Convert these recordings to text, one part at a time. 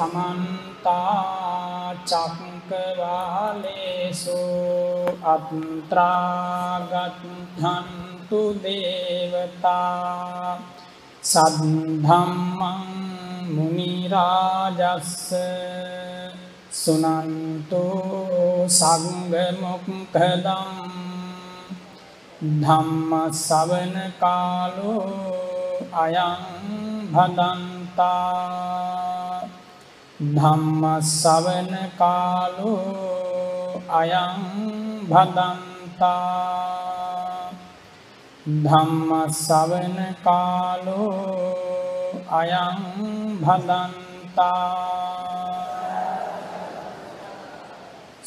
සමන්තා චක්කවාලේසු අත්‍රාගත්හන්තු දේවතා සද්ධම්මං මුනිරාජස්ස සුනන්තු සංගමුක්කදම් ධම්ම සවන කාලෝ අයං භදන්තා ධම්ම සවන කාලෝ අයං භදන්තා ධම්ම සවන කාලෝ අයං භදන්තා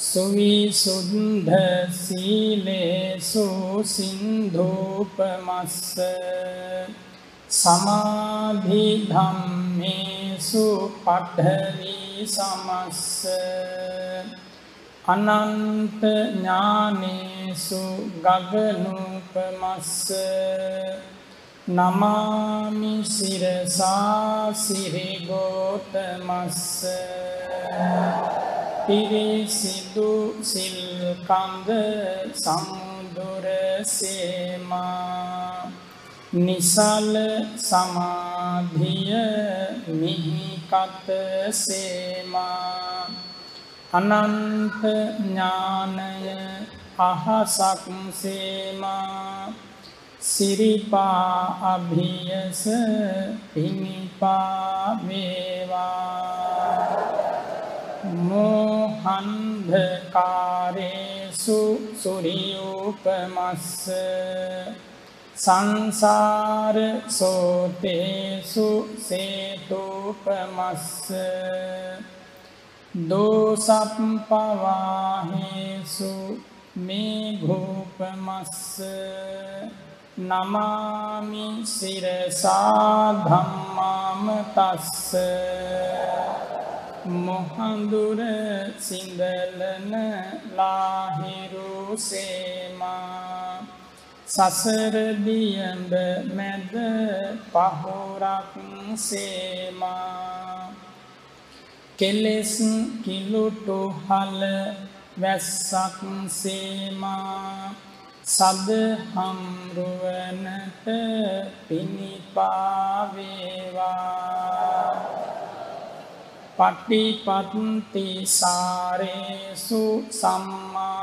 සුවිසුද්ධ සීලේසු සින්ධූපමස්ස සමාධි ධම්මේසු පඨවි සමස්ස අනන්ත ඥානේසු ගගනූපමස්ස නමාමි සිරසා සිරිගෝතමස්ස පිරිසිදු සිල්කන්ද සමුදුරසේමා නිසල් සමාධිය මිහිකත සේමා. අනන්ත ඥානය අහසක් සේමා. සිරිපා අභියස පිණිපා වේවා. මෝහන්ධකාරේසු සුරියූපමස්ස සංසාර සෝතේසු සේතුපමස්ස දෝසප්පවාහේසු මේ භූපමස්ස නමාමි සිරසා ධම්මාම තස්ස මොහඳුර සිඳලන ලාහිරු සේමා සසරදියඹ මැද පහුරක් සේමා. කෙලෙස් කිලුටු හල වැස්සක් සේමා. සදහම්රුවනට පිණිපාවේවා පට්ටිපත්ති සාරේසු සම්මාඨිතස්ස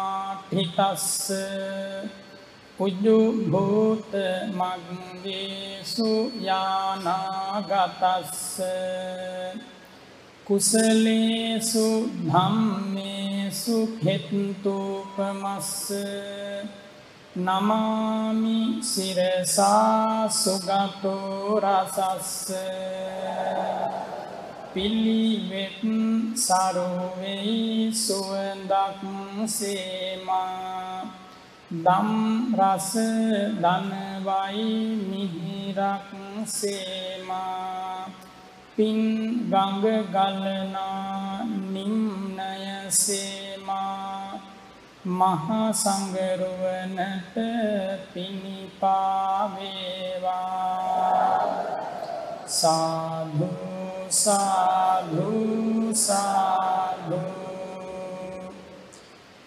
උජ්ජුභූත මග්ගේසු යානාගතස්ස කුසලේසු ධම්මේසු හෙත්තුපමස්ස නමාමි සිරසා සුගතෝ රසස්ස පිල්ලිවෙත් සරුවෙයි සුවඳක් සේමා දම් රස දනවයි මිහිරක් සේමා. පින් ගඟ ගලනා නිම්නය සේමා. මහා සංගරුවනට පිණිපාවේවා. සාධූ සාධු සාධු.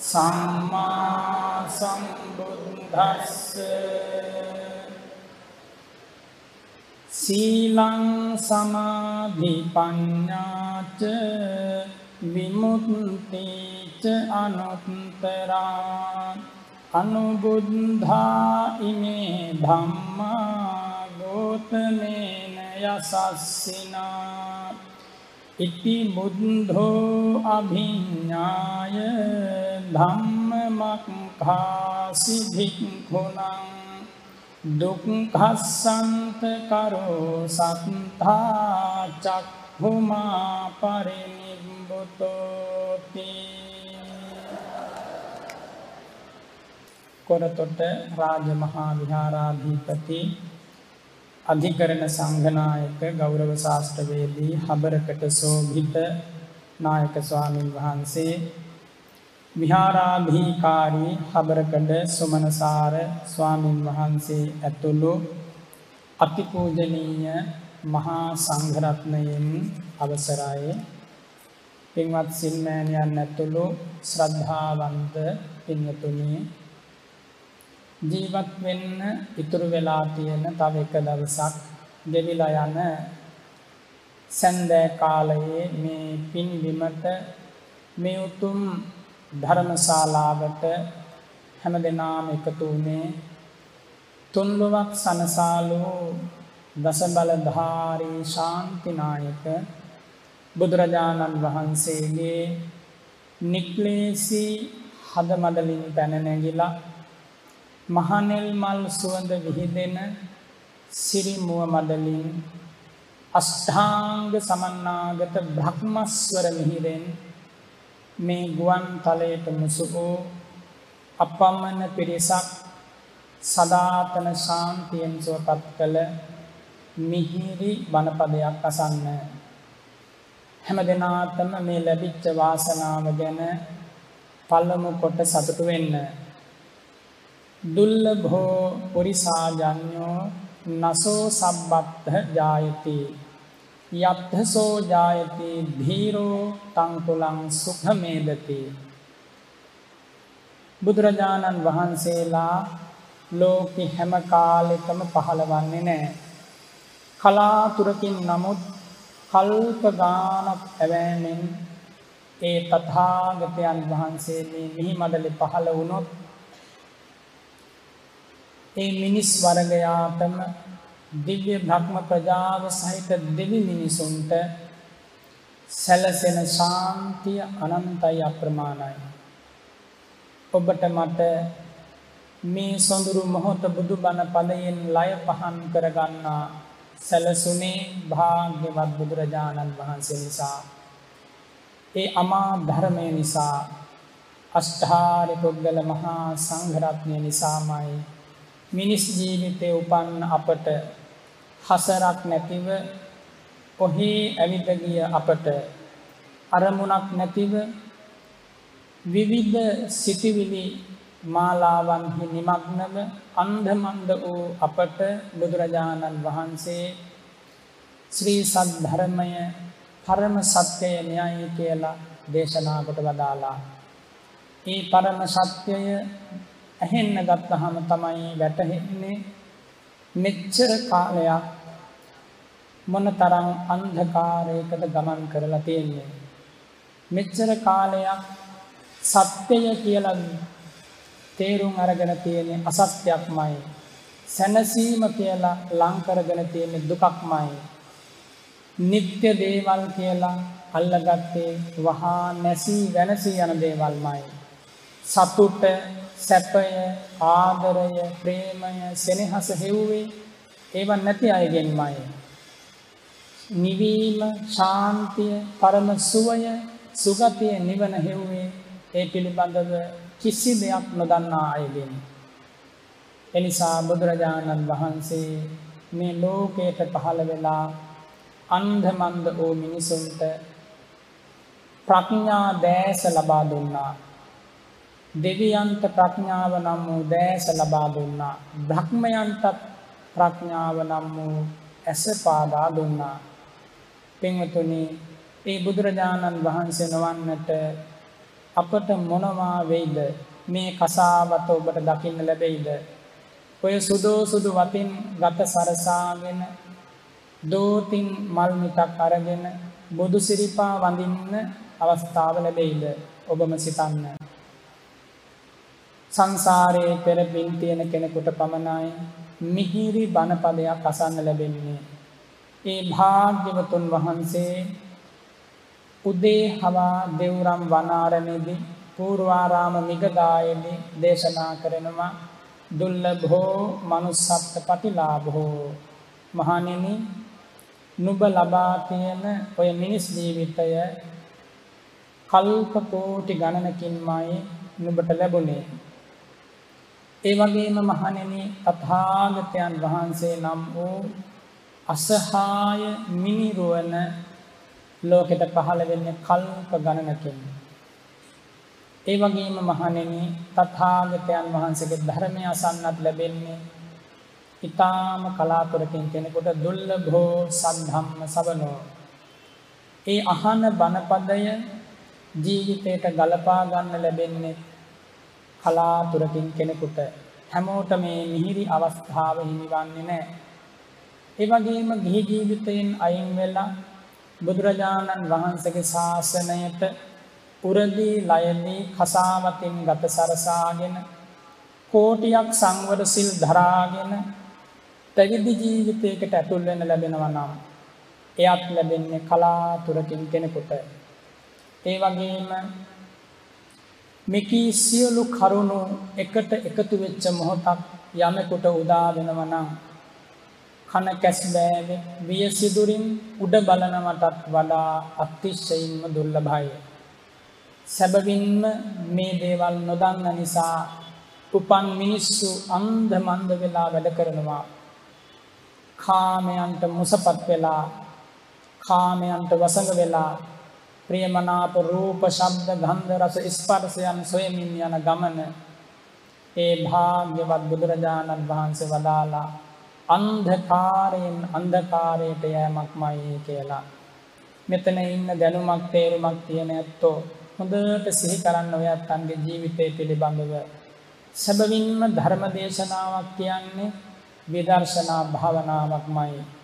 සම්මා සම්බුද්ධස්ස සීලං සමාධි පඤ්ඤාච විමුක්තිච අනුත්තරා අනුබුද්ධා ඉමේ ධම්මා ගෝතමේන යසස්සිනා ඉති බුද්ධෝ අභිඤ්ඤාය ධම්මමක්ඛාසි භික්ඛුනං දුක්ඛස්සන්ත කරෝ සත්තා චක්ක භුමා පරිනිබ්බුතෝති කොරතොට රාජමහා විහාරාධිපති අධිකරණ සංඝනායක ගෞරව ශාස්ත්‍රවේදී හබරකට සෝභිත නායක ස්වාමින් වහන්සේ විහාරාධිකාරී හබරකඩ සුමනසාර ස්වාමින් වහන්සේ ඇතුළු අතිපූජනීය මහා සංඝරත්නයෙන් අවසරයි. පින්වත් සිල්මෑණියන් ඇතුළු ශ්‍රද්ධාවන්ත පින්වතුනි ජීවත් වෙන්න ඉතුරු වෙලා තියෙන තව එක දවසක් ගෙවිලා යන සැන්දෑ කාලයේ මේ පින්බිමට මේ උතුම් ධර්මශාලාවට හැම දෙනාම එකතු වුණේ තුන්ලොවක් සනසාලු දසබලධාරී ශාන්තිනායක බුදුරජාණන් වහන්සේගේ නික්ලේසි හදමදලින් පැනනැගිලා මහනෙල් මල් සුවඳ විහිදෙන සිරිමුව මදලින් අෂ්ඨාංග සමන්නාගත බ්‍රහ්මස්වර මිහිරෙන් මේ ගුවන් තලයට මුසු වූ අපම්මන පිරිසක් සදාතන ශාන්තියෙන් සුවපත් කළ මිහිරි බණපදයක් අසන්න. හැම දෙනාටම මේ ලැබිච්ච වාසනාව ගැන පළමු කොට සතුටු වෙන්න. දුල්ලභෝ පුරිසාජඤ්ඤෝ නසෝ සම්බත්ත ජායති යත්ථසෝ ජායති ධීරෝ තංකුලං සුඛමේදති බුදුරජාණන් වහන්සේලා ලෝකෙ හැම කාලෙකම පහළවන්නේ නැහැ. කලාතුරකින් නමුත් කල්ප ගානක් ඇවෑමෙන් ඒ තථාගතයන් වහන්සේ මේ මිහි මඩලේ පහළ වුණොත් ඒ මිනිස් වර්ගයාටම දිව්‍ය භක්ම ප්‍රජාව සහිත දෙවි මිනිසුන්ට සැලසෙන ශාන්තිය අනන්තයි අප්‍රමාණයි. ඔබට මට මේ සොඳුරු මොහොත බුදු බණ පදයෙන් ලය පහන් කරගන්නා සැලසුනේ භාග්‍යවත් බුදුරජාණන් වහන්සේ නිසා. ඒ අමා ධර්මය නිසා අෂ්ඨාරි පුද්ගල මහා සංඝරත්නය නිසාමයි මිනිස් ජීවිතය උපන්න අපට හසරක් නැතිව ඔහේ ඇවිද ගිය අපට අරමුණක් නැතිව විවිධ සිතිවිලි මාලාවන්හි නිමග්නව අන්ධමන්ද වූ අපට බුදුරජාණන් වහන්සේ ශ්‍රී සද්ධර්මය පරම සත්‍යය න්‍යයයි කියලා දේශනා කොට වදාලා. ඒ පරම සත්‍යය ඇහෙන්න ගත්තහම තමයි වැටහෙන්නේ මෙච්චර කාලයක් මොන තරම් අන්ධකාරයකද ගමන් කරලා තියෙන්නේ. මෙච්චර කාලයක් සත්‍යය කියලා තේරුම් අරගෙන තියෙන අසත්‍යයක්මයි. සැනසීම කියලා ලංකරගෙන තියෙන දුකක්මයි. නිත්‍ය දේවල් කියලා අල්ලගත්තේ වහා නැසී වෙනසී යන දේවල්මයි. සතුට සැපය ආදරය ප්‍රේමය සෙනෙහස හෙව්වේ ඒව නැති අයගෙන්මයි. නිවීම ශාන්තිය පරම සුවය සුගතිය නිවන හෙව්වේ ඒ පිළිබඳව කිසි දෙයක් නොදන්නා අයගෙන්. එනිසා බුදුරජාණන් වහන්සේ මේ ලෝකයට පහළ වෙලා අන්ධමන්ද වූ මිනිසුන්ට ප්‍රඥා දෑස ලබා දුන්නා. දෙවියන්ට ප්‍රඥාව නම් වූ දෑස ලබා දුන්නා. බ්‍රහ්මයන්ටත් ප්‍රඥාව නම් වූ ඇස පාදා දුන්නා. පින්වතුනි ඒ බුදුරජාණන් වහන්සේ නොවන්නට අපට මොනවා වෙයිද මේ කසාවත ඔබට දකින්න ලැබෙයිද ඔය සුදෝ සුදු වතින් ගත සරසාගෙන දෝතින් මල් මිටක් අරගෙන බුදු සිරිපා වඳින්න අවස්ථාව ලැබෙයිද ඔබම සිතන්න සංසාරයේ පෙර පින් තියෙන කෙනෙකුට පමණයි මිහිරි බණපදයක් අසන්න ලැබෙන්නේ ඒ භාග්‍යවතුන් වහන්සේ උදේ හවා දෙව්රම් වනාරණයේදී පූර්වාරාම මිගදායේදී දේශනා කරනවා දුර්ලභෝ manussත්ත පටිලාභෝ මහණෙනි නුඹ ලබා තියෙන ඔය මිනිස් ජීවිතය කල්ප කෝටි ගණනකින්මයි නුඹට ලැබුණේ. ඒ වගේම මහණෙනි තථාගතයන් වහන්සේ නම් වූ අසහාය මිනිරුවන ලෝකෙට පහළ වෙන්නේ කල්ප ගණනකින්. ඒ වගේම මහණෙනි තථාගතයන් වහන්සේගේ ධර්මය අසන්නත් ලැබෙන්නේ ඊ타ම කලාතුරකින් කෙනෙකුට දුර්ලභෝ සද්ධම්ම සවනෝ ඒ අහන බණපදය ජීවිතයට ගලපා ගන්න ලැබෙන්නේ කලාතුරකින් කෙනෙකුට හැමෝට මේ මිහිරි අවස්ථාව හිමිවන්නේ නැහැ. ඒ වගේම ගිහි ජීවිතයෙන් අයින් වෙලා බුදුරජාණන් වහන්සේගේ ශාසනයට පුරදී ලයදී කසාවතින් ගත සරසාගෙන කෝටියක් සංවර සිල් දරාගෙන පැවිදි ජීවිතයකට ඇතුල් වෙන්න ලැබෙනවා නම් එයත් ලැබෙන්නේ කලාතුරකින් කෙනෙකුට. ඒ වගේම මෙකී සියලු කරුණු එකට එකතු වෙච්ච මොහොතක් යමෙකුට උදා වෙනවා නම් කන කැස් බෑවේ විය සිදුරින් උඩ බලනවටත් වඩා අතිශයින්ම දුර්ලභයි. සැබවින්ම මේ දේවල් නොදන්න නිසා උපන් මිනිස්සු අන්ධ මන්ද වෙලා වැඩ කරනවා. කාමයන්ට මුසපත් වෙලා කාමයන්ට වසඟ වෙලා ප්‍රියමනාප රූප ශබ්ද ගන්ධ රස ස්පර්ශයන් සොයමින් යන ගමන ඒ භාග්‍යවත් බුදුරජාණන් වහන්සේ වදාලා අන්ධකාරයෙන් අන්ධකාරයට යෑමක්මයි කියලා. මෙතන ඉන්න දැනුමක් තේරුමක් තියෙන ඇත්තෝ හොඳට සිහි කරන්න ඔය අත්තන්ගේ ජීවිතය පිළිබඳව. සැබවින්ම ධර්ම දේශනාවක් කියන්නේ විදර්ශනා භාවනාවක්මයි.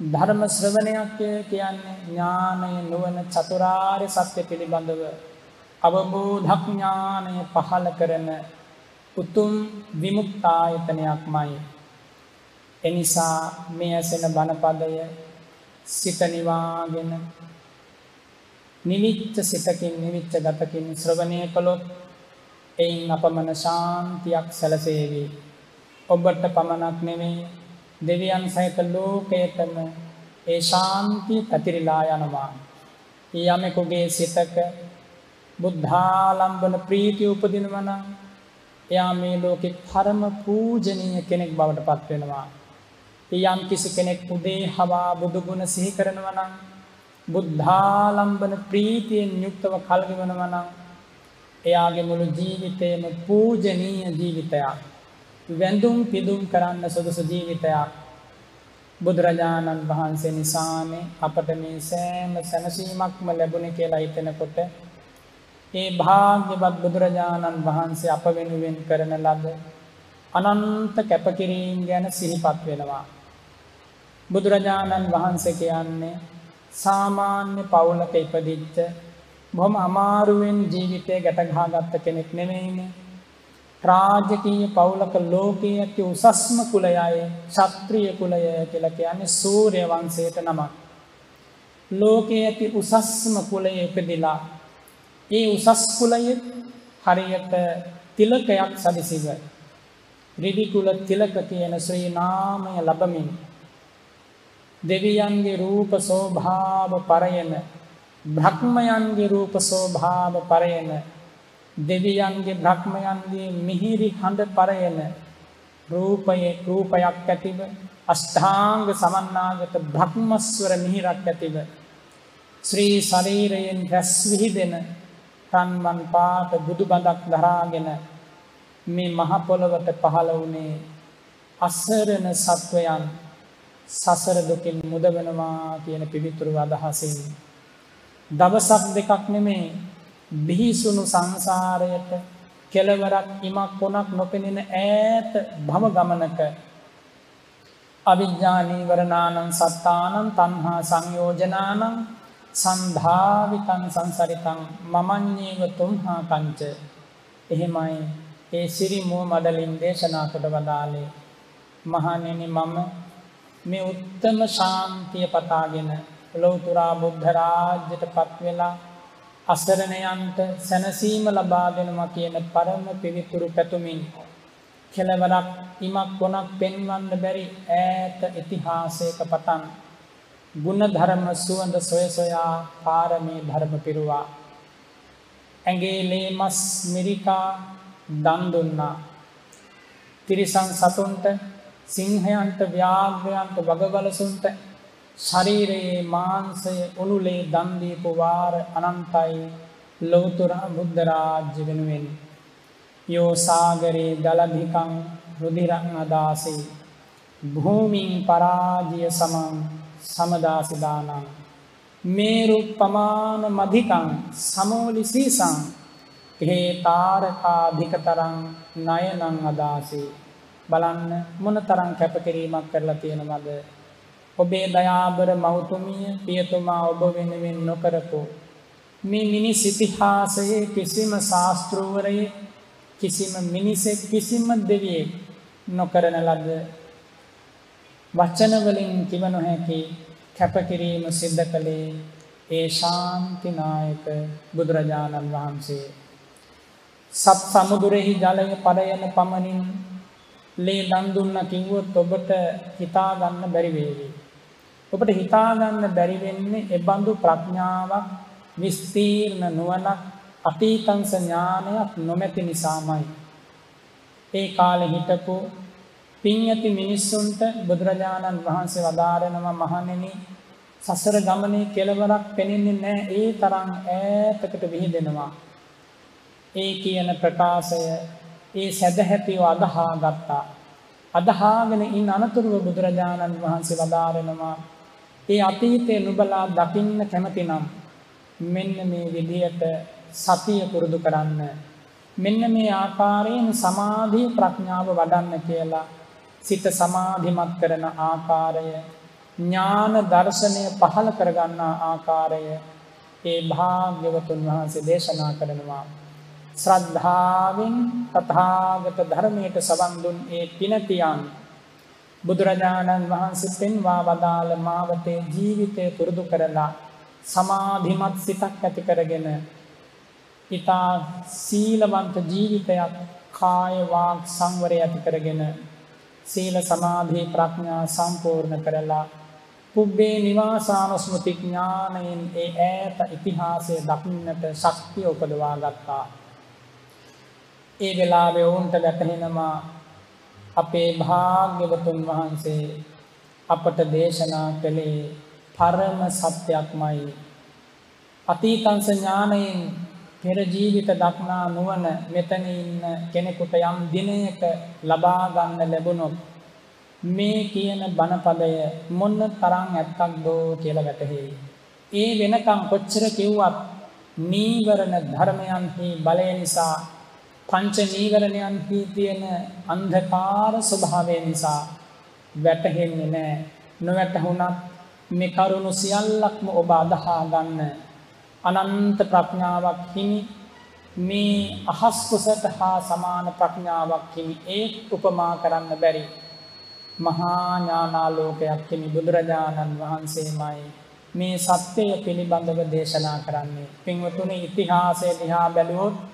ධර්ම ශ්‍රවණයක් කියන්නේ ඥානය නුවණ චතුරාර්ය සත්‍ය පිළිබඳව අවබෝධඥානය පහළ කරන උතුම් විමුක්තායතනයක්මයි. එනිසා මේ ඇසෙන බණපදය සිත නිවාගෙන නිවිච්ච සිතකින් නිවිච්ච ගතකින් ශ්‍රවණය කළොත් එයින් අපමණ ශාන්තියක් සැලසේවි. ඔබට පමණක් නෙමෙයි දෙවියන් සහිත ලෝකයටම ඒ ශාන්තිය පැතිරිලා යනවා. යමෙකුගේ සිතක බුද්ධාලම්බන ප්‍රීතිය උපදිනවා නම් එයා මේ ලෝකේ පරම පූජනීය කෙනෙක් බවට පත් වෙනවා. යම් කිසි කෙනෙක් උදේ හවා බුදු ගුණ සිහි කරනවා නම් බුද්ධාලම්බන ප්‍රීතියෙන් යුක්තව කල්ගෙවනවා නම් එයාගේ මුළු ජීවිතේම පූජනීය ජීවිතයක්. වැඳුම් පිදුම් කරන්න සුදුසු ජීවිතයක්. බුදුරජාණන් වහන්සේ නිසානේ අපට මේ සෑම සැනසීමක්ම ලැබුණේ කියලා හිතෙනකොට ඒ භාග්‍යවත් බුදුරජාණන් වහන්සේ අප වෙනුවෙන් කරන ලද අනන්ත කැපකිරීම් ගැන සිහිපත් වෙනවා. බුදුරජාණන් වහන්සේ කියන්නේ සාමාන්‍ය පවුලක ඉපදිච්ච බොහොම අමාරුවෙන් ජීවිතය ගැටගහගත්ත කෙනෙක් නෙමෙයිනේ. රාජකීය පවුලක ලෝකයේ ඇති උසස්ම කුලයයි ශාත්‍රීය කුලය කියලා කියන්නේ සූර්ය වංශයට නමක්. ලෝකයේ ඇති උසස්ම කුලයේ ඉපදිලා ඒ උසස් කුලයේ හරියට තිලකයක් සදිසිව රිදි කුල තිලක කියන ශ්‍රී නාමය ලැබමින් දෙවියන්ගේ රූප සෝභාව පරයන බ්‍රහ්මයන්ගේ රූප සෝභාව පරයන දෙවියන්ගේ බ්‍රහ්මයන්ගේ මිහිරි හඬ පරයන රූපයේ රූපයක් ඇතිව අෂ්ඨාංග සමන්නාගත බ්‍රහ්මස්වර මිහිරක් ඇතිව ශ්‍රී ශරීරයෙන් රැස් විහිදෙන රන්වන් පාට බුදු බඳක් දරාගෙන මේ මහ පොළවට පහළ වුණේ අසරණ සත්වයන් සසර දුකින් මුදවනවා කියන පිවිතුරු අදහසින්. දවසක් දෙකක් නෙමේ බිහිසුණු සංසාරයට කෙලවරක් ඉමක් කොනක් නොපෙනෙන ඈත භව ගමනක අවිඥා නීවරණානං සත්තානං තණ්හා සංයෝජනානං සන්ධාවිතං සංසරිතං මමඤ්ඤේව තුම්හා කංච. එහෙමයි ඒ සිරි මුව මඩලින් දේශනා කොට වදාලේ මහණෙනි මම මේ උත්තම ශාන්තිය පතාගෙන ලෞතුරා බුද්ධ රාජ්‍යයට පත් වෙලා අසරණයන්ට සැනසීම ලබා දෙනවා කියන පරම පිවිතුරු පැතුමින් කෙලවරක් ඉමක් ගොනක් පෙන්වන්න බැරි ඈත ඉතිහාසයක පටන් ගුණ ධර්ම සුවඳ සොය සොයා පාරමී ධර්ම පිරුවා. ඇගේ ලේමස් මිරිකා දන්දුන්නා. තිරිසන් සතුන්ට සිංහයන්ට ව්‍යාග්‍රයන්ට වගවලසුන්ට ශරීරයේ මාන්සය උනුලේ දන්දීපු වාර අනන්තයි ලෝතුර බුද්ධරාජ්‍ය වෙනුවෙන්. යෝ සාගරයේ දලධිකං රුදිරං අදාසේ. භූමින් පරාජිය සමන් සමදාසිදානං. මේරු පමාන මධිකං සමෝලි සීසං. ඒ තාරකාධිකතරං නයනං අදාසේ. බලන්න මොන තරම් කැපකිරීමක් කරලා තියෙනවද? ඔබේ දයාබර මෞතුමිය පියතුමා ඔබ වෙනුවෙන් නොකරපු මේ මිනිස් ඉතිහාසයේ කිසිම ශාස්තෘවරයේ කිසිම මිනිසෙක් කිසිම දෙවියෙක් නොකරන ලද වචනවලින් කිව නොහැකි කැපකිරීම සිද්ධ කළේ ඒ ශාන්තිනායක බුදුරජාණන් වහන්සේ. සත් සමුදුරෙහි ජලය පරයන පමණින් ලේ දන් දුන්න කිව්වොත් ඔබට හිතා ගන්න බැරි වේවි. ඔබට හිතා ගන්න බැරි වෙන්නේ ඒ බඳු ප්‍රඥාවක් විස්තීර්ණ නුවණක් අතීතංස ඥානයක් නොමැති නිසාමයි. ඒ කාලේ හිටපු පින් ඇති මිනිස්සුන්ට බුදුරජාණන් වහන්සේ වදාරනවා මහණෙනි සසර ගමනේ කෙලවරක් පෙනෙන්නේ නැහැ ඒ තරම් ඈතකට විහිදෙනවා. ඒ කියන ප්‍රකාශය ඒ සැදැහැතිව අදහා ගත්තා. අදහාගෙන ඉන් අනතුරුව බුදුරජාණන් වහන්සේ වදාරනවා ඒ අතීතයේ නුබලා දකින්න කැමතිනම් මෙන්න මේ විදියට සතිය පුරුදු කරන්න. මෙන්න මේ ආකාරයෙන් සමාධී ප්‍රඥාව වඩන්න කියලා සිත සමාධිමත් කරන ආකාරය ඥාන දර්ශනය පහළ කරගන්නා ආකාරය ඒ භාග්‍යවතුන් වහන්සේ දේශනා කරනවා. ශ්‍රද්ධාවෙන් තථාගත ධර්මයට සවන් දුන් ඒ පිනතියන් බුදුරජාණන් වහන්සේ පෙන්වා වදාළ මාවතේ ජීවිතය පුරුදු කරලා සමාධිමත් සිතක් ඇති කරගෙන ඊතා සීලවන්ත ජීවිතයක් කාය වාග් සංවරය ඇති කරගෙන සීල සමාධි ප්‍රඥා සම්පූර්ණ කරලා පුබ්බේ නිවාසානුස්මෘති ඥානයෙන් ඒ ඈත ඉතිහාසය දකින්නට ශක්තිය උපදවා ගත්තා. ඒ වෙලාවේ වුන්ට වැටහෙනවා අපේ භාග්‍යවතුන් වහන්සේ අපට දේශනා කළේ පරම සත්‍යයක්මයි. අතීතංස ඥානයෙන් පෙර ජීවිත දක්නා නුවණ මෙතන ඉන්න කෙනෙකුට යම් දිනයක ලබා ගන්න ලැබුණොත් මේ කියන බණපදය මොන තරම් ඇත්තක්දෝ කියලා වැටහෙයි. ඒ වෙනකම් කොච්චර කිව්වත් නීවරණ ධර්මයන්හි බලය නිසා පංච නීවරණයන්හි තියෙන අන්ධකාර ස්වභාවය නිසා වැටහෙන්නේ නැහැ. නොවැටහුණත් මේ කරුණු සියල්ලක්ම ඔබ අදහා ගන්න අනන්ත ප්‍රඥාවක් හිමි. මේ අහස් කුසට හා සමාන ප්‍රඥාවක් හිමි. ඒ උපමා කරන්න බැරි මහා ඥානාලෝකයක් හිමි. බුදුරජාණන් වහන්සේමයි මේ සත්‍යය පිළිබඳව දේශනා කරන්නේ. පින්වතුනි ඉතිහාසය දිහා බැලුවොත්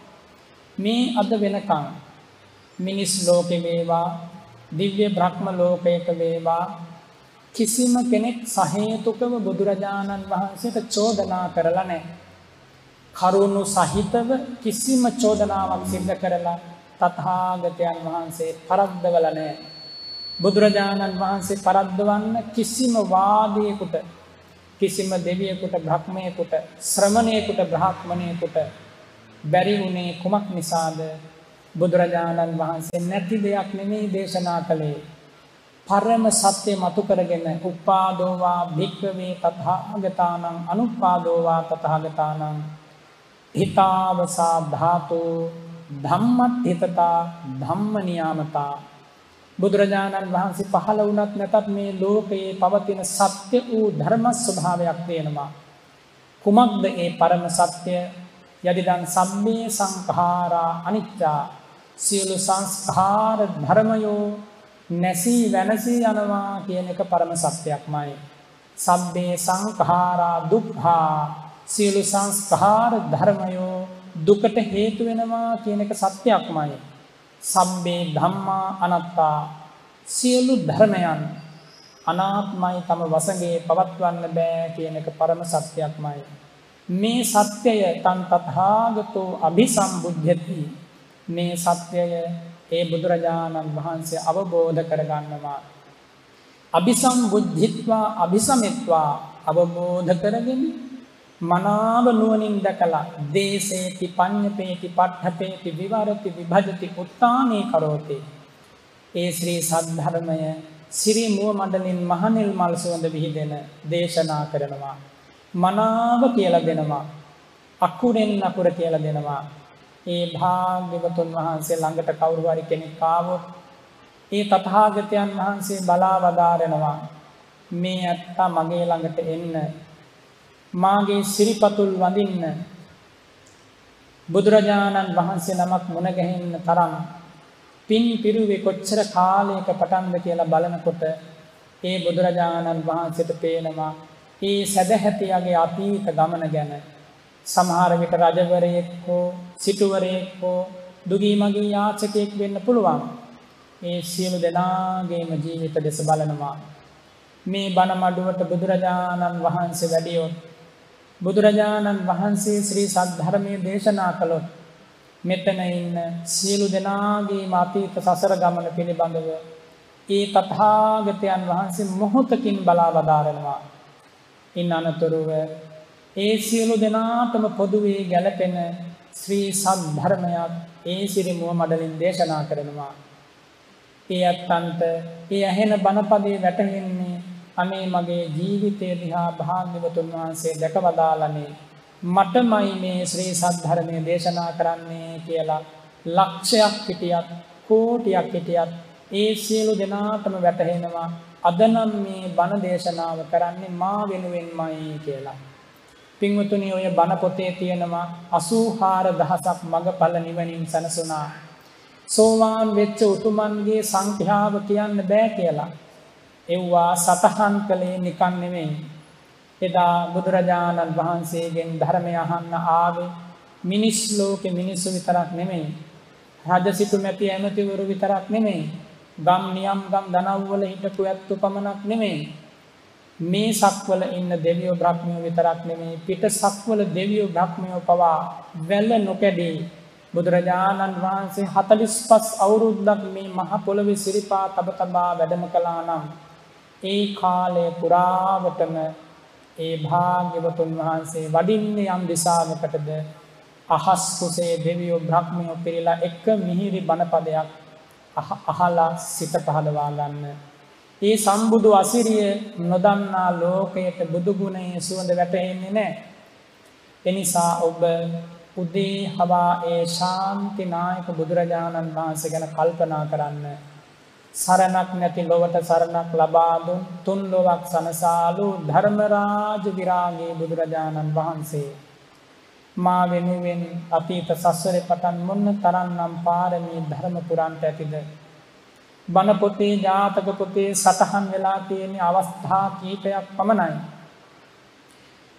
මේ අද වෙනකන් මිනිස් ලෝකෙ වේවා දිව්‍ය බ්‍රහ්ම ලෝකයක වේවා කිසිම කෙනෙක් සහේතුකව බුදුරජාණන් වහන්සේට චෝදනා කරලා නැහැ. කරුණු සහිතව කිසිම චෝදනාවක් සිද්ධ කරලා තථාගතයන් වහන්සේ පරද්දවල නැහැ. බුදුරජාණන් වහන්සේ පරද්දවන්න කිසිම වාදයකට කිසිම දෙවියෙකුට බ්‍රහ්මයෙකුට ශ්‍රමණයෙකුට බ්‍රාහ්මණයෙකුට බැරි වුණේ කුමක් නිසාද? බුදුරජාණන් වහන්සේ නැති දෙයක් නෙමෙයි දේශනා කළේ. පරම සත්‍ය මතු කරගෙන උපාදෝවා භික්කවේ තථාගතානං අනුපාදෝවා තථාගතානං හිතාවසා ධාතු ධම්මත් හිතතා ධම්ම නියාමතා. බුදුරජාණන් වහන්සේ පහළ වුණත් නැතත් මේ ලෝකයේ පවතින සත්‍ය වූ ධර්ම ස්වභාවයක් තියෙනවා කුමක්ද ඒ පරම සත්‍ය? යදිදන් සම්මේ සංඛාරා අනිච්චා සියලු සංස්කාර ධර්මයෝ නැසී වෙනසී යනවා කියන එක පරම සත්‍යයක්මයි. සබ්බේ සංඛාරා දුක්ඛා සියලු සංස්කාර ධර්මයෝ දුකට හේතු වෙනවා කියන එක සත්‍යයක්මයි. සබ්බේ ධම්මා අනත්තා සියලු ධර්මයන් අනාත්මයි තම වසගේ පවත්වන්න බෑ කියන එක පරම සත්‍යයක්මයි. මේ සත්‍යය තන් තථාගතෝ අභිසම්බුද්ධති. මේ සත්‍යය ඒ බුදුරජාණන් වහන්සේ අවබෝධ කරගන්නවා. අභිසම්බුද්ධිත්වා අභිසමෙත්වා අවබෝධ කරගෙන මනාව නුවණින් දැකලා දේසේති පඤ්ඤපේති පට්ඨපේති විවරති විභජති උත්තානේ කරෝති. ඒ ශ්‍රී සද්ධර්මය සිරි මුව මඩලින් මහනිල් මල් සුවඳ විහිදෙන දේශනා කරනවා. මනාව කියලා දෙනවා. අකුරෙන් අකුර කියලා දෙනවා. ඒ භාග්‍යවතුන් වහන්සේ ළඟට කවුරු හරි කෙනෙක් ආවොත් ඒ තථාගතයන් වහන්සේ බලා වදාරනවා මේ ඇත්තා මගේ ළඟට එන්න. මාගේ සිරිපතුල් වඳින්න. බුදුරජාණන් වහන්සේ නමක් මුණ ගැහෙන්න තරම් පින් පිරුවේ කොච්චර කාලයක පටන්ද කියලා බලනකොට ඒ බුදුරජාණන් වහන්සේට පේනවා ඒ සදැහැතියගේ අතීත ගමන ගැන සමහර විට රජවරයෙක් හෝ සිටුවරයෙක් හෝ දුගී මගේ යාචකයෙක් වෙන්න පුළුවන්. ඒ සියලු දෙනාගේම ජීවිත දෙස බලනවා. මේ බණ මඩුවට බුදුරජාණන් වහන්සේ වැඩියොත් බුදුරජාණන් වහන්සේ ශ්‍රී සද්ධර්මයේ දේශනා කළොත් මෙතන ඉන්න සියලු දෙනාගේම අතීත සසර ගමන පිළිබඳව ඒ තථාගතයන් වහන්සේ මොහොතකින් බලා වදාරනවා. ඉන් අනතුරුව ඒ සියලු දෙනාටම පොදුවේ ගැලපෙන ශ්‍රී සද්ධර්මයක් ඒ සිරි මුව මඩලින් දේශනා කරනවා. ඒ අත්තන්ට ඒ ඇහෙන බණපදේ වැටහෙන්නේ අනේ මගේ ජීවිතය දිහා භාග්‍යවතුන් වහන්සේ දැකවදාලනේ මටමයි මේ ශ්‍රී සද්ධර්මය දේශනා කරන්නේ කියලා ලක්ෂයක් හිටියත් කෝටියක් හිටියත් ඒ සියලු දෙනාටම වැටහෙනවා අදනම් මේ බණ දේශනාව කරන්නේ මා වෙනුවෙන්මයි කියලා. පින්වතුනි ඔය බණ පොතේ තියෙනවා 84000ක් මගඵල නිවනින් සනසුණා. සෝවාන් වෙච්ච උතුමන්ගේ සංඛ්‍යාව කියන්න බෑ කියලා. එව්වා සතහන් කළේ නිකන් නෙමෙයි. එදා බුදුරජාණන් වහන්සේගෙන් ධර්මය අහන්න ආවේ මිනිස් ලෝකේ මිනිස්සු විතරක් නෙමෙයි. රජ සිටු මැති ඇමතිවරු විතරක් නෙමෙයි. ගම් නියම් ගම් දනව්වල හිටපු ඇත්තු පමණක් නෙමෙයි. මේ සක්වල ඉන්න දෙවියෝ බ්‍රහ්මයෝ විතරක් නෙමෙයි පිට සක්වල දෙවියෝ බ්‍රහ්මයෝ පවා වැල්ල නොකැඩී බුදුරජාණන් වහන්සේ 45 අවුරුද්දක් මේ මහ පොළවේ සිරිපා තබ තබා වැඩම කළා නම් ඒ කාලය පුරාවටම ඒ භාග්‍යවතුන් වහන්සේ වඩින්නේ යම් දිශාවකටද අහස් කුසේ දෙවියෝ බ්‍රහ්මයෝ පිරීලා එක මිහිරි බණපදයක් අහලා සිත පහදවා ගන්න ඒ සම්බුදු අසිරිය නොදන්නා ලෝකයට බුදුගුණයේ සුවඳ වැටහෙන්නේ නැහැ. එනිසා ඔබ උදේ හවා ඒ ශාන්ති නායක බුදුරජාණන් වහන්සේ ගැන කල්පනා කරන්න. සරණක් නැති ලොවට සරණක් ලබා දුන් තුන් ලොවක් සනසාලු ධර්මරාජ විරාගී බුදුරජාණන් වහන්සේ මා වෙනුවෙන් අතීත සසරේ පටන් මොන්න තරම්නම් පාරමී ධර්ම පුරන්ට ඇතිද බණ පොතේ ජාතක පොතේ සටහන් වෙලා තියෙන අවස්ථා කීපයක් පමණයි.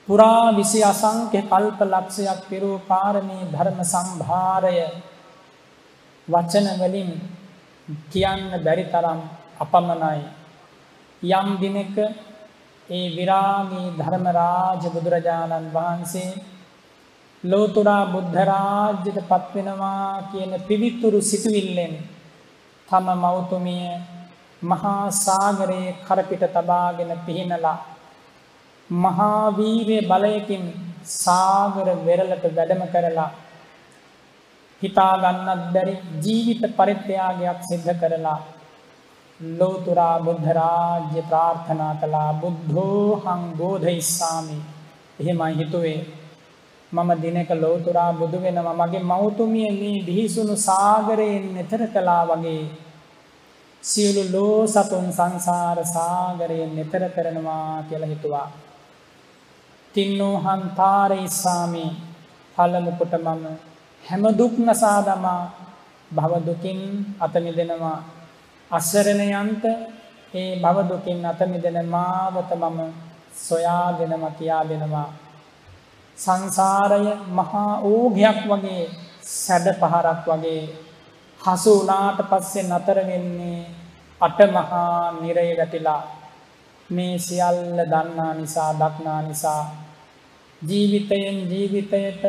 පුරා විසි අසංක්‍ය කල්ප ලක්ෂයක් පිරූ පාරමී ධර්ම සම්භාරය වචන වලින් කියන්න බැරි තරම් අපමණයි. යම් දිනක ඒ විරාගී ධර්මරාජ බුදුරජාණන් වහන්සේ ලෝතුරා බුද්ධරාජ්‍යයට පත්වෙනවා කියන පිවිතුරු සිතුවිල්ලෙන් තම මෞතුමිය මහා සාගරයේ කරපිට තබාගෙන පිහිනලා මහා වීරිය බලයකින් සාගර වෙරළට වැඩම කරලා හිතා ගන්නත් බැරි ජීවිත පරිත්‍යාගයක් සිද්ධ කරලා ලෝතුරා බුද්ධ රාජ්‍ය ප්‍රාර්ථනා කළා බුද්ධෝහං බෝධිස්සාමි එහෙමයි හිතුවේ. මම දිනක ලෝතුරා බුදු වෙනවා. මගේ මෞතුමිය මේ බිහිසුණු සාගරයෙන් එතර කළා වගේ සියලු ලෝ සතුන් සංසාර සාගරයෙන් එතර කරනවා කියලා හිතුවා. තින්නෝහන් තාරයිස්සාමි පළමු කොට මම හැම දුක් නසා දමා භව දුකින් අත මිදෙනවා. අසරණයන්ට ඒ භව දුකින් අත මිදෙන මාවත මම සොයා දෙනවා කියා දෙනවා සංසාරය මහා ඕඝයක් වගේ සැඩ පහරක් වගේ හසු වුණාට පස්සේ නතර වෙන්නේ අට මහා නිරය වැටිලා. මේ සියල්ල දන්නා නිසා දක්නා නිසා ජීවිතයෙන් ජීවිතයට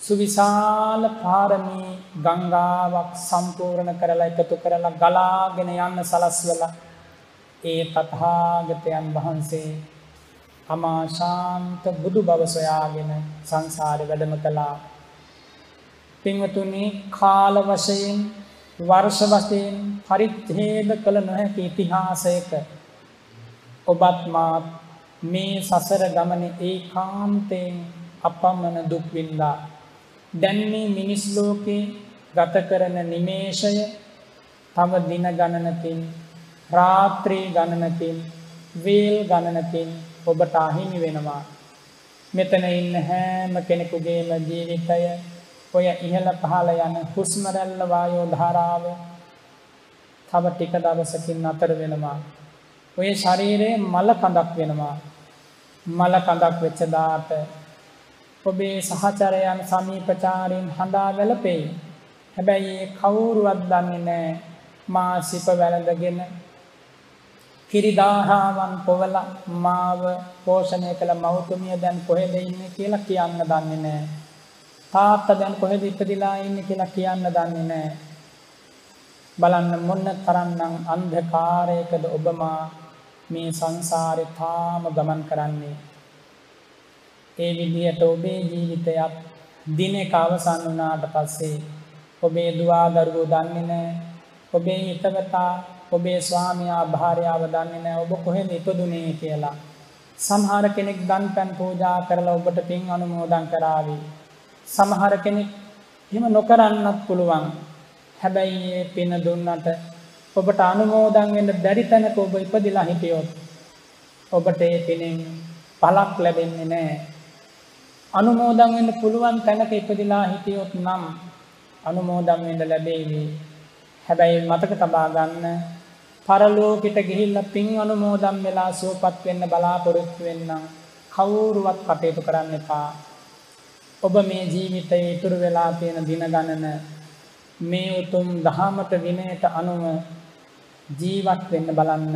සුවිශාල පාරමී ගංගාවක් සම්පූර්ණ කරලා එකතු කරලා ගලාගෙන යන්න සලස්වලා ඒ තථාගතයන් වහන්සේ අමාශාන්ත බුදු බව සොයාගෙන සංසාරේ වැඩම කළා. පින්වතුනි කාල වශයෙන් වර්ෂ වශයෙන් පරිච්ඡේද කළ නොහැකි ඉතිහාසයක ඔබත් මාත් මේ සසර ගමනේ ඒකාන්තයෙන් අපමණ දුක් විඳා දැන් මේ මිනිස් ලෝකේ ගත කරන නිමේෂය තව දින ගණනකින් රාත්‍රී ගණනකින් වේල් ගණනකින් ඔබට අහිමි වෙනවා. මෙතන ඉන්න හැම කෙනෙකුගේම ජීවිතය ඔය ඉහළ පහළ යන හුස්ම රැල්ල වායෝ ධාරාව තව ටික දවසකින් අතර වෙනවා. ඔය ශරීරයේ මල කඳක් වෙනවා. මල කඳක් වෙච්ච දාට ඔබේ සහචරයන් සමීපචාරීන් හඬා වැළපෙයි. හැබැයි ඒ කවුරුවත් දන්නේ නැහැ මා සිප වැළඳගෙන කිරිදාහාවන් පොවලා මාව පෝෂණය කළ මව්තුමිය දැන් කොහෙද ඉන්නේ කියලා කියන්න දන්නේ නැහැ. තාත්තා දැන් කොහෙද ඉපදිලා ඉන්නේ කියලා කියන්න දන්නේ නැහැ. බලන්න මොන තරම්නම් අන්ධකාරයකද ඔබ මා මේ සංසාරේ තාම ගමන් කරන්නේ ඒ විදිහට ඔබේ ජීවිතයත් දිනක අවසන් වුණාට පස්සේ ඔබේ දුවා දරුවෝ දන්නේ නැහැ. ඔබේ හිතවතා, ඔබේ ස්වාමියා, භාර්යාව දන්නේ නැහැ ඔබ කොහෙද ඉපදුනේ කියලා. සමහර කෙනෙක් දන්පැන් පූජා කරලා ඔබට පින් අනුමෝදන් කරાવી. සමහර කෙනෙක් එහෙම නොකරන්නත් පුළුවන්. හැබැයි මේ පින දුන්නට ඔබට අනුමෝදන් වෙන්න බැරි තැනක ඔබ ඉපදිලා හිටියොත් ඔබට ඒ පිනෙන් පළක් ලැබෙන්නේ නැහැ. අනුමෝදන් වෙන්න පුළුවන් තැනක ඉපදිලා හිටියොත් නම් අනුමෝදන් වෙන්න ලැබෙවි. හැබැයි මතක තබා ගන්න පරලෝකෙට ගිහිල්ලා පින් අනුමෝදන් වෙලා සුවපත් වෙන්න බලාපොරොත්තු වෙන්නම් කවුරුවත් කටයුතු කරන්න එපා. ඔබ මේ ජීවිතයේ ඉතුරු වෙලා තියෙන දින ගණන මේ උතුම් දහමට විනයට අනුව ජීවත් වෙන්න බලන්න.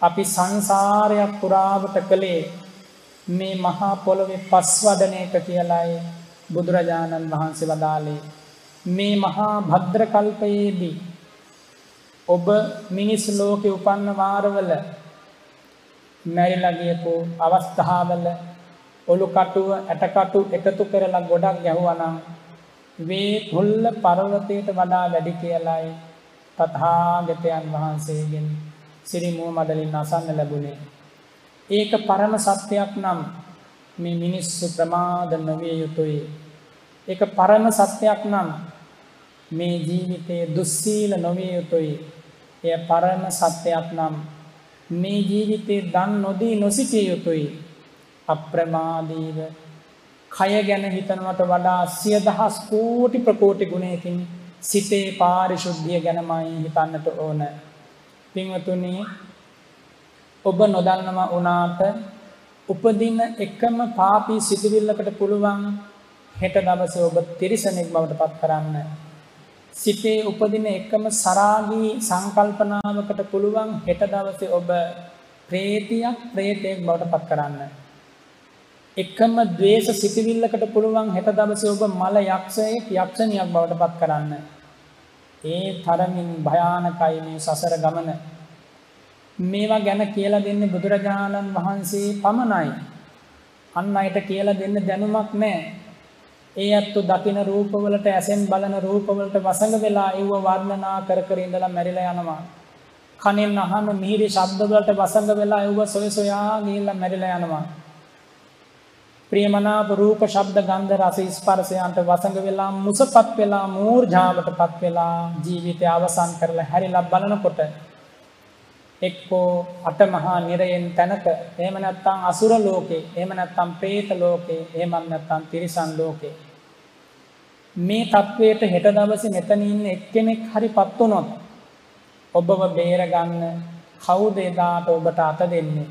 අපි සංසාරයක් පුරාවට කළේ මේ මහා පොළොවේ පස්වදන එක කියලායි බුදුරජාණන් වහන්සේ වදාළේ මේ මහා භද්‍ර කල්පයේදී ඔබ මිනිස් ලෝකේ උපන්න වාරවල මැරිලා ගියපු අවස්ථාවල ඔලු කටුව ඇටකටු එකතු කරලා ගොඩක් ගැහුවා නම් වේ පුල්ල පර්වතයට වඩා වැඩි කියලායි තථාගතයන් වහන්සේගෙන් සිරි මුවමඩලින් අසන්න ලැබුණේ ඒක පරම සත්‍යයක් නම් මේ මිනිස්සු ප්‍රමාද නොවිය යුතුයි. ඒක පරම සත්‍යයක් නම් මේ ජීවිතයේ දුස්සීල නොවිය යුතුයි. එය පරම සත්‍යයක් නම් මේ ජීවිතේ දන් නොදී නොසිටිය යුතුයි. අප්‍රමාදීව කය ගැන හිතනවට වඩා සිය දහස් කෝටි ප්‍රකෝටි ගුණයකින් සිතේ පාරිශුද්ධිය ගැනමයි හිතන්නට ඕන. පින්වතුනි ඔබ නොදන්නවා වුණාට උපදින එකම පාපී සිතුවිල්ලකට පුළුවන් හෙට දවසේ ඔබ තිරිසනෙක් බවට පත් කරන්න. සිතේ උපදින එකම සරාගී සංකල්පනාවකට පුළුවන් හෙට දවසේ ඔබ ප්‍රේතියක් ප්‍රේතයෙක් බවට පත් කරන්න. එකම ද්වේෂ සිතුවිල්ලකට පුළුවන් හෙට දවසේ ඔබ මල යක්ෂයෙක් යක්ෂණියක් බවට පත් කරන්න. ඒ තරමින් භයානකයි මේ සසර ගමන. මේවා ගැන කියලා දෙන්නේ බුදුරජාණන් වහන්සේ පමණයි. අන් අයට කියලා දෙන්න දැනුමක් නැහැ. ඒ අත්තු දකින රූපවලට ඇසෙන් බලන රූපවලට වසඟ වෙලා ඒව වර්ණනා කර කර ඉඳලා මැරිලා යනවා. කනෙන් අහන මිහිරි ශබ්ද වලට වසඟ වෙලා ඒව සොය සොයා ගිහිල්ලා මැරිලා යනවා. ප්‍රියමනාප රූප ශබ්ද ගන්ධ රස ස්පර්ශයන්ට වසඟ වෙලා මුසපත් වෙලා මූර්ජාවටපත් වෙලා ජීවිතය අවසන් කරලා හැරිලා බලනකොට එක්කෝ අටමහා නිරයෙන් තැනක එහෙම නැත්නම් අසුර ලෝකේ එහෙම නැත්නම් പ്രേත ලෝකේ එහෙම නැත්නම් තිරිසන් ලෝකේ මේ තත්ත්වයට හෙට දවසේ මෙතන ඉන්න එක්කෙනෙක් හරි පත් වුණොත් ඔබව බේරගන්න කවුද එදාට ඔබට අත දෙන්නේ?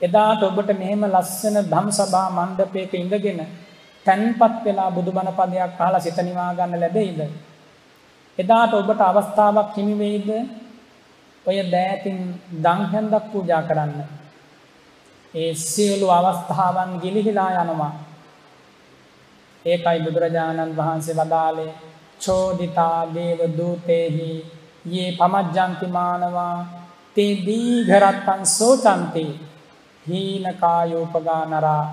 එදාට ඔබට මෙහෙම ලස්සන ධම්සභා මණ්ඩපයක ඉඳගෙන තැන්පත් වෙලා බුදුබණ පදයක් අහලා සිත නිවා ගන්න ලැබෙයිද? එදාට ඔබට අවස්ථාවක් හිමි වෙයිද? ඔය දෑතින් දන් හැන්දක් පූජා කරන්න. ඒ සියලු අවස්ථාවන් ගිලිහිලා යනවා. ඒකයි බුදුරජාණන් වහන්සේ වදාලේ චෝදිතා දේව දූතේහි යේ පමජ්ජන්තිමානවා තේ දීඝරත්තන් සෝතන්ති හීනකායෝපගා නරා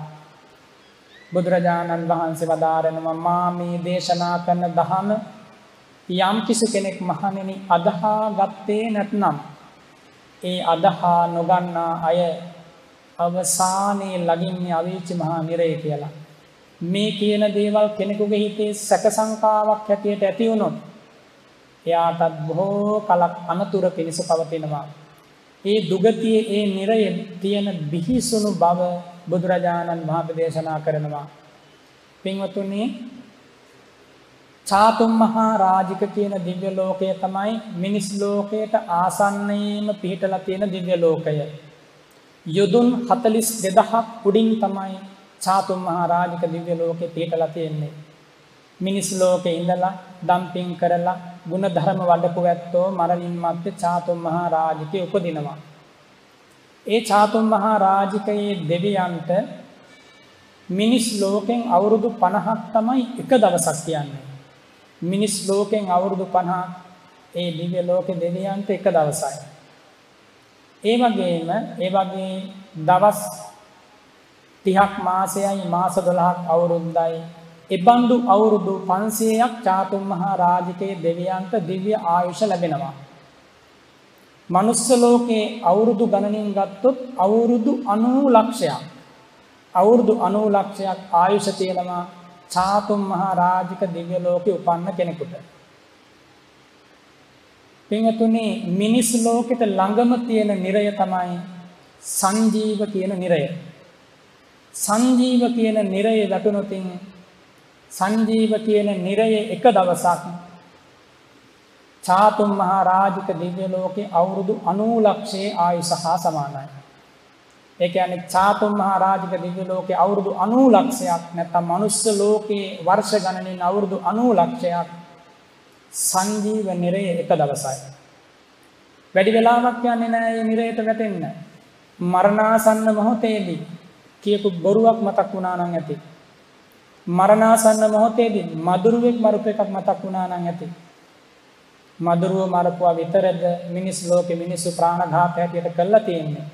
බුදුරජාණන් වහන්සේ වදාරනවා මා මේ දේශනා කරන දහම යම් කිසි කෙනෙක් මහණෙනි අදහා ගත්තේ නැත්නම් ඒ අදහා නොගන්නා අය අවසානයේ ළඟින්නේ අවීචි මහා නිරය කියලා. මේ කියන දේවල් කෙනෙකුගේ හිතේ සැක සංකාවක් හැටියට ඇති වුණොත් එයාටත් බොහෝ කලක් අනතුරු පිණිස පවතිනවා. ඒ දුගතියේ ඒ නිරය තියෙන බිහිසුණු බව බුදුරජාණන් වහන්සේ දේශනා කරනවා. පින්වතුනි චාතුම් මහා රාජික කියන දිව්‍ය ලෝකය තමයි මිනිස් ලෝකයට ආසන්නයේම පිහිටලා තියෙන දිව්‍ය ලෝකය. යොදුන් 42000ක් උඩින් තමයි චාතුම් මහා රාජික දිව්‍ය ලෝකේ පිහිටලා තියෙන්නේ. මිනිස් ලෝකේ ඉඳලා දම්පින් කරලා ගුණ ධර්ම වඩපු ඇත්තෝ මරණින් මත්තේ චාතුම් මහා රාජිකේ උපදිනවා. ඒ චාතුම් මහා රාජිකයේ දෙවියන්ට මිනිස් ලෝකෙන් අවුරුදු 50ක් තමයි එක දවසක් කියන්නේ. මිනිස් ලෝකෙන් අවුරුදු 50 ඒ දිව්‍ය ලෝකේ දෙවියන්ට එක දවසයි. ඒ වගේම ඒ වගේ දවස් 30ක් මාසයයි මාස 12ක් අවුරුද්දයි එබඳු අවුරුදු 500ක් චාතුම් මහා රාජිකේ දෙවියන්ට දිව්‍ය ආයුෂ ලැබෙනවා. මනුස්ස ලෝකේ අවුරුදු ගණනින් ගත්තොත් අවුරුදු 90 ලක්ෂයක්. අවුරුදු 90 ලක්ෂයක් ආයුෂ තියෙනවා චාතුම් මහා රාජික දිව්‍ය ලෝකේ උපන්න කෙනෙකුට. පින්වතුනි මිනිස් ලෝකෙට ළඟම තියෙන නිරය තමයි සංජීව කියන නිරය. සංජීව කියන නිරය වැටුණොතින් සංජීව කියන නිරය එක දවසක් චාතුම් මහා රාජික දිව්‍ය ලෝකේ අවුරුදු 90 ලක්ෂයේ ආයුෂ හා සමානයි. ඒ කියන්නේ චාතුම් මහා රාජික දිව්‍ය ලෝකේ අවුරුදු 90 ලක්ෂයක් නැත්නම් මනුස්ස ලෝකේ වර්ෂ ගණනින් අවුරුදු 90 ලක්ෂයක් සංජීව නිරය එක දවසයි. වැඩි වෙලාවක් යන්නේ නැහැ මේ නිරයට වැටෙන්න. මරණාසන්න මොහොතේදී කියපු බොරුවක් මතක් වුණා නම් ඇති. මරණාසන්න මොහොතේදී මදුරුවෙක් මරුප එකක් මතක් වුණා නම් ඇති. මදුරුව මරපුවා විතරද මිනිස් ලෝකේ මිනිස්සු ප්‍රාණඝාත හැටියට කළා තියෙන්නේ.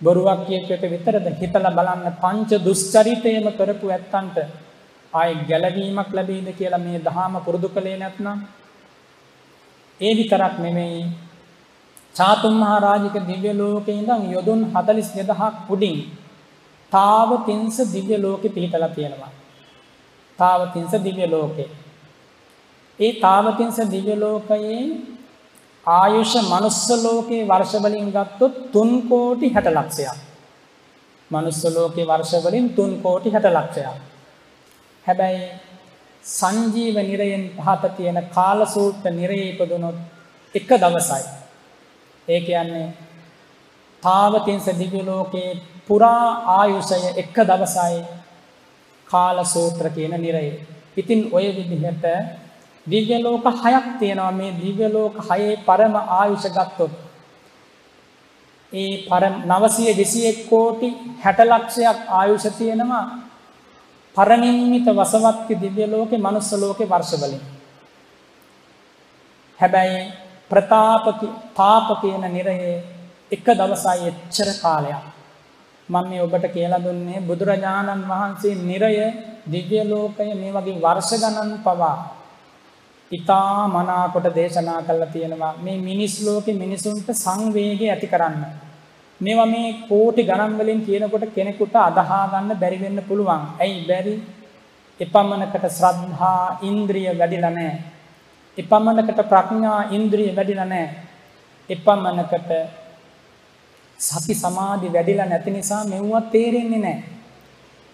බොරුවක් කියපු එක විතරද හිතලා බලන්න පංච දුස්චරිතයම කරපු ඇත්තන්ට ආයි ගැලවීමක් ලැබෙයිද කියලා මේ දහම පුරුදු කළේ නැත්නම් ඒ විතරක් නෙමෙයි චාතුම් මහරජික දිව්‍ය ලෝකේ ඉඳන් යොදුන් 42000ක් උඩින් තාව තින්ස දිව්‍ය ලෝකෙ පිහිටලා තියෙනවා. තාව තින්ස දිව්‍ය ලෝකේ. ඒ තාව තින්ස දිව්‍ය ලෝකයේ ආයුෂ මනුස්ස ලෝකේ වර්ෂ වලින් ගත්තොත් 3 කෝටි 60 ලක්ෂයක්. මනුස්ස ලෝකේ වර්ෂ වලින් 3 කෝටි 60 ලක්ෂයක්. හැබැයි සංජීව නිරයෙන් පහත තියෙන කාලසූත්‍ර නිරයේ ඉපදුනොත් එක දවසයි. ඒ කියන්නේ තාවතින්ස දිව්‍ය ලෝකේ පුරා ආයුෂය එක දවසයි කාලසූත්‍ර කියන නිරය. ඉතින් ඔය විදිහට දිව්‍ය ලෝක හයක් තියෙනවා මේ දිව්‍ය ලෝක හයේ පරම ආයුෂ ගත්තොත් ඒ පරම 921 කෝටි 60 ලක්ෂයක් ආයුෂ තියෙනවා පරනිම්මිත වසවත්ති දිව්‍ය ලෝකේ මනුස්ස ලෝකේ වර්ෂ වලින්. හැබැයි ප්‍රතාප තාප කියන නිරයේ එක දවසයි එච්චර කාලයක්. මම මේ ඔබට කියලා දුන්නේ බුදුරජාණන් වහන්සේ නිරය දිව්‍ය ලෝකය මේ වගේ වර්ෂ ගණන් පවා ඊතා මනාකොට දේශනා කළා තියෙනවා මේ මිනිස් ලෝකේ මිනිසුන්ට සංවේගය ඇති කරන්න. මේවා මේ කෝටි ගණන් වලින් කියනකොට කෙනෙකුට අදහා ගන්න බැරි වෙන්න පුළුවන්. ඇයි බැරි? එපමණකට ශ්‍රද්ධා ඉන්ද්‍රිය වැඩිලා නැහැ. එපමණකට ප්‍රඥා ඉන්ද්‍රිය වැඩිලා නැහැ. එපමණකට සති සමාධි වැඩිලා නැති නිසා මෙවුවා තේරෙන්නේ නැහැ.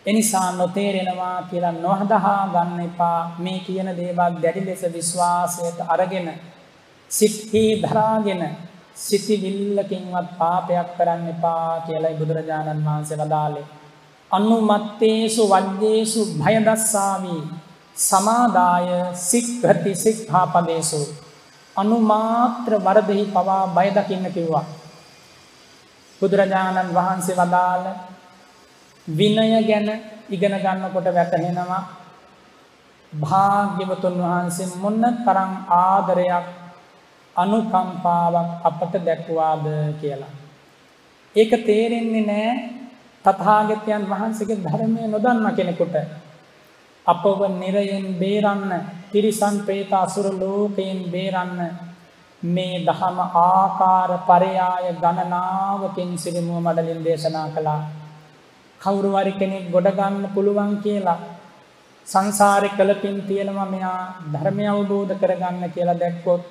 එනිසා නොතේරෙනවා කියලා නොහදහා ගන්න එපා. මේ කියන දේවල් දැඩි ලෙස විශ්වාසයට අරගෙන සිත්හි දරාගෙන සිතිවිල්ලකින්වත් පාපයක් කරන්න එපා කියලායි බුදුරජාණන් වහන්සේ වදාළේ. අනුමත්තේසු වජ්ජේසු භයදස්සාමි සමාදාය සික්ඛති සික්ඛාපදේසු අනුමාත්‍ර වරදෙහි පවා බය දකින්න කිව්වා. බුදුරජාණන් වහන්සේ වදාළ විනය ගැන ඉගෙන ගන්නකොට වැටහෙනවා භාග්‍යවතුන් වහන්සේ මොන්න තරම් ආදරයක් අනුකම්පාවක් අපට දැක්වාද කියලා. ඒක තේරෙන්නේ නෑ තථාගතයන් වහන්සේගේ ධර්මය නොදන්න කෙනෙකුට. අපව නිරයෙන් බේරන්න තිරිසන් ප්‍රේත අසුර ලෝකයෙන් බේරන්න මේ දහම ආකාර පරයාය ගණනාවකින් සිරිමුව මඩලින් දේශනා කළා. කවුරුවරි කෙනෙක් ගොඩගන්න පුළුවන් කියලා සංසාරෙ කළපින් තියෙනවා මෙයා ධර්මය අවබෝධ කරගන්න කියලා දැක්කොත්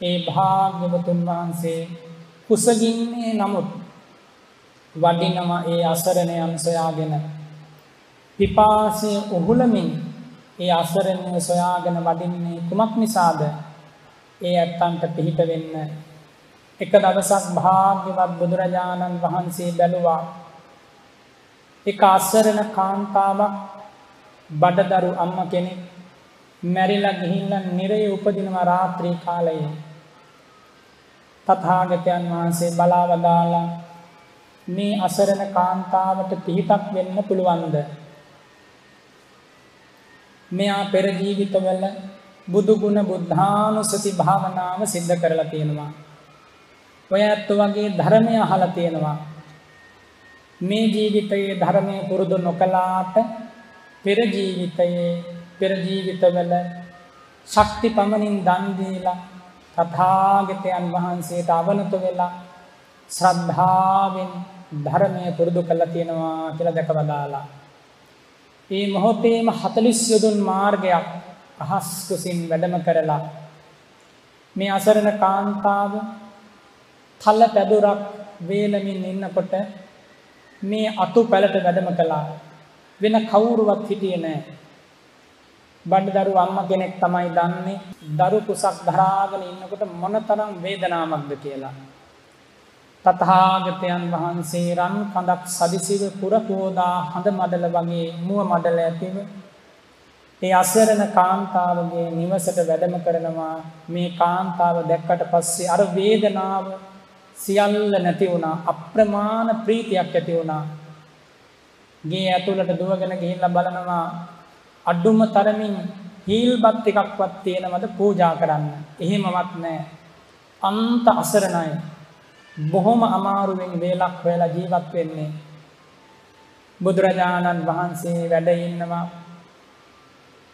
ඒ භාග්‍යවතුන් වහන්සේ කුසගින්නේ නමුත් වඩිනවා ඒ අසරණයන් සොයාගෙන පිපාසය උහුලමින් ඒ අසරණය සොයාගෙන වඩින්නේ කුමක් නිසාද ඒ ඇත්තන්ට පිහිට වෙන්න. එක දවසක් භාග්‍යවත් බුදුරජාණන් වහන්සේ බැලුවා. එක අස්සරණ කාන්තාවක් බඩදරු අම්ම කෙනෙක් මැරිලා ගිහිල්ලා නිරයේ උපදිනවා රාත්‍රී කාලයේ තථාගතයන් වහන්සේ බලා වදාලා මේ අසරණ කාන්තාවට පිහිටක් වෙන්න පුළුවන්ද? මෙයා පෙර ජීවිතවල බුදු ගුණ බුද්ධානුස්සති භාවනාව සිද්ධ කරලා තියෙනවා ඔය ඇත්ත වගේ ධර්මය අහලා තියෙනවා මේ ජීවිතයේ ධර්මය පුරුදු නොකලාට පෙර ජීවිතයේ පෙර ජීවිතවල ශක්ති පමණින් දන් දීලා තථාගතයන් වහන්සේට අවනත වෙලා ශ්‍රද්ධාවෙන් ධර්මය පුරුදු කළා තියෙනවා කියලා දැකවදාලා. මේ මොහොතේම 40 යොදුන් මාර්ගයක් අහස් කුසින් වැඩම කරලා මේ අසරණ කාන්තාව තල පැදුරක් වේලමින් ඉන්නකොට මේ අතු පැලට වැඩම කළා. වෙන කවුරුවත් හිටියේ නැහැ. බණ්ඩදරු අම්මා කෙනෙක් තමයි දන්නේ දරු කුසක් දරාගෙන ඉන්නකොට මොනතරම් වේදනාවක්ද කියලා. තථාගතයන් වහන්සේ රන් කඳක් සදිසිව පුරපෝදා හඳ මඩල වගේ මුව මඩල ඇතිව ඒ අසරණ කාන්තාවගේ නිවසට වැඩම කරනවා. මේ කාන්තාව දැක්කට පස්සේ අර වේදනාව සියල්ල නැති වුණා. අප්‍රමාණ ප්‍රීතියක් ඇති වුණා. ගේ ඇතුළට දුවගෙන ගිහිල්ලා බලනවා. අඩුම තරමින් හීල්බත් එකක්වත් තියෙනවද පූජා කරන්න? එහෙමවත් නැහැ අන්ත අසරණයි. බොහොම අමාරුවෙන් වේලක් හොයලා ජීවත් වෙන්නේ. බුදුරජාණන් වහන්සේ වැඩ ඉන්නවා.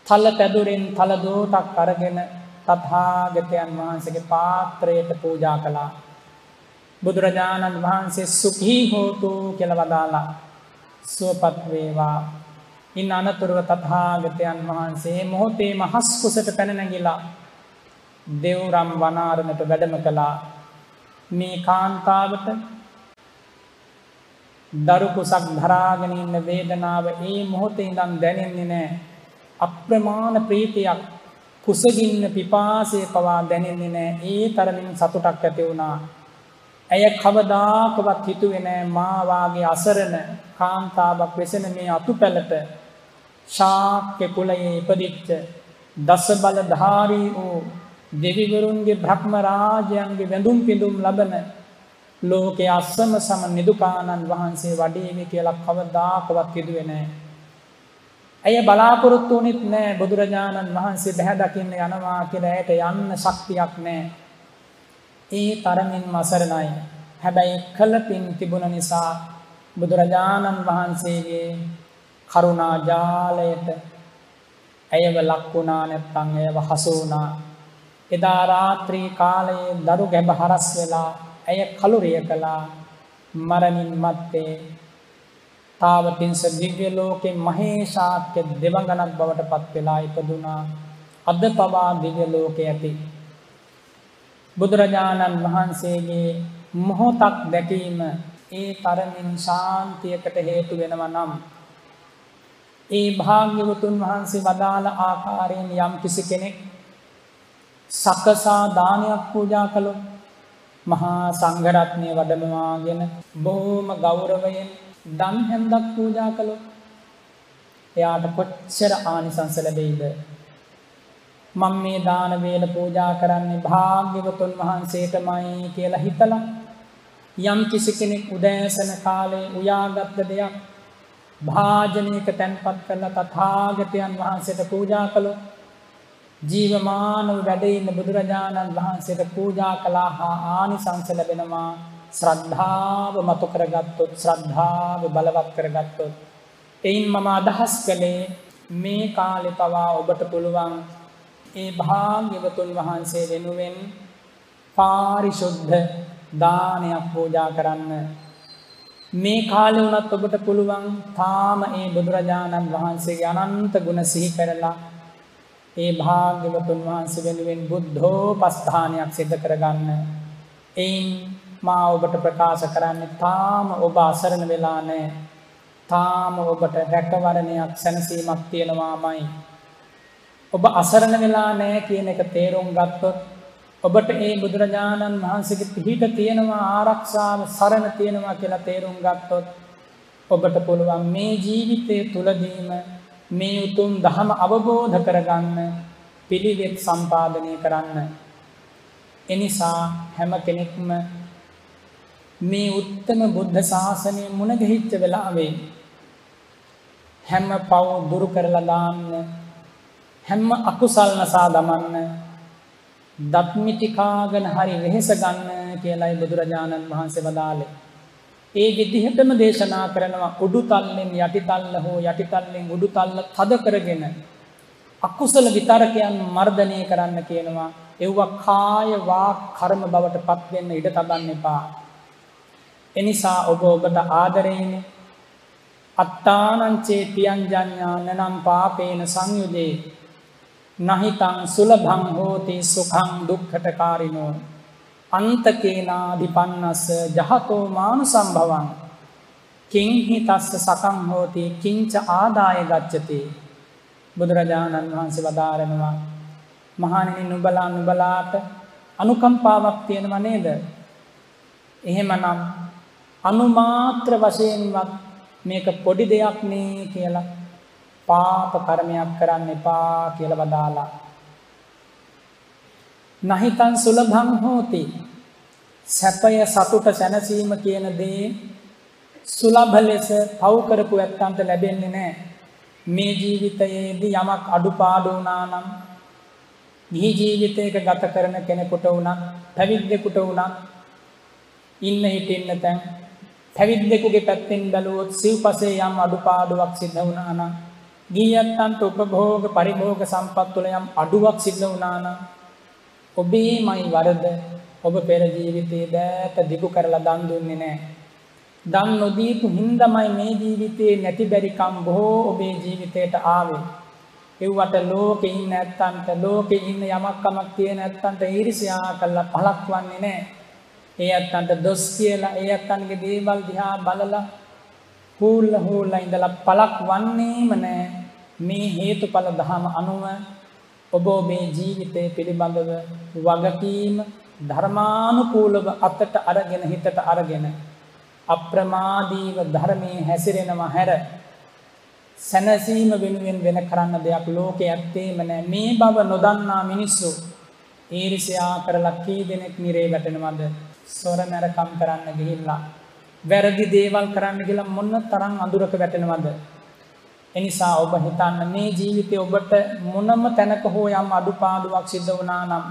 තල පැදුරෙන් තල දෝටක් අරගෙන තථාගතයන් වහන්සේගේ පාත්‍රයට පූජා කළා. බුදුරජාණන් වහන්සේ සුඛී හෝතු කියලා වදාලා සුවපත් වේවා. ඉන් අනතුරුව තථාගතයන් වහන්සේ මොහොතේ මහස් කුසට පැන නැගිලා දෙව්රම් වනාරණට වැඩම කළා. මේ කාන්තාවට දරු කුසක් දරාගෙන ඉන්න වේදනාව ඒ මොහොතේ ඉඳන් දැනෙන්නේ නැහැ. අප්‍රමාණ ප්‍රීතියක් කුසගින්න පිපාසය පවා දැනෙන්නේ නැහැ ඒ තරමින් සතුටක් ඇති වුණා ඇය කවදාකවත් හිතුවේ නෑ මා වාගේ අසරණ කාන්තාවක් වෙසෙන මේ අතුපැලට ශාක්‍ය කුලයේ ඉපදිච්ච දස බලධාරී වූ දෙවිවරුන්ගේ බ්‍රහ්ම රාජයන්ගේ වැඳුම් පිඳුම් ලබන ලෝකයේ අස්සම සම නිදුකානන් වහන්සේ වඩේවි කියලා කවදාකවත් හිතුවේ නෑ. ඇය බලාපොරොත්තු වුණෙත් නෑ බුදුරජාණන් වහන්සේ බැහැ දකින්න යනවා කියලා ඇයට යන්න ශක්තියක් නෑ. ඒ තරමින් මසරණයි. හැබැයි කළ පින් තිබුණ නිසා බුදුරජාණන් වහන්සේගේ කරුණා ජාලයට ඇයව ලක් වුණා නැත්නම් ඇයව හසු වුණා. එදා රාත්‍රී කාලයේ දරු ගැබ හරස් වෙලා ඇය කලුරිය කළා. මරණින් මත්තේ තාවතින්ස දිව්‍ය ලෝකේ මහේශාක්‍ය දෙවඟනක් බවට පත් වෙලා ඉපදුනා. අද පවා දිව්‍ය ලෝකේ ඇති බුදුරජාණන් වහන්සේගේ මොහොතක් දැකීම ඒ තරමින් ශාන්තියකට හේතු වෙනවා නම් ඒ භාග්‍යවතුන් වහන්සේ වදාළ ආකාරයෙන් යම් කිසි කෙනෙක් සකසා දානයක් පූජා කළොත් මහා සංඝරත්නය වඩමවාගෙන බොහෝම ගෞරවයෙන් දන් හැන්දක් පූජා කළොත් එයාට කොච්චර ආනිසංස ලැබෙයිද? මම මේ දාන වේල පූජා කරන්නේ භාග්‍යවතුන් වහන්සේටමයි කියලා හිතලා යම් කිසි කෙනෙක් උදෑසන කාලේ උයාගත්ත දෙයක් භාජනයක තැන්පත් කරලා තථාගතයන් වහන්සේට පූජා කළොත් ජීවමානව වැඩ ඉන්න බුදුරජාණන් වහන්සේට පූජා කළා හා ආනිසංස ලැබෙනවා. ශ්‍රද්ධාව මතු කරගත්තොත් ශ්‍රද්ධාව බලවත් කරගත්තොත් එයින් මම අදහස් කළේ මේ කාලෙ පවා ඔබට පුළුවන් ඒ භාග්‍යවතුන් වහන්සේ වෙනුවෙන් පාරිශුද්ධ දානයක් පූජා කරන්න. මේ කාලෙ වුණත් ඔබට පුළුවන් තාම ඒ බුදුරජාණන් වහන්සේගේ අනන්ත ගුණ සිහි කරලා ඒ භාග්‍යවතුන් වහන්සේ වෙනුවෙන් බුද්ධෝපස්ථානයක් සිද්ධ කරගන්න. එයින් මා ඔබට ප්‍රකාශ කරන්නේ තාම ඔබ අසරණ වෙලා නැහැ. තාම ඔබට රැකවරණයක් සැනසීමක් තියෙනවාමයි. ඔබ අසරණ වෙලා නැහැ කියන එක තේරුම් ගත්තොත් ඔබට ඒ බුදුරජාණන් වහන්සේගේ පිහිට තියෙනවා ආරක්ෂාව සරණ තියෙනවා කියලා තේරුම් ගත්තොත් ඔබට පුළුවන් මේ ජීවිතය තුලදීම මේ උතුම් ධහම අවබෝධ කරගන්න පිළිවෙත් සම්පාදනය කරන්න. එනිසා හැම කෙනෙක්ම මේ උත්තම බුද්ධ ශාසනය මුණ ගැහිච්ච වෙලාවේ හැම පව් දුරු කරලා දාන්න හැම අකුසල් නසා දමන්න දත්මිටිකාගෙන හරි වෙහෙස ගන්න කියලායි බුදුරජාණන් වහන්සේ වදාළේ. ඒ විදිහටම දේශනා කරනවා උඩු තල්ලෙන් යටි තල්ල හෝ යටි තල්ලෙන් උඩු තල්ල තද කරගෙන අකුසල විතරකයන් මර්ධනය කරන්න කියනවා. ඒවා කාය වාක් කර්ම බවට පත් වෙන්න ඉඩ තබන්න එපා. එනිසා ඔබ ඔබට ආදරයෙන් අත්තානංචේ පියංජඤ්ඤා නනම් පාපේන සංයුදේ. නහිතං සුලභං හෝති සුඛං දුක්ඛටකාරිනෝ. අන්තකේනාදිපන්නස්ස ජහතෝ මානුසම්භවං. කිංහි තස්ස සකං හෝති කිංච ආදාය ගච්ඡති. බුදුරජාණන් වහන්සේ වදාරනවා මහණෙනි නුඹලා නුඹලාට අනුකම්පාවක් තියෙනව නේද? එහෙමනම් අනුමාත්‍ර වශයෙන්වත් මේක පොඩි දෙයක් නේ කියලා පාප කර්මයක් කරන්න එපා කියලා වදාලා. නහිතන් සුලභං හෝති. සැපය සතුට සැනසීම කියන දේ සුලභ ලෙස පව් කරපු ඇත්තන්ට ලැබෙන්නේ නැහැ. මේ ජීවිතයේදී යමක් අඩුපාඩු වුණා නම් ගිහි ජීවිතයක ගත කරන කෙනෙකුට වුණත් පැවිද්දෙකුට වුණත් ඉන්න හිටින්න තැන් පැවිද්දෙකුගේ පැත්තෙන් බැලුවොත් සිව්පසේ යම් අඩුපාඩුවක් සිද්ධ වුණා නම් ගීයත්තන්ට උපභෝග පරිභෝග සම්පත් තුළ යම් අඩුවක් සිද්ධ වුණා නම් ඔබේමයි වරද ඔබ පෙර ජීවිතයේ දෑත දිගු කරලා දන් දුන්නේ නැහැ. දන් නොදීපු හින්දාමයි මේ ජීවිතේ නැති බැරිකම් බොහෝ ඔබේ ජීවිතයට ආවේ. එව්වට ලෝකේ ඉන්න නැත්තන්ට ලෝකේ ඉන්න යමක් කමක් තියෙන නැත්තන්ට ඊර්ෂ්‍යා කළා පළක් වන්නේ නැහැ. ඒ ඇත්තන්ට දොස් කියලා ඒ ඇත්තන්ගේ දේවල් දිහා බලලා හූල්ල හූල්ලා ඉඳලා පළක් වන්නේම නැහැ. මේ හේතුඵල ධම අනුව ඔබ ඔබේ ජීවිතය පිළිබඳව වගකීම ධර්මානුකූලව අතට අරගෙන හිතට අරගෙන අප්‍රමාදීව ධර්මයේ හැසිරෙනවා හැර. සැනසීම වෙනුවෙන් වෙන කරන්න දෙයක් ලෝකේ ඇත්තේම නැහැ මේ බව නොදන්නා මිනිස්සු ඊර්ෂ්‍යා කරලා කී දෙනෙක් නිරේ වැටෙනවද? සොර මරකම් කරන්න ගිහිල්ලා වැරදි දේවල් කරන්න කියලා මොන තරම් අඳුරක වැටෙනවද එනිසා ඔබ හිතන්න මේ ජීවිතේ ඔබට මොනම තැනක හෝ යම් අඩුපාඩුවක් සිද්ධ වුණා නම්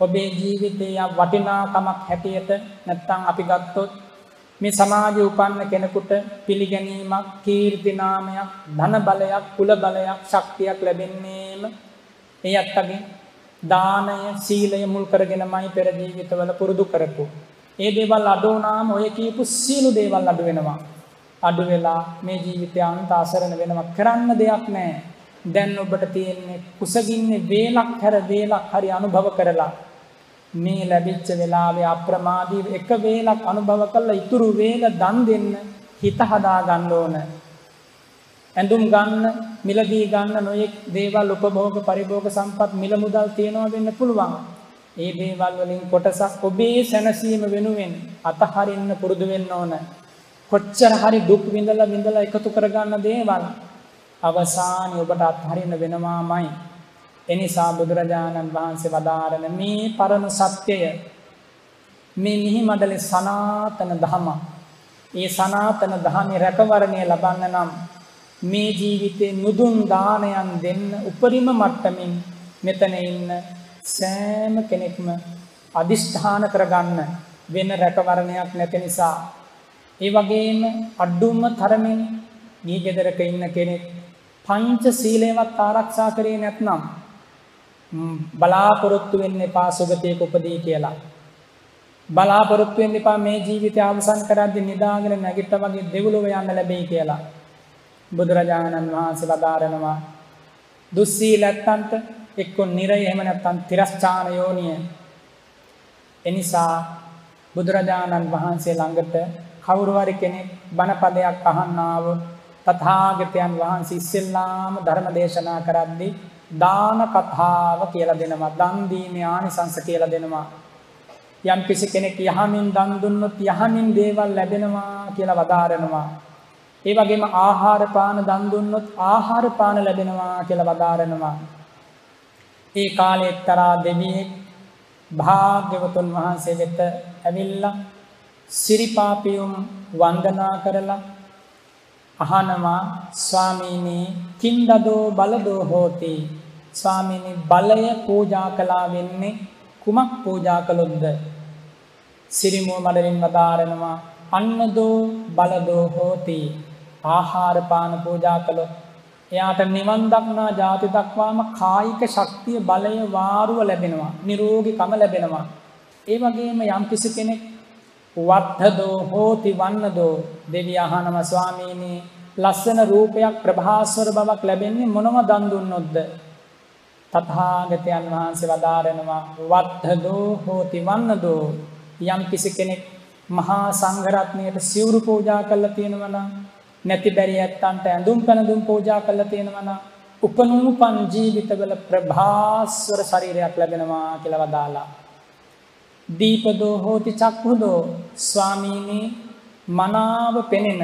ඔබේ ජීවිතයේ යම් වටිනාකමක් හැටියට නැත්තම් අපි ගත්තොත් මේ සමාජයේ උපන්න කෙනෙකුට පිළිගැනීමක් කීර්ති නාමයක් ධන බලයක් කුල බලයක් ශක්තියක් ලැබෙන්නේම ඒ අත්තගේ දානය සීලය මුල් කරගෙනමයි පෙර ජීවිතවල පුරුදු කරපු. ඒ දේවල් අඩු වුණාම ඔය කියපු සියලු දේවල් අඩු වෙනවා. අඩු වෙලා මේ ජීවිතය අන්ත අසරණ වෙනවා කරන්න දෙයක් නැහැ. දැන් ඔබට තියෙන්නේ කුසගින්නේ වේලක් හැර වේලක් හරි අනුභව කරලා මේ ලැබිච්ච වෙලාවේ අප්‍රමාදීව එක වේලක් අනුභව කරලා ඉතුරු වේල දන් දෙන්න හිත හදා ගන්න ඕන. ඇඳුම් ගන්න, මිලදී ගන්න නොයෙක් දේවල් උපභෝග පරිභෝග සම්පත් මිල මුදල් තියනවා වෙන්න පුළුවන්. ඒ දේවල් වලින් කොටසක් ඔබේ සැනසීම වෙනුවෙන් අතහරින්න පුරුදු වෙන්න ඕන. කොච්චර හරි දුක් විඳලා විඳලා එකතු කරගන්න දේවල් අවසානයේ ඔබට අත්හරින්න වෙනවාමයි. එනිසා බුදුරජාණන් වහන්සේ වදාරන මේ පරණ සත්‍යය මේ මිහි මඩලේ සනාතන දහම. ඒ සනාතන දහමේ රැකවරණය ලබන්න නම් මේ ජීවිතේ නුදුන් දානයන් දෙන්න උපරිම මට්ටමින් මෙතන ඉන්න සෑම කෙනෙක්ම අදිෂ්ඨාන කරගන්න වෙන රැකවරණයක් නැති නිසා ඒ වගේම අඩුම තරමින් මේ ගෙදරක ඉන්න කෙනෙක් පංච සීලයවත් ආරක්ෂා කරේ නැත්නම් බලාපොරොත්තු වෙන්න එපා සුගතියක උපදී කියලා. බලාපොරොත්තු වෙන්න එපා මේ ජීවිතය අවසන් කරද්දී නිදාගෙන නැගිට වගේ දෙව්ලොව යන්න ලැබෙයි කියලා. බුදුරජාණන් වහන්සේ වදාරනවා දුස්සීලත්තන්ට එක්ක නිරය එහෙම නැත්නම් තිරස්චාන යෝනිය. එනිසා බුදුරජාණන් වහන්සේ ළඟට කවුරු හරි කෙනෙක් බණපදයක් අහන්න ආවොත් තථාගතයන් වහන්සේ ඉස්සෙල්ලාම ධර්ම දේශනා කරද්දී දාන කතාව කියලා දෙනවා. දන් දීමේ ආනිසංස කියලා දෙනවා. යම් කිසි කෙනෙක් යහමින් දන් දුන්නොත් යහමින් දේවල් ලැබෙනවා කියලා වදාරනවා. ඒ වගේම ආහාර පාන දන් දුන්නොත් ආහාර පාන ලැබෙනවා කියලා වදාරනවා. ඒ කාලේ එක්තරා දෙවියෙක් භාග්‍යවතුන් වහන්සේ වෙත ඇවිල්ලා සිරිපාපියුම් වන්දනා කරලා අහනවා ස්වාමීනි කින්දදෝ බලදෝ හෝති? ස්වාමීනි බලය පූජා කළා වෙන්නේ කුමක් පූජා කළොත්ද? සිරිමුව මඩලින් වදාරනවා අන්නදෝ බලදෝ හෝති. ආහාර පාන පූජා කළොත් එයාට නිවන් දක්නා ජාති දක්වාම කායික ශක්තිය බලය වාරුව ලැබෙනවා. නිරෝගීකම ලැබෙනවා. ඒ වගේම යම්කිසි කෙනෙක් වත්තදෝ හෝති වන්නදෝ දෙවිය අහනම ස්වාමීනි ලස්සන රූපයක් ප්‍රභාස්වර බවක් ලැබෙන්නේ මොනව දන් දුන්නොත්ද? තථාගතයන් වහන්සේ වදාරනවා වත්තදෝ හෝති වන්නදෝ යම් කිසි කෙනෙක් මහා සංඝරත්නයට සිවුරු පූජා කළා තියෙනවා නම් නැති බැරි ඇත්තන්ට ඇඳුම් පැනඳුම් පූජා කළා තියෙනවා නම් උපනූපන් ජීවිතවල ප්‍රභාස්වර ශරීරයක් ලැබෙනවා කියලා වදාලා දීපදෝ හෝති චක්ඛුදෝ ස්වාමීනි මනාව පෙනෙන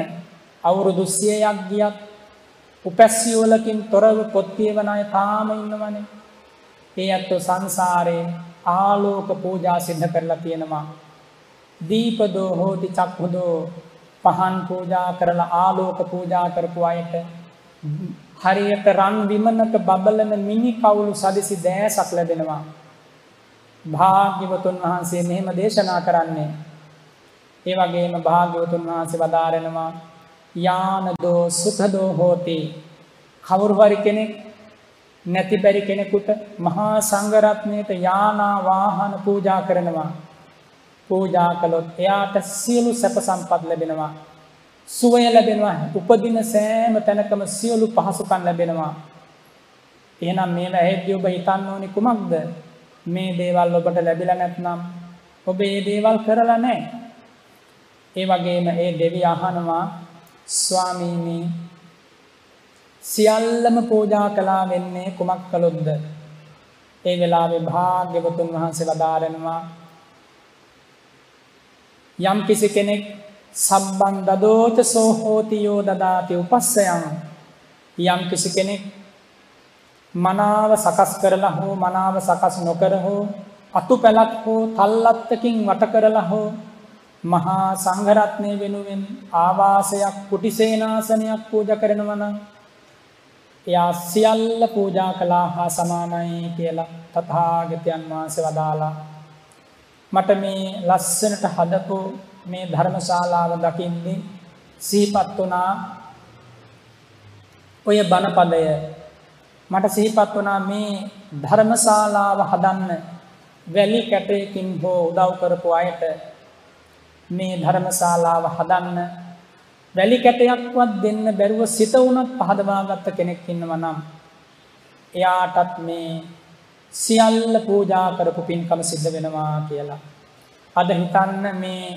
අවුරුදු 100ක් ගියත් උපැස්සියවලකින් තොරව පොත් කියවන අය තාම ඉන්නවනේ. ඒ අත්ව සංසාරේ ආලෝක පූජා සිද්ධ කරලා තියෙනවා. දීපදෝ හෝති චක්ඛුදෝ පහන් පූජා කරලා ආලෝක පූජා කරපු අයට හරියට රන් විමනක බබලන මිනි කවුළු සදිසි දෑසක් ලැබෙනවා. භාග්‍යවතුන් වහන්සේ මෙහෙම දේශනා කරන්නේ. ඒ වගේම භාග්‍යවතුන් වහන්සේ වදාරනවා යානදෝ සුඛදෝ හෝති. කවුරු හරි කෙනෙක් නැති බැරි කෙනෙකුට මහා සංඝරත්නයට යානා වාහන පූජා කරනවා. පූජා කළොත් එයාට සියලු සැප සම්පත් ලැබෙනවා. සුවය ලැබෙනවා. උපදින සෑම තැනකම සියලු පහසුකම් ලැබෙනවා. එහෙනම් මේවා ඇහෙද්දී ඔබ හිතන්න ඕනේ කුමක්ද? මේ දේවල් ඔබට ලැබිලා නැත්නම් ඔබ මේ දේවල් කරලා නැහැ. ඒ වගේම ඒ දෙවි අහනවා ස්වාමීනි සියල්ලම පූජා කළා වෙන්නේ කුමක් කළොත්ද? ඒ වෙලාවේ භාග්‍යවතුන් වහන්සේ වදාරනවා යම් කිසි කෙනෙක් සබ්බන් දදෝච සෝ හෝති යෝ දදාති උපස්සයන්. යම් කිසි කෙනෙක් මනාව සකස් කරලා හෝ මනාව සකස් නොකර හෝ අතුපැලක් හෝ තල්ලත්තකින් වට කරලා හෝ මහා සංඝරත්නය වෙනුවෙන් ආවාසයක් කුටිසේනාසනයක් පූජා කරනවා නම් එයා සියල්ල පූජා කළා හා සමානයි කියලා තථාගතයන් වහන්සේ වදාලා මට මේ ලස්සනට හදපු මේ ධර්මශාලාව දකින්නේ සිහිපත් වුණා ඔය බණපදය. මට සිහිපත් වුණා මේ ධර්මශාලාව හදන්න වැලි කැටයකින් හෝ උදව් කරපු අයට මේ ධර්මශාලාව හදන්න වැලි කැටයක්වත් දෙන්න බැරුව සිත වුණත් පහදවාගත්ත කෙනෙක් ඉන්නවා නම් එයාටත් මේ සියල්ල පූජා කරපු පින්කම සිද්ධ වෙනවා කියලා. අද හිතන්න මේ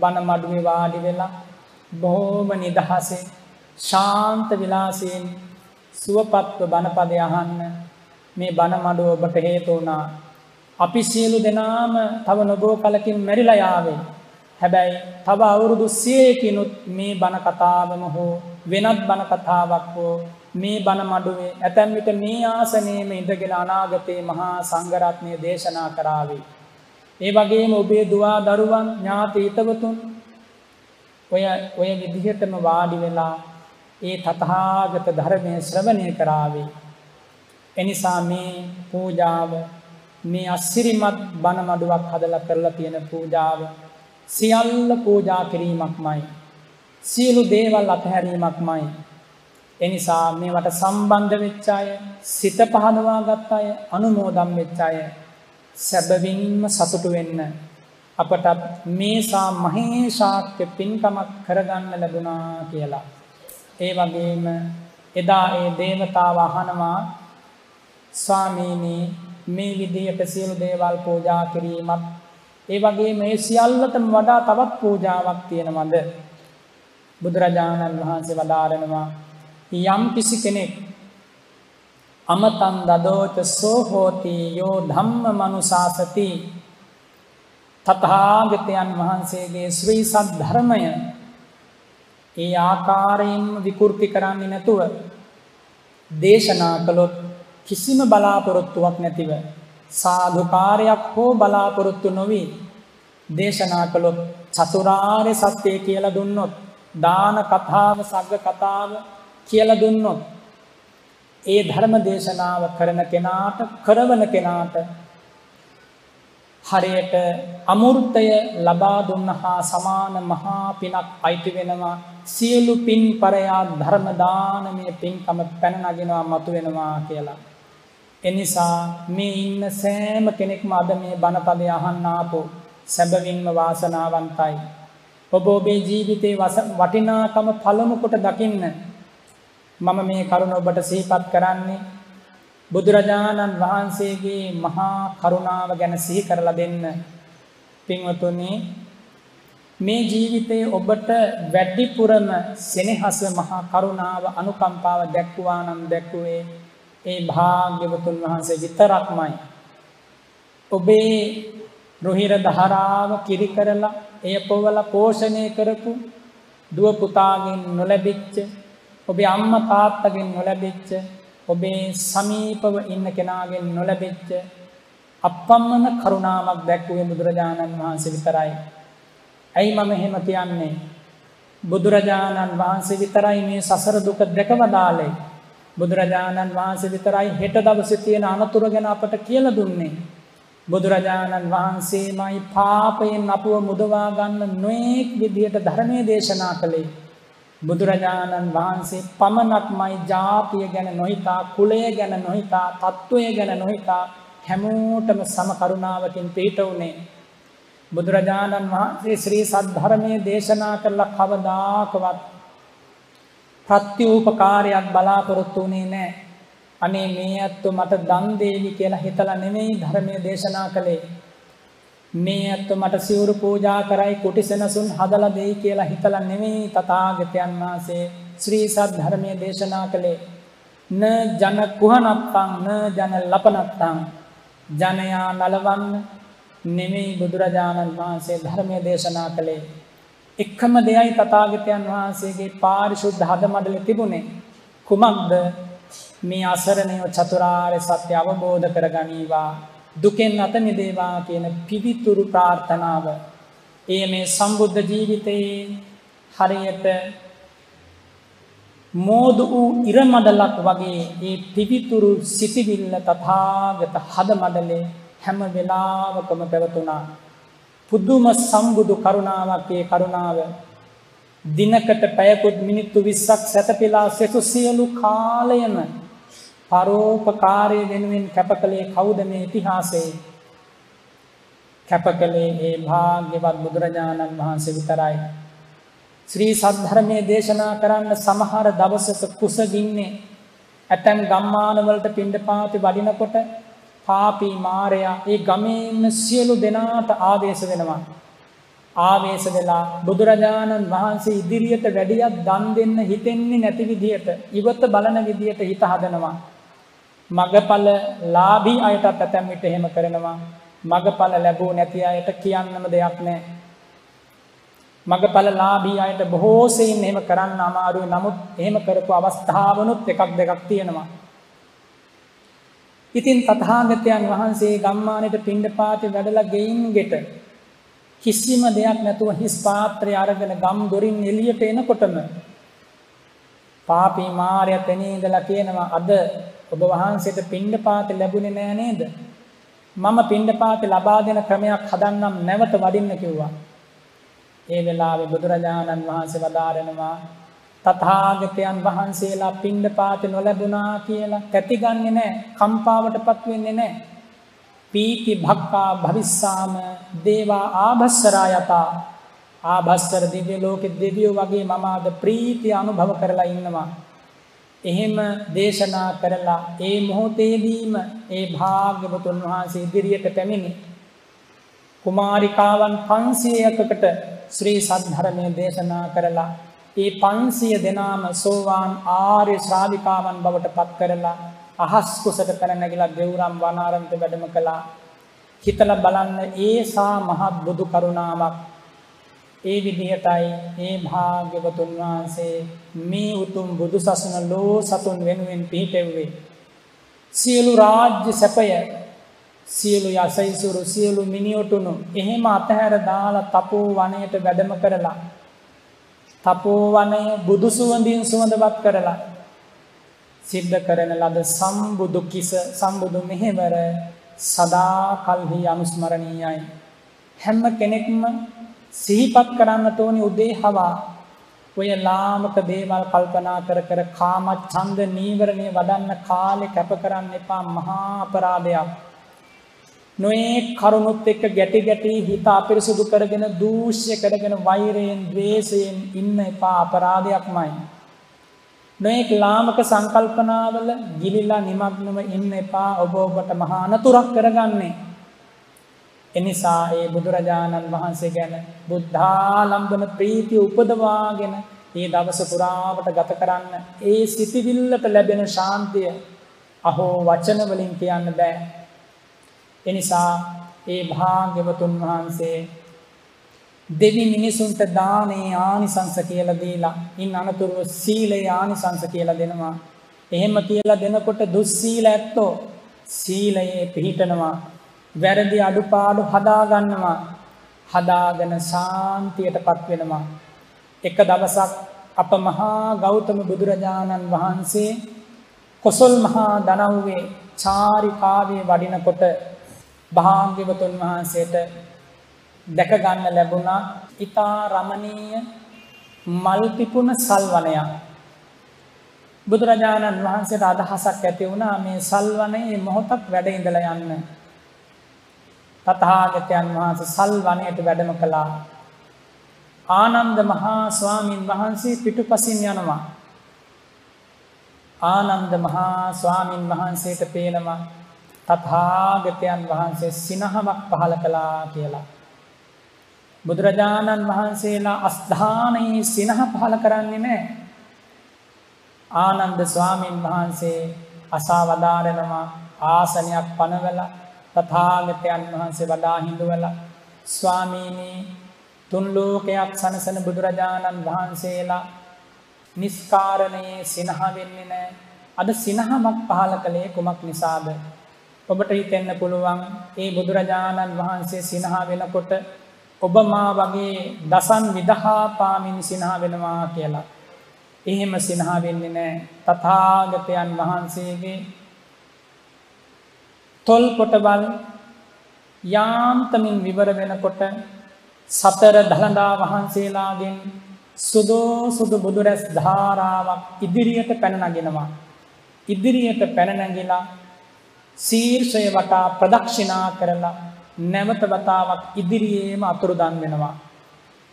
බණ මඩුවේ වාඩි වෙලා බොහෝම නිදහසේ ශාන්ත විලාසයෙන් සුවපත්ව බණපදය අහන්න මේ බණ මඩුව ඔබට හේතු වුණා. අපි සියලු දෙනාම තව නොබෝ කලකින් මැරිලා යාවේ. හැබැයි තව අවුරුදු 100කිනුත් මේ බණ කතාවම හෝ වෙනත් බණ කතාවක් හෝ මේ බණ මඩුවේ ඇතැම් විට මේ ආසනයේම ඉඳගෙන අනාගතයේ මහා සංඝරත්නය දේශනා කරાવી. ඒ වගේම ඔබේ දුවා දරුවන් ඥාති හිතවතුන් ඔය ඔය විදිහටම වාඩි වෙලා ඒ තථාගත ධර්මයේ ශ්‍රවණය කරાવી. එනිසා මේ පූජාව මේ අසිරිමත් බණ මඩුවක් හදලා කරලා තියෙන පූජාව සියල්ල පූජා කිරීමක්මයි. සියලු දේවල් අතහැරීමක්මයි. එනිසා මේවට සම්බන්ධ වෙච්ච අය, සිත පහදවා ගත්ත අය, අනුමෝදම් වෙච්ච අය සැබවින්ම සතුටු වෙන්න අපට මේසා මහේශාක්‍ය පින්කමක් කරගන්න ලැබුණා කියලා. ඒ වගේම එදා ඒ දේවතාව අහනවා ස්වාමීනි මේ විදිහට සියලු දේවල් පූජා කිරීමත් ඒ වගේ මේ සියල්ලටම වඩා තවත් පූජාවක් තියෙනවද බුදුරජාණන් වහන්සේ වදාරනවා යම් කිසි කෙනෙක් අමතන් දදෝච සෝහෝති යෝ ධම්ම මනුසාසති. තථාගතයන් වහන්සේගේ ශ්‍රී සද්ධර්මය ඒ ආකාරයෙන්ම විකෘති කරන්නේ නැතුව දේශනා කළොත් කිසිම බලාපොරොත්තුවක් නැතිව සාධුකාරයක් හෝ බලාපොරොත්තු නොවී දේශනා කළොත් චතුරාර්ය සත්‍යය කියලා දුන්නොත් දාන කතාව සග්ග කතාව කියලා දුන්නොත් ඒ ධර්ම දේශනාව කරන කෙනාට කරවන කෙනාට හරියට අමෘතය ලබා දුන්න හා සමාන මහා පිනක් අයිති වෙනවා සියලු පින් පරයා ධර්ම දානමය පින්කම පැන නගිනවා මතු වෙනවා කියලා එනිසා මේ ඉන්න සෑම කෙනෙක්ම අද මේ බණපදය අහන්න ආපු සැබවින්ම වාසනාවන්තයි. ඔබ ඔබේ ජීවිතේ වටිනාකම පළමු කොට දකින්න මම මේ කරුණ ඔබට සිහිපත් කරන්නේ බුදුරජාණන් වහන්සේගේ මහා කරුණාව ගැන සිහි කරලා දෙන්න. පින්වතුනි මේ ජීවිතයේ ඔබට වැඩිපුරම සෙනෙහස මහා කරුණාව අනුකම්පාව දැක්වුවා නම් දැක්ුවේ ඒ භාග්‍යවතුන් වහන්සේ විතරක්මයි. ඔබේ රුහිර ධාරාව කිරි කරලා එය පොවල පෝෂණය කරපු දුව පුතාගෙන් නොලැබිච්ච ඔබේ අම්මා තාත්තගෙන් නොලැබිච්ච ඔබේ සමීපව ඉන්න කෙනාගෙන් නොලැබිච්ච අප්පම්මන කරුණාවක් දැක්වුවේ බුදුරජාණන් වහන්සේ විතරයි. ඇයි මම එහෙම කියන්නේ? බුදුරජාණන් වහන්සේ විතරයි මේ සසර දුක දැකවදාලේ. බුදුරජාණන් වහන්සේ විතරයි හෙට දවසේ තියෙන අනතුර ගැන අපට කියලා දුන්නේ. බුදුරජාණන් වහන්සේමයි පාපයෙන් අපව මුදවා ගන්න නොඑක් විදියට ධර්මයේ දේශනා කළේ. බුදුරජාණන් වහන්සේ පමණක්මයි ජාතිය ගැන නොහිතා, කුලය ගැන නොහිතා, තත්වය ගැන නොහිතා හැමෝටම සම කරුණාවකින් පිට උනේ. බුදුරජාණන් වහන්සේ ශ්‍රී සද්ධර්මයේ දේශනා කළ කවදාකවත් ප්‍රත්‍යූපකාරයක් බලාපොරොත්තු වුණේ නැහැ. අනේ මේ ඇත්තෝ මට දන් දෙවි කියලා හිතලා නෙමෙයි ධර්මයේ දේශනා කළේ. මේ ඇත්තෝ මට සිවුරු පූජා කරයි කුටි සෙනසුන් හදලා දෙයි කියලා හිතලා නෙමෙයි තථාගතයන් වහන්සේ ශ්‍රී සද්ධර්මයේ දේශනා කළේ. න ජන කුහනත්තං න ජන ලපනත්තං ජනයා නලවන්න නෙමෙයි බුදුරජාණන් වහන්සේ ධර්මයේ දේශනා කළේ. එකම දෙයයි තථාගතයන් වහන්සේගේ පාරිශුද්ධ හදමඩල තිබුණේ කුමක්ද මේ අසරණය චතුරාර්ය සත්‍ය අවබෝධ කරගනීවා දුකෙන් අත මිදේවා කියන පිවිතුරු ප්‍රාර්ථනාව. ඒ මේ සම්බුද්ධ ජීවිතයේ හරියට මෝදු වූ ඉරමඩලක් වගේ ඒ පිවිතුරු සිටිවිල්ල තථාගත හදමඩලේ හැම වෙලාවකම පැවතුණා. පුදුම සම්බුදු කරුණාවක් ඒ කරුණාව. දිනකට පැයකුත් මිනිත්තු 20ක් සැතපීලා සෙසු සියලු කාලයම පරෝපකාරය වෙනුවෙන් කැපකලේ කවුද මේ ඉතිහාසයේ කැපකලේ ඒ භාග්‍යවත් බුදුරජාණන් වහන්සේ විතරයි ශ්‍රී සද්ධර්මයේ දේශනා කරන්න සමහර දවසක කුසගින්නේ ඇතැම් ගම්මානවලට පිණ්ඩපාති වඩිනකොට පාපී මාරයා ඒ ගමේ ඉන්න සියලු දෙනාට ආවේශ වෙනවා. ආවේශ වෙලා බුදුරජාණන් වහන්සේ ඉදිරියට වැඩියක් දන් දෙන්න හිතෙන්නේ නැති විදියට ඉවත බලන විදියට හිත හදනවා. මගඵල ලාභී අයටත් ඇතැම් විට එහෙම කරනවා. මගඵල ලැබුව නැති අයට කියන්නම දෙයක් නැහැ. මගඵලලාභී අයට බොහෝ සෙයින් එහෙම කරන්න අමාරුයි. නමුත් එහෙම කරපු අවස්ථාවනුත් එකක් දෙකක් තියෙනවා. ඉතින් තථාගතයන් වහන්සේ ගම්මානෙට පිණ්ඩපාතේ වැඩලා ගෙයින් ගෙට කිසිම දෙයක් නැතුව හිස් පාත්‍රය අරගෙන ගම් දොරින් එළියට එනකොටම පාපී මාරයා තැනේ ඉඳලා කියනවා අද ඔබ වහන්සේට පිණ්ඩපාත ලැබුණේ නෑ නේද? මම පිණ්ඩපාත ලබා දෙන ක්‍රමයක් හදන්නම් නැවත වඩින්න කිව්වා. ඒ වෙලාවේ බුදුරජාණන් වහන්සේ වදාරනවා තථාගතයන් වහන්සේලා පිණ්ඩපාත නොලැබුණා කියලා කැතිගන්නේ නැහැ කම්පාවටපත් වෙන්නේ නැහැ පීති භක්කා භවිස්සාම දේවා ආභස්සරා යතා ආභස්සර දිව්‍ය ලෝකෙ දෙවියෝ වගේ මම අද ප්‍රීතිය අනුභව කරලා ඉන්නවා එහෙම දේශනා කරලා ඒ මොහොතේදීම ඒ භාග්‍යවතුන් වහන්සේ ඉදිරියට පැමිණි කුමාරිකාවන් 500කට ශ්‍රී සද්ධර්මය දේශනා කරලා ඒ 500 දෙනාම සෝවාන් ආර්ය ශ්‍රාවිකාවන් බවට පත් කරලා අහස් කුසට පැන නැගිලා දෙවුරම් වනාරන්ත වැඩම කළා. හිතලා බලන්න ඒසා මහත් බුදු කරුණාවක් ඒ විදිහටයි මේ භාග්‍යවතුන් වහන්සේ මේ උතුම් බුදු සසුන ලෝ සතුන් වෙනුවෙන් පිහිටෙව්වේ. සියලු රාජ්‍ය සැපය සියලු යසයිසුරු සියලු මිනිඔටුනු එහෙම අතහැර දාලා තපෝ වනයට වැඩම කරලා තපෝ වනය බුදු සුවඳින් සුවඳවත් කරලා සිද්ධ කරන ලද සම්බුදු කිස සම්බුදු මෙහෙවර සදා කල්හි අනුස්මරණීයයි හැම කෙනෙක්ම සිහිපත් කරන්නට ඕනි උදේ හවා ඔය ලාමක දේවල් කල්පනා කර කර කාම ඡන්ද නීවරණේ වඩන්න කාලේ කැප කරන්න එපා මහා අපරාධයක් නොයේ කරුණුත් එක්ක ගැටි ගැටි හිත අපිරිසුදු කරගෙන දූෂ්‍ය කරගෙන වෛරයෙන් ද්වේෂයෙන් ඉන්න එපා අපරාධයක්මයි. නොයෙක් ලාමක සංකල්පනාවල ගිලිලා නිමග්නව ඉන්න එපා ඔබ ඔබට මහා අනතුරක් කරගන්නේ. එනිසා ඒ බුදුරජාණන් වහන්සේ ගැන බුද්ධාලම්බන ප්‍රීතිය උපදවාගෙන ඒ දවස පුරාවට ගත කරන්න ඒ සිතිවිල්ලට ලැබෙන ශාන්තිය අහෝ වචන වලින් කියන්න බෑ එනිසා ඒ භාග්‍යවතුන් වහන්සේ දෙවි මිනිසුන්ට දානේ ආනිසංස කියලා දීලා ඉන් අනතුරුව සීලේ ආනිසංස කියලා දෙනවා. එහෙම කියලා දෙනකොට දුස්සීල ඇත්තෝ සීලයේ පිහිටනවා. වැරදි අඩුපාඩු හදා ගන්නවා. හදාගෙන ශාන්තියටපත් වෙනවා. එක දවසක් අප මහා ගෞතම බුදුරජාණන් වහන්සේ කොසල් මහා දනව්වේ චාරිකාවේ වඩිනකොට භාග්‍යවතුන් වහන්සේට දැක ගන්න ලැබුණා ඊතා රමණීය මල් පිපුණ සල්වනයක් බුදුරජාණන් වහන්සේට අදහසක් ඇති වුණා මේ සල්වනයේ මොහොතක් වැඩ ඉඳලා යන්න තථාගතයන් වහන්සේ සල්වනයට වැඩම කළා ආනන්ද මහා ස්වාමින් වහන්සේ පිටුපසින් යනවා ආනන්ද මහා ස්වාමින් වහන්සේට පේනවා තථාගතයන් වහන්සේ සිනහවක් පහල කළා කියලා. බුදුරජාණන් වහන්සේලා අස්ධානයේ සිනහ පහල කරන්නේ නැහැ. ආනන්ද ස්වාමින් වහන්සේ අසා වදාරනවා ආසනයක් පනවලා තථාගතයන් වහන්සේ වඩා හිඳුවලා ස්වාමීනි තුන් ලෝකයක් සනසන බුදුරජාණන් වහන්සේලා නිස්කාරණයේ සිනහ වෙන්නේ නැහැ. අද සිනහමක් පහල කළේ කුමක් නිසාද? ඔබට හිතෙන්න පුළුවන් ඒ බුදුරජාණන් වහන්සේ සිනහා වෙනකොට ඔබ මා වගේ දසන් විදහා පාමින් සිනහා වෙනවා කියලා. එහෙම සිනහා වෙන්නේ නැහැ. තථාගතයන් වහන්සේගේ තොල් කොටවල් යාන්තමින් විවර වෙනකොට සතර දළදා වහන්සේලාගෙන් සුදෝ සුදු බුදුරැස් ධාරාවක් ඉදිරියට පැන නගිනවා. ඉදිරියට පැන නැගිලා ශීර්ෂය වටා ප්‍රදක්ෂිනා කරලා නැවත වතාවක් ඉදිරියේම අතුරුදන් වෙනවා.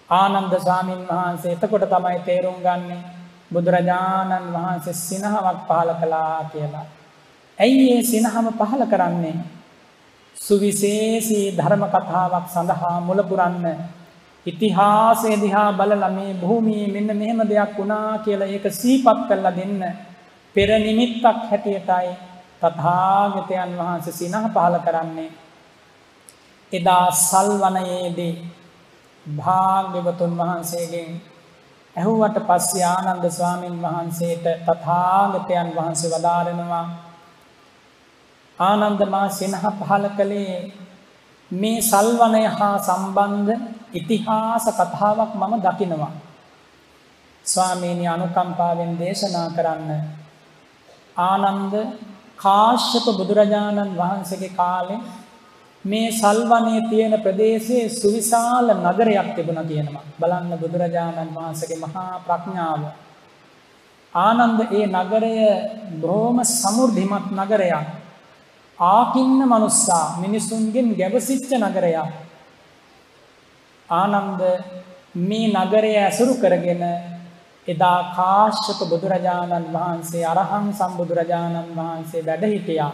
ආනන්ද ස්වාමින් වහන්සේ එතකොට තමයි තේරුම් ගන්නේ බුදුරජාණන් වහන්සේ සිනහවක් පහල කළා කියලා. ඇයි ඒ සිනහම පහල කරන්නේ? සුවිශේෂී ධර්ම කතාවක් සඳහා මුල පුරන්න ඉතිහාසය දිහා බලලා මේ භූමියේ මෙන්න මෙහෙම දෙයක් වුණා කියලා ඒක සීපත් කරලා දෙන්න පෙර නිමිත්තක් හැටියටයි තථාගතයන් වහන්සේ සිනහ පහල කරන්නේ එදා සල්වනයේදී භාග්‍යවතුන් වහන්සේගෙන් ඇහුවට පස්සේ ආනන්ද ස්වාමින් වහන්සේට තථාගතයන් වහන්සේ වදාරනවා ආනන්ද මා සිනහ පහල කළේ මේ සල්වනය හා සම්බන්ධ ඉතිහාස කතාවක් මම දකිනවා. ස්වාමීනි අනුකම්පාවෙන් දේශනා කරන්න. ආනන්ද කාශ්‍යප බුදුරජාණන් වහන්සේගේ කාලේ මේ සල්වනයේ තියෙන ප්‍රදේශයේ සුවිශාල නගරයක් තිබුණා කියනවා. බලන්න බුදුරජාණන් වහන්සේගේ මහා ප්‍රඥාව. ආනන්ද ඒ නගරය බොහොම සමෘද්ධිමත් නගරයක්. ආකින්න මනුස්සා මිනිසුන්ගෙන් ගැවසිච්ච නගරයක්. ආනන්ද මේ නගරය ඇසුරු කරගෙන එදා කාශ්‍යප බුදුරජාණන් වහන්සේ අරහං සම්බුදුරජාණන් වහන්සේ වැඩ හිටියා.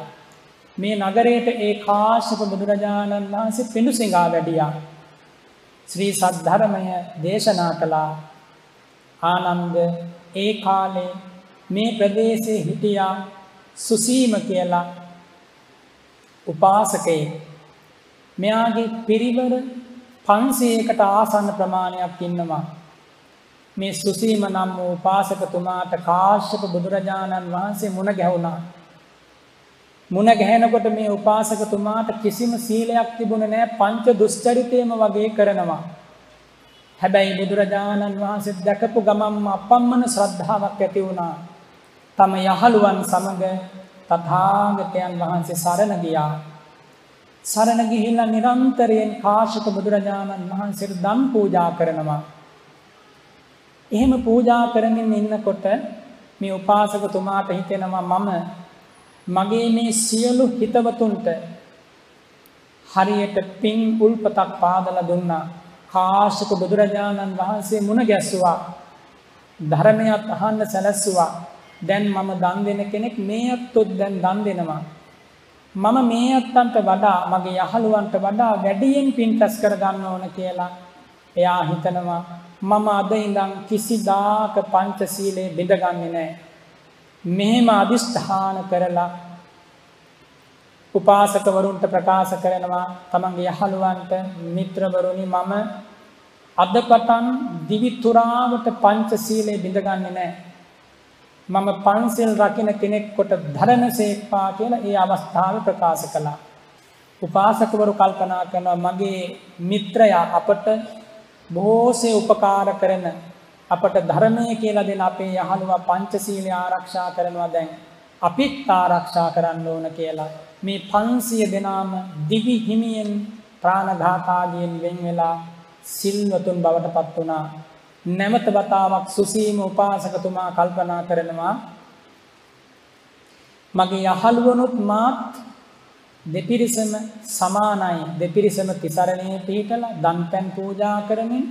මේ නගරයට ඒ කාශ්‍යප බුදුරජාණන් වහන්සේ පිඬුසිඟා වැඩියා. ශ්‍රී සද්ධර්මය දේශනා කළා. ආනන්ද ඒ කාලේ මේ ප්‍රදේශයේ හිටියා සුසීම කියලා උපාසකයෙක්. මෙයාගේ පිරිවර 500කට ආසන්න ප්‍රමාණයක් ඉන්නවා. මේ සුසීම නම් වූ උපාසකතුමාට කාශ්‍යප බුදුරජාණන් වහන්සේ මුණ ගැහුණා. මුණ ගැහෙනකොට මේ උපාසකතුමාට කිසිම සීලයක් තිබුණ නෑ පංච දුස්චරිතයම වගේ කරනවා. හැබැයි බුදුරජාණන් වහන්සේ දැකපු ගමම්ම අපම්මන ශ්‍රද්ධාවක් ඇති වුණා. තම යහළුවන් සමග තථාගතයන් වහන්සේ සරණ ගියා. සරණ ගිහිල්ලා නිරන්තරයෙන් කාශ්‍යප බුදුරජාණන් වහන්සේට දම් පූජා කරනවා. එහෙම පූජා කරමින් ඉන්නකොට මේ උපාසකතුමාට හිතෙනවා මම මගේ මේ සියලු හිතවතුන්ට හරියට පින් උල්පතක් පාදලා දුන්නා. කාශ්‍යප බුදුරජාණන් වහන්සේ මුණ ගැස්සුවා. ධර්මයක් අහන්න සැලැස්සුවා. දැන් මම දන් දෙන කෙනෙක් මේ අත්තොත් දැන් දන් දෙනවා. මම මේ අත්තන්ට වඩා මගේ යහළුවන්ට වඩා වැඩියෙන් පින් රැස් කර ගන්න ඕන කියලා එයා හිතනවා මම අද ඉඳන් කිසිදාක පංචශීලයේ බිඳගන්නේ නැහැ. මෙහෙම අදිෂ්ඨාන කරලා උපාසකවරුන්ට ප්‍රකාශ කරනවා තමන්ගේ යහළුවන්ට මිත්‍රවරුනි මම අද පටන් දිවි තුරාවට පංචශීලයේ බිඳගන්නේ නැහැ. මම පන්සිල් රකින්න කෙනෙක් කොට ධරණසේක්වා කියලා ඒ අවස්ථාවේ ප්‍රකාශ කළා. උපාසකවරු කල්පනා කරනවා මගේ මිත්‍රයා අපට බොහෝසේ උපකාර කරන අපට ධර්මය කියලා දෙන අපේ යහළුවා පංචශීලය ආරක්ෂා කරනවා දැන් අපිත් ආරක්ෂා කරන්න ඕන කියලා මේ 500 දෙනාම දිවි හිමියෙන් ප්‍රාණඝාතාදියෙන් වෙන් වෙලා සිල්වතුන් බවට පත් වුණා නැවත වතාවක් සුසීම උපාසකතුමා කල්පනා කරනවා. මගේ යහළුවනුත් මාත් දෙපිරිසම සමානයි. දෙපිරිසම තිසරණයේ පිහිටලා දන්පැන් පූජා කරමින්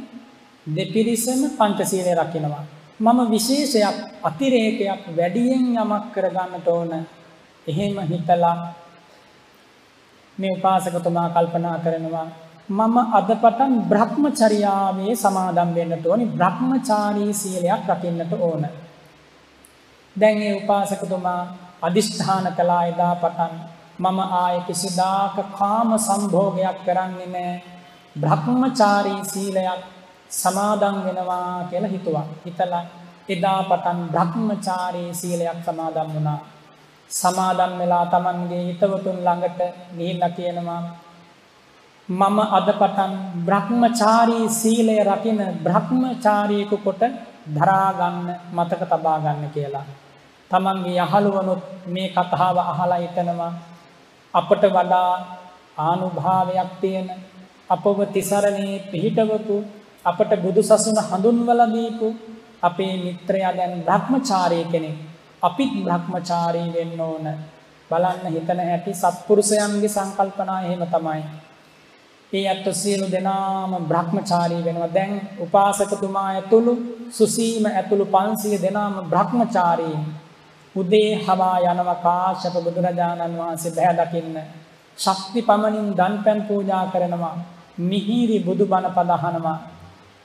දෙපිරිසම පංචශීලය රකිනවා. මම විශේෂයක් අතිරේකයක් වැඩියෙන් යමක් කරගන්නට ඕන. එහෙම හිතලා මේ උපාසකතුමා කල්පනා කරනවා. මම අද පටන් බ්‍රහ්මචර්යාවේ සමාදම් වෙන්නට ඕනි බ්‍රහ්මචාරී සීලයක් රකින්නට ඕන. දැන් ඒ උපාසකතුමා අදිෂ්ඨාන කළා එදා පටන් මම ආය කිසිදාක කාම සම්භෝගයක් කරන්නේ නැහැ. බ්‍රහ්මචාරී සීලයක් සමාදන් වෙනවා කියලා හිතුවා. හිතලා එදා පටන් බ්‍රහ්මචාරී සීලයක් සමාදන් වුණා. සමාදන් වෙලා Tamanගේ හිතවතුන් ළඟට ගිහිල්ලා කියනවා මම අද පටන් බ්‍රහ්මචාරී සීලය රකින බ්‍රහ්මචාරීකු කොට දරා ගන්න මතක තබා ගන්න කියලා. තමන්ගේ යහළුවනුත් මේ කතාව අහලා හිතනවා අපට වඩා ආනුභාවයක් තියෙන අපව තිසරණේ පිහිටවපු අපට බුදු සසුන හඳුන්වලා දීපු අපේ මිත්‍රයා දැන් බ්‍රහ්මචාරී කෙනෙක්. අපිත් බ්‍රහ්මචාරී වෙන්න ඕන. බලන්න හිතන හැටි සත්පුරුෂයන්ගේ සංකල්පනා එහෙම තමයි. ඒ අත්ත සියලු දෙනාම බ්‍රහ්මචාරී වෙනවා. දැන් උපාසකතුමා ඇතුළු සුසීම ඇතුළු 500 දෙනාම බ්‍රහ්මචාරී. උදේ හවා යනවා කාශ්‍යප බුදුරජාණන් වහන්සේ බහැ දකින්න. ශක්ති පමණින් දන්පැන් පූජා කරනවා. මිහිරි බුදුබණ පද අහනවා.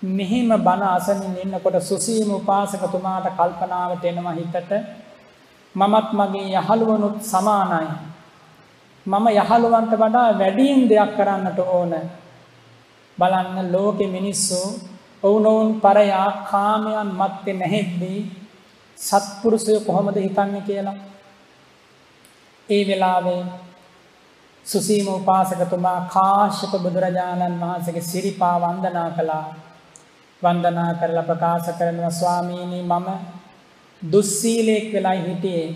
මෙහෙම බණ අසමින් ඉන්නකොට සුසීම උපාසකතුමාට කල්පනාවට එනවා හිතට මමත් මගේ යහළුවනුත් සමානයි. මම යහළුවන්ට වඩා වැඩියෙන් දෙයක් කරන්නට ඕන. බලන්න ලෝකෙ මිනිස්සු ඔවුනොවුන් පරයා කාමයන් මත්තේ නැහෙද්දී සත්පුරුෂය කොහොමද හිතන්නේ කියලා. ඒ වෙලාවේ සුසීම උපාසකතුමා කාශ්‍යප බුදුරජාණන් වහන්සේගේ සිරිපා වන්දනා කළා. වන්දනා කරලා ප්‍රකාශ කරනවා ස්වාමීනි මම දුස්සීලෙක් වෙලයි හිටියේ.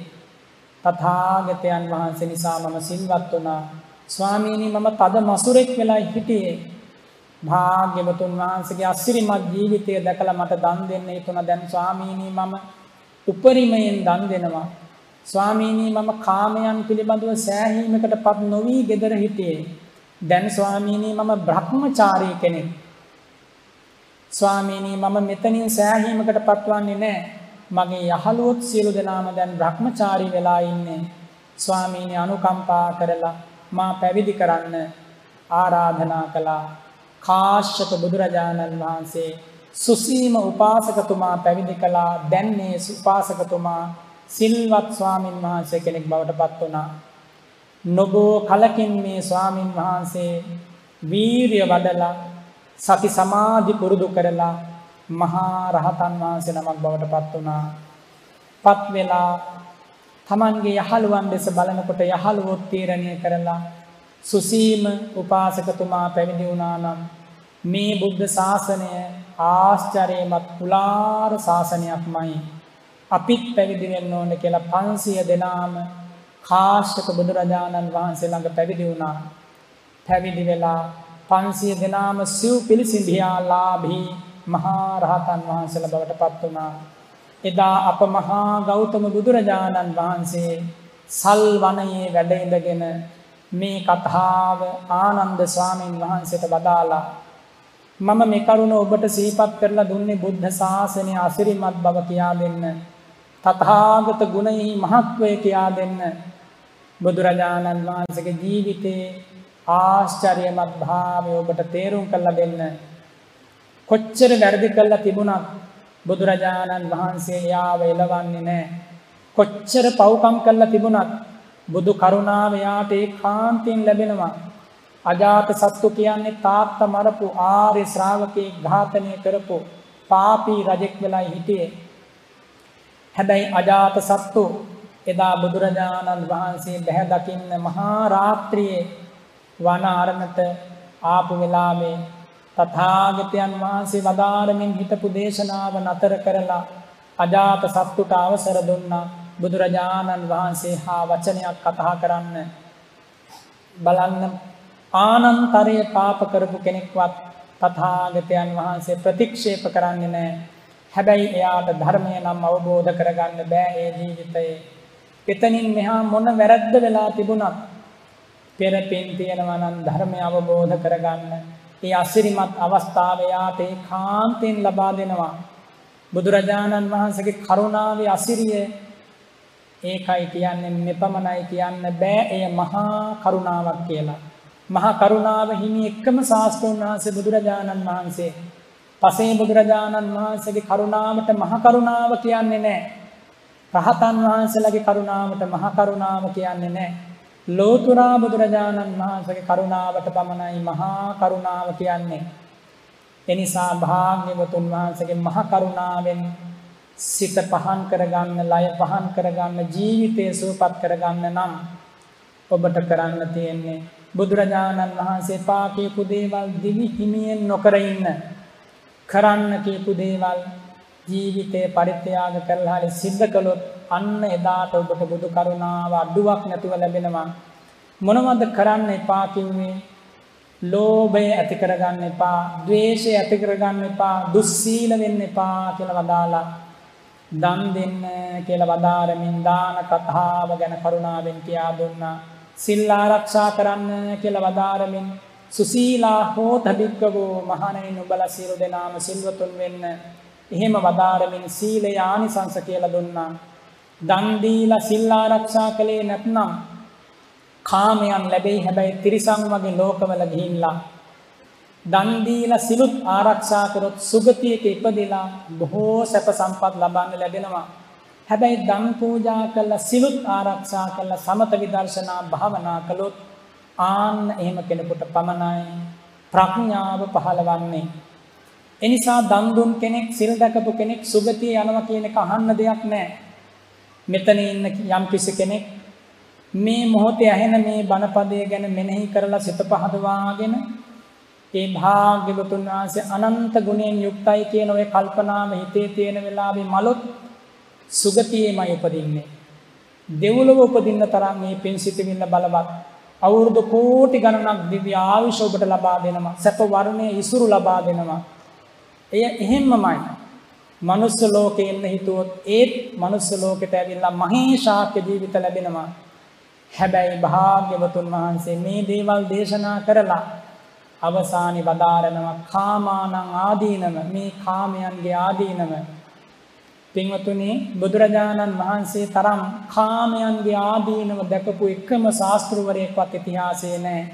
තථාගතයන් වහන්සේ නිසා මම සිල්වත් වුණා. ස්වාමීනි මම තද මසුරෙක් වෙලයි හිටියේ. භාග්‍යවතුන් වහන්සේගේ අසිරිමත් ජීවිතය දැකලා මට දන් දෙන්න හිතුණා. දැන් ස්වාමීනි මම උපරිමයෙන් දන් දෙනවා. ස්වාමීනී මම කාමයන් පිළිබඳව සෑහීමකට පත් නොවී ගෙදර හිටියේ. දැන් ස්වාමීනී මම බ්‍රහ්මචාරී කෙනෙක්. ස්වාමීනී මම මෙතනින් සෑහීමකට පත්වන්නේ නෑ. මගේ යහළුවොත් සියලු දෙනාම දැන් බ්‍රහ්මචාරී වෙලා ඉන්නේ. ස්වාමීනි අනුකම්පා කරලා මා පැවිදි කරන්න ආරාධනා කළා. කාශ්‍යප බුදුරජාණන් වහන්සේ සුසීම උපාසකතුමා පැවිදි කළා. දැන් මේ උපාසකතුමා සිල්වත් ස්වාමින් වහන්සේ කෙනෙක් බවට පත් වුණා. නොබෝ කලකින් මේ ස්වාමින් වහන්සේ වීරිය වඩලා සති සමාධි පුරුදු කරලා මහා රහතන් වහන්සේ නමක් බවට පත් වුණා. පත් වෙලා තමන්ගේ යහළුවන් දෙස බලනකොට යහළුවොත් තීරණය කරලා සුසීම උපාසකතුමා පැවිදි වුණා නම් මේ බුද්ධ ශාසනය ආශ්චර්යමත් පුලාර ශාසනයක්මයි අපිත් පැවිදි වෙන්න ඕන කියලා 500 දෙනාම කාශ්‍යප බුදුරජාණන් වහන්සේ ළඟ පැවිදි වුණා. පැවිදි වෙලා 500 දෙනාම සිව් පිළිසිඳියා ලාභී මහා රහතන් වහන්සේලා බවට පත් වුණා. එදා අප මහා ගෞතම බුදුරජාණන් වහන්සේ සල් වනයේ වැඩ ඉඳගෙන මේ කතාව ආනන්ද ස්වාමීන් වහන්සේට වදාලා මම මේ කරුණ ඔබට සිහිපත් කරලා දුන්නේ බුද්ධ ශාසනය අසිරිමත් බව කියා දෙන්න. තථාගත ගුණෙහි මහත්වය කියා දෙන්න බුදුරජාණන් වහන්සේගේ ජීවිතේ ආශ්චර්යමත් භාවය ඔබට තේරුම් කරලා දෙන්න කොච්චර වැරදි කළා තිබුණත් බුදුරජාණන් වහන්සේ යාව එලවන්නේ නැහැ කොච්චර පව්කම් කළා තිබුණත් බුදු කරුණාව යාට ඒකාන්තයෙන් ලැබෙනවා. අජාත සත්තු කියන්නේ තාත්තා මරපු ආර්ය ශ්‍රාවකෙක් ඝාතනය කරපු පාපී රජෙක් වෙලා හිටියේ. හැබැයි අජාත සත්තු එදා බුදුරජාණන් වහන්සේ බැහැ දකින්න මහා රාත්‍රියේ වන අරණට ආපු වෙලාවේ තථාගතයන් වහන්සේ වදාරමින් හිටපු දේශනාව නතර කරලා අජාත සත්තුට අවසර දුන්නා. බුදුරජාණන් වහන්සේ හා වචනයක් කතා කරන්න බලන්න ආනන්තරයේ පාප කරපු කෙනෙක්වත් තථාගතයන් වහන්සේ ප්‍රතික්ෂේප කරන්නේ නැහැ. හැබැයි එයාට ධර්මය නම් අවබෝධ කරගන්න බෑ ඒ ජීවිතයේ. එතනින් මෙහා මොන වැරද්ද වෙලා තිබුණත් පෙර පින් තියෙනවා නම් ධර්මය අවබෝධ කරගන්න. ඒ අසිරිමත් අවස්ථාව යාට ඒකාන්තයෙන් ලබා දෙනවා. බුදුරජාණන් වහන්සේගේ කරුණාවේ අසිරිය ඒකයි කියන්නේ මෙපමණයි කියන්න බෑ එය මහා කරුණාවක් කියලා. මහා කරුණාව හිමි එක්කම ශාස්ත්‍රඥ වහන්සේ බුදුරජාණන් වහන්සේ පසේ බුදුරජාණන් වහන්සේගේ කරුණාවට මහ කරුණාව කියන්නේ නැහැ. රහතන් වහන්සේලාගේ කරුණාවට මහ කරුණාව කියන්නේ නැහැ. ලෝතුරා බුදුරජාණන් වහන්සේගේ කරුණාවට පමණයි මහා කරුණාව කියන්නේ. එනිසා භාග්‍යවතුන් වහන්සේගේ මහ කරුණාවෙන් සිත පහන් කරගන්න, ලය පහන් කරගන්න, ජීවිතය සුවපත් කරගන්න නම් ඔබට කරන්න තියෙන්නේ බුදුරජාණන් වහන්සේ පා කියපු දේවල් දිවි හිමියෙන් නොකර ඉන්න. කරන්න කියපු දේවල් ජීවිතේ පරිත්‍යාග කරලා හරි සිද්ධ කළොත් අන්න එදාට ඔබට බුදු කරුණාව අඩුවක් නැතුව ලැබෙනවා. මොනවද කරන්න එපා කිව්වේ? ලෝභය ඇති කරගන්න එපා ද්වේෂය ඇති කරගන්න එපා දුස්සීල වෙන්න එපා කියලා වදාලා දන් දෙන්න කියලා වදාරමින් දාන කතාව ගැන කරුණාවෙන් කියා දුන්නා. සිල් ආරක්ෂා කරන්න කියලා වදාරමින් සුසීලා හෝත භික්කවෝ මහණෙනි නුඹලා සියලු දෙනාම සිල්වතුන් වෙන්න. එහෙම වදාරමින් සීලය ආනිසංස කියලා දුන්නා. දන් දීලා සිල් ආරක්ෂා කළේ නැත්නම් කාමයන් ලැබෙයි හැබැයි තිරිසන් වගේ ලෝකවල ගිහිල්ලා දන් දීලා සිලුත් ආරක්ෂා කරොත් සුගතියක ඉපදිලා බොහෝ සැප සම්පත් ලබන්න ලැබෙනවා හැබැයි දන් පූජා කළා සිලුත් ආරක්ෂා කළා සමත විදර්ශනා භාවනා කළොත් ආන්න එහෙම කෙනෙකුට පමණයි ප්‍රඥාව පහළවන්නේ. එනිසා දන් දුන් කෙනෙක් සිල් දැකපු කෙනෙක් සුගතිය යනවා කියන එක අහන්න දෙයක් නැහැ. මෙතන ඉන්න යම් කිසි කෙනෙක් මේ මොහොතේ ඇහෙන මේ බණපදය ගැන මෙනෙහි කරලා සිත පහදවාගෙන ඒ භාග්‍යවතුන් වහන්සේ අනන්ත ගුණයෙන් යුක්තයි කියන ওই කල්පනාව හිතේ තියෙන වෙලාවේ මලොත් සුගතියේමයි උපදින්නේ. දෙව්ලොව උපදින්න තරම් මේ පින් සිතවිල්ල බලවත්. අවුරුදු කෝටි ගණනක් දිව්‍ය ආයුෂ ඔබට ලබා දෙනවා. සැප වර්ණයේ ඉසුරු ලබා දෙනවා. එය එහෙම්මමයි. මනුස්ස ලෝකේ ඉන්න හිතුවොත් ඒත් මනුස්ස ලෝකෙට ඇවිල්ලා මහේශාක්‍ය ජීවිත ලැබෙනවා. හැබැයි භාග්‍යවතුන් වහන්සේ මේ දේවල් දේශනා කරලා අවසානි වදාරනවා කාමානං ආදීනම මේ කාමයන්ගේ ආදීනම පින්වතුනි බුදුරජාණන් වහන්සේ තරම් කාමයන්ගේ ආදීනව දැකපු එකම ශාස්ත්‍රවරයෙක්වත් ඉතිහාසයේ නැහැ.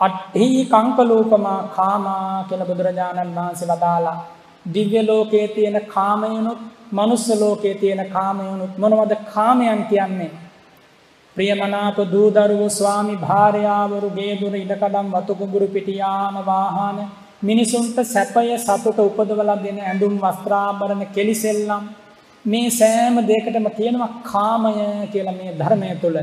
අට්ඨි කංකලූපමා කාමා කියලා බුදුරජාණන් වහන්සේ වදාලා දිව්‍ය ලෝකයේ තියෙන කාමයනුත් මනුස්ස ලෝකයේ තියෙන කාමයනුත් මොනවද කාමයන් කියන්නේ? ප්‍රියමනාප දූ දරුවෝ ස්වාමි භාර්යාවරු ගේ දොර ඉඩකඩම් වතු කුඹුරු පිටි යාන වාහන මිනිසුන්ට සැපය සතුට උපදවලා දෙන ඇඳුම් වස්ත්‍රාභරණ කෙලිසෙල්ලම්. මේ සෑම දෙයකටම තියෙනවා කාමය කියලා මේ ධර්මය තුල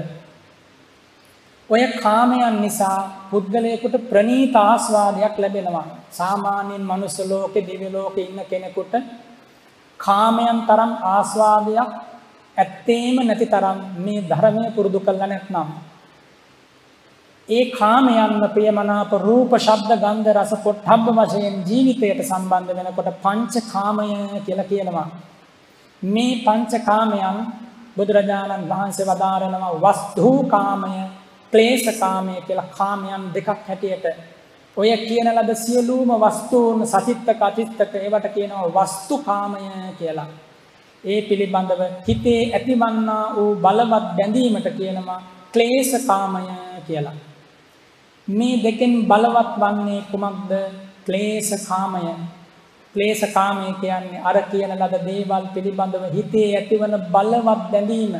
ඔය කාමයන් නිසා පුද්ගලයෙකුට ප්‍රනීත ආස්වාදයක් ලැබෙනවා. සාමාන්‍යයෙන් මනුස්ස ලෝකේ දිව්‍ය ලෝකේ ඉන්න කෙනෙකුට කාමයන් තරම් ආස්වාදයක් ඇත්තේම නැති තරම් මේ ධර්මය පුරුදු කළා නැත්නම් ඒ කාමයන්ම ප්‍රියමනාප රූප ශබ්ද ගන්ධ රස පොට්ටබ්බ වශයෙන් ජීවිතයට සම්බන්ධ වෙනකොට පංච කාමය කියලා කියනවා. මේ පංච කාමයන් බුදුරජාණන් වහන්සේ වදාරනවා වස්තු කාමය ක්ලේශ කාමය කියලා කාමයන් දෙකක් හැටියට. ඔය කියන ලද සියලුම වස්තුන් සචිත්තක අචිත්තක ඒවට කියනවා වස්තු කාමය කියලා ඒ පිළිබඳව හිතේ ඇතිවන්නා වූ බලවත් බැඳීමට කියනවා ක්ලේශකාමය කියලා. මේ දෙකෙන් බලවත් වන්නේ කුමක්ද ක්ලේශකාමය. ක්ලේශකාමය කියන්නේ අර කියන ලද දේවල් පිළිබඳව හිතේ ඇතිවන බලවත් බැඳීම,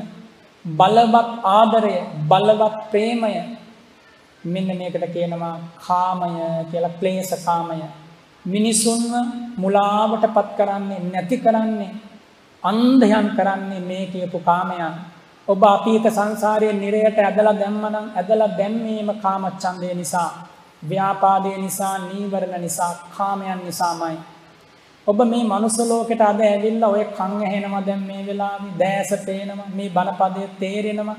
බලවත් ආදරය, බලවත් ප්‍රේමය මෙන්න මේකට කියනවා කාමය කියලා ක්ලේශකාමය. මිනිසුන්ව මුලාවටපත් කරන්නේ නැති කරන්නේ අන්ධයන් කරන්නේ මේ කියපු කාමයන්. ඔබ අතීත සංසාරයේ නිරයට ඇදලා දැම්මනම් ඇදලා දැම්මීම කාමච්ඡන්දය නිසා, ව්‍යාපාදේ නිසා, නීවරණ නිසා, කාමයන් නිසාමයි. ඔබ මේ මනුස්ස ලෝකෙට අද ඇවිල්ලා ඔය කන් ඇහෙනවා දැන් මේ වෙලාවේ දැස පේනවා මේ බණපදයේ තේරෙනවා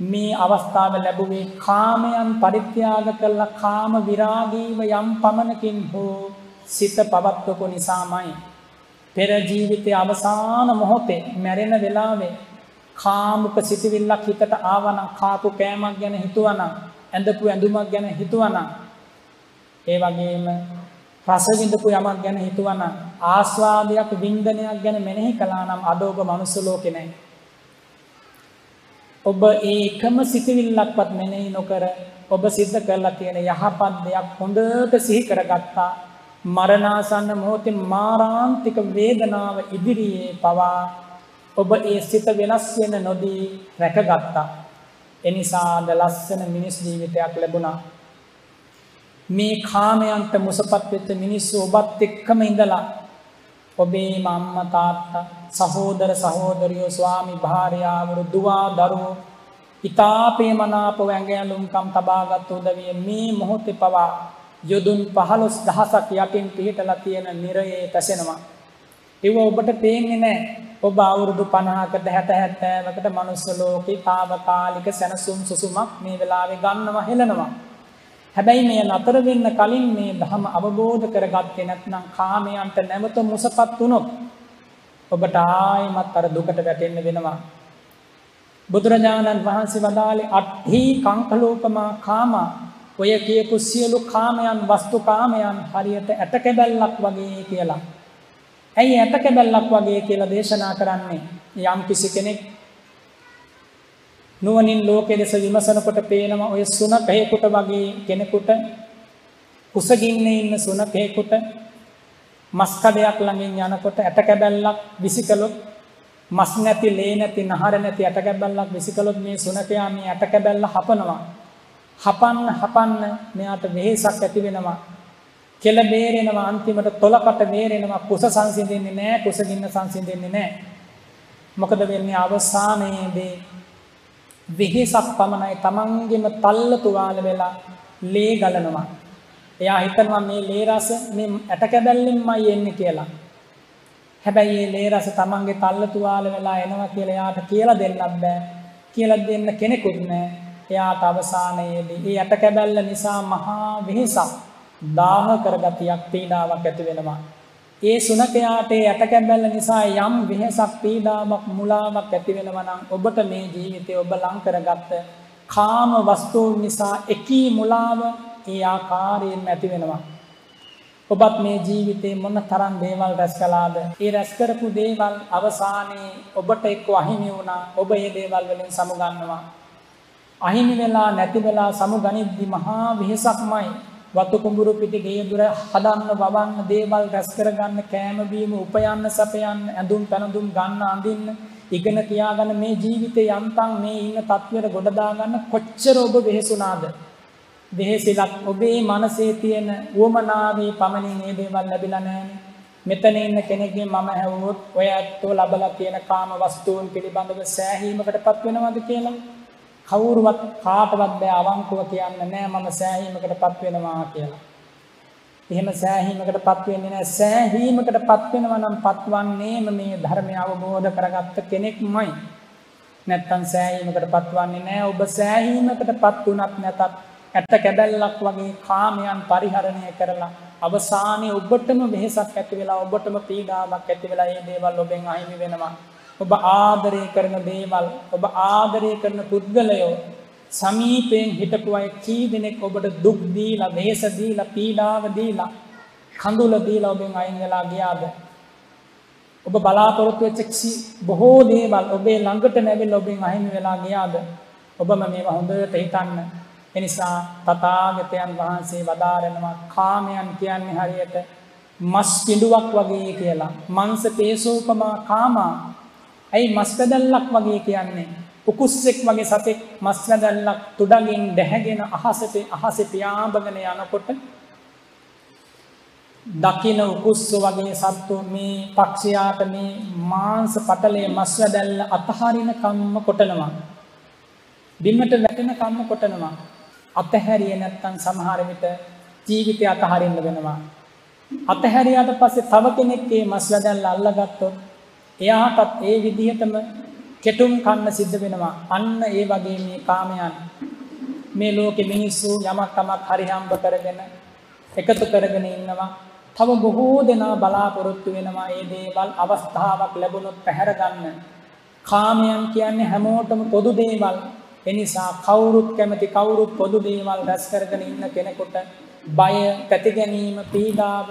මේ අවස්ථාව ලැබුවේ කාමයන් පරිත්‍යාග කළා කාම විරාගීව යම් පමණකින් හෝ සිත පවත්වපු නිසාමයි පෙර ජීවිතයේ අවසාන මොහොතේ මැරෙන වෙලාවේ කාමුක සිටිවිල්ලක් හිතට ආවනම් කාපු කෑමක් ගැන හිතුවනම් ඇඳපු ඇඳුමක් ගැන හිතුවනම් ඒ වගේම රස විඳපු යමක් ගැන හිතුවනම් ආස්වාදයක් වින්දනයක් ගැන මෙනෙහි කළා නම් අද ඔබ මනුස්ස ලෝකේ නැහැ. ඔබ ඒ එකම සිටිවිල්ලක්වත් මෙනෙහි නොකර ඔබ සිද්ධ කරලා තියෙන යහපත් දෙයක් හොඳට සිහි කරගත්තා මරණාසන්න මොහොතේ මාරාන්තික වේදනාව ඉදිරියේ පවා ඔබ ඒ සිත වෙනස් වෙන නොදී රැකගත්තා. එනිසාද ලස්සන මිනිස් ජීවිතයක් ලැබුණා. මේ කාමයන්ට මුසපත් වෙච්ච මිනිස්සු ඔබත් එක්කම ඉඳලා ඔබේ අම්මා තාත්තා සහෝදර සහෝදරියෝ ස්වාමි භාර්යාවරු දුව දරුවෝ ඊතාපේ මනාපව ඇඟැලුම්කම් තබාගත් උදවිය මේ මොහොතේ පවා යොදුන් 15000ක් යටින් පිහිටලා තියෙන නිරයේ පැසෙනවා. ඒව ඔබට පේන්නේ නැහැ. ඔබ අවුරුදු 50කට 60 70කට මනුස්ස ලෝකේ తాවකාලික සැනසුම් සුසුමක් මේ වෙලාවේ ගන්නවා හෙලනවා. හැබැයි මේ නතර වෙන්න කලින් මේ ධම අවබෝධ කරගත්තේ නැත්නම් කාමයන්ට නැවත මුසපත් වුණොත් ඔබට ආයිමත් අර දුකට වැටෙන්න වෙනවා. බුදුරජාණන් වහන්සේ වදාළේ අට්ඨි කංකලෝපමා කාමා ඔය කියපු සියලු කාමයන් වස්තු කාමයන් හරියට ඇට කැබැල්ලක් වගේ කියලා. ඇයි ඇට කැබැල්ලක් වගේ කියලා දේශනා කරන්නේ? යම් කිසි කෙනෙක් නුවණින් ලෝකයේ දෙස විමසනකොට පේනවා ඔය සුනකයෙකුට වගේ කෙනෙකුට කුසගින්නේ ඉන්න සුනකයෙකුට මස් කඩයක් ළඟින් යනකොට ඇට කැබැල්ලක් විසිකලොත් මස් නැති ලේ නැති නහර නැති ඇට කැබැල්ලක් විසිකලොත් මේ සුනකයා මේ ඇට කැබැල්ල හපනවා හපන්න හපන්න මෙයාට වෙහෙසක් ඇති වෙනවා. කෙල බේරෙනවා අන්තිමට තොලකට බේරෙනවා කුස සංසිඳෙන්නේ නැහැ කුසගින්න සංසිඳෙන්නේ නැහැ. මොකද වෙන්නේ අවසානයේදී වෙහෙසක් පමණයි තමන්ගෙම තල්ල තුවාල වෙලා ලේ ගලනවා. එයා හිතනවා මේ ලේ රස මේ ඇට කැබැල්ලෙන්මයි එන්නේ කියලා. හැබැයි මේ ලේ රස තමන්ගේ තල්ල තුවාල වෙලා එනවා කියලා එයාට කියලා දෙන්නත් බෑ. කියලා දෙන්න කෙනෙකුත් නෑ. එයාට අවසානයේදී මේ ඇට කැබැල්ල නිසා මහා වෙහෙසක් දාහ කරගතියක් පීඩාවක් ඇති වෙනවා. ඒ සුනකයාට ඇට කැබැල්ල නිසා යම් වෙහෙසක් පීඩාවක් මුලාවක් ඇති වෙනවා නම් ඔබට මේ ජීවිතේ ඔබ ලං කරගත්ත කාම වස්තුන් නිසා එකී මුලාව ඒ ආකාරයෙන්ම ඇති වෙනවා. ඔබත් මේ ජීවිතේ මොන තරම් දේවල් රැස් කළාද? ඒ රැස් කරපු දේවල් අවසානයේ ඔබට එක්ක අහිමි වුණා. ඔබ මේ දේවල් වලින් සමුගන්නවා. අහිමි වෙලා නැති වෙලා සමුගනිද්දි මහා වෙහසක්මයි. වතු කුඹුරු පිටි ගේ දුර හදන්න වවන්න දේවල් රැස් කරගන්න කෑම බීම උපයන්න සපයන්න ඇඳුම් පැනඳුම් ගන්න අඳින්න ඉගෙන තියාගන්න. මේ ජීවිතේ යන්තම් මේ ඉන්න තත්වයට ගොඩ දාගන්න කොච්චර ඔබ වෙහෙසුණාද? වෙහෙසිලක් ඔබේ මනසේ තියෙන උවමනාවේ පමණින් මේ දේවල් ලැබිලා නැහැනේ. මෙතන ඉන්න කෙනෙක්ගෙන් මම ඇහුවොත් ඔය ඇත්තෝ ලබලා තියෙන කාම වස්තුන් පිළිබඳව සෑහීමකටපත් වෙනවද කියලා? කවුරුවත් කාටවත් බෑ අවංකව කියන්න නෑ මම සෑහීමකටපත් වෙනවා කියලා. එහෙම සෑහීමකටපත් වෙන්නේ නෑ සෑහීමකටපත් වෙනවා නම් පත්වන්නේම මේ ධර්මය අවබෝධ කරගත්ත කෙනෙක්මයි. නැත්තම් සෑහීමකටපත් වන්නේ නෑ ඔබ සෑහීමකටපත් වුණත් නැතත් ඇට කැබැල්ලක් වගේ කාමයන් පරිහරණය කරලා අවසානයේ ඔබටම වෙහෙසක් ඇති වෙලා ඔබටම පීඩාවක් ඇති වෙලා මේ දේවල් ඔබෙන් අහිමි වෙනවා. ඔබ ආදරය කරන දේවල් ඔබ ආදරය කරන පුද්ගලයෝ සමීපයෙන් හිටපු අය කී දෙනෙක් ඔබට දුක් දීලා වෙහෙස දීලා පීඩාව දීලා කඳුල දීලා ඔබෙන් අයින් වෙලා ගියාද? ඔබ බලාපොරොත්තු වෙච්ච බොහෝ දේවල් ඔබේ ළඟට නැවිලා ඔබෙන් අහිමි වෙලා ගියාද? ඔබම මේවා හොඳට හිතන්න. එනිසා තථාගතයන් වහන්සේ වදාරනවා කාමයන් කියන්නේ හරියට මස් පිඬුවක් වගේ කියලා. මංස පේසෝපමා කාමා. ඇයි මස් පැදල්ලක් වගේ කියන්නේ? උකුස්සෙක් වගේ සතෙක් මස් පැදල්ලක් තුඩගින් දැහැගෙන අහසට අහසේ පියාඹගෙන යනකොට දකින උකුස්ස වගේ සත්තු මේ පක්ෂයාට මේ මාංශ පටලයේ මස් වැදල්ල අතහරින කම්ම කොටනවා. බිමට වැටෙන කම්ම කොටනවා. අතහැරියේ නැත්තම් සමහර විට ජීවිතය අතහරින්න වෙනවා. අතහැරියාට පස්සේ තව කෙනෙක්ගේ මස් වැදල්ල අල්ලගත්තොත් එයාටත් ඒ විදිහටම කෙටුම් කන්න සිද්ධ වෙනවා. අන්න ඒ වගේ මේ කාමයන් මේ ලෝකෙ මිනිස්සු යමක් තමක් හරි හම්බ කරගෙන එකතු කරගෙන ඉන්නවා. තව බොහෝ දෙනා බලාපොරොත්තු වෙනවා මේ දේවල් අවස්ථාවක් ලැබුණොත් පැහැර ගන්න. කාමයන් කියන්නේ හැමෝටම පොදු දේවල්. එනිසා කවුරුත් කැමති කවුරුත් පොදු දේවල් රැස් කරගෙන ඉන්න කෙනෙකුට බය, පැති ගැනීම, පීඩාව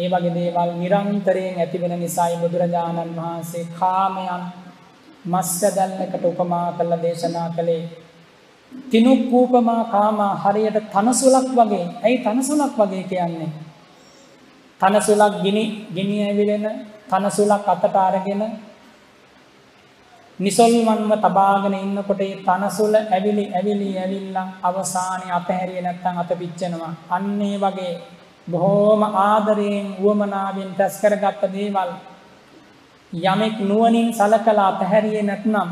ඒ වගේ දේවල් නිරන්තරයෙන් ඇති වෙන නිසායි බුදුරජාණන් වහන්සේ කාමයන් මස්සදල්ලකට උපමා කරලා දේශනා කළේ. තිනුක්කූපමා කාමා හරියට තනසුලක් වගේ. ඇයි තනසුලක් වගේ කියන්නේ? තනසුලක් ගිනි ගිනි ඇවිලෙන තනසුලක් අතට අරගෙන නිසල්වන්ව තබාගෙන ඉන්නකොට ඒ තනසුල ඇවිලි ඇවිලි ඇවිල්ලා අවසානයේ අතහැරියේ නැත්නම් අත පිච්චෙනවා. අන්න ඒ වගේ බොහෝම ආදරයෙන් වුවමනාවෙන් රැස් කරගත්ත දේවල් යමෙක් නුවණින් සලකලා අතහැරියේ නැත්නම්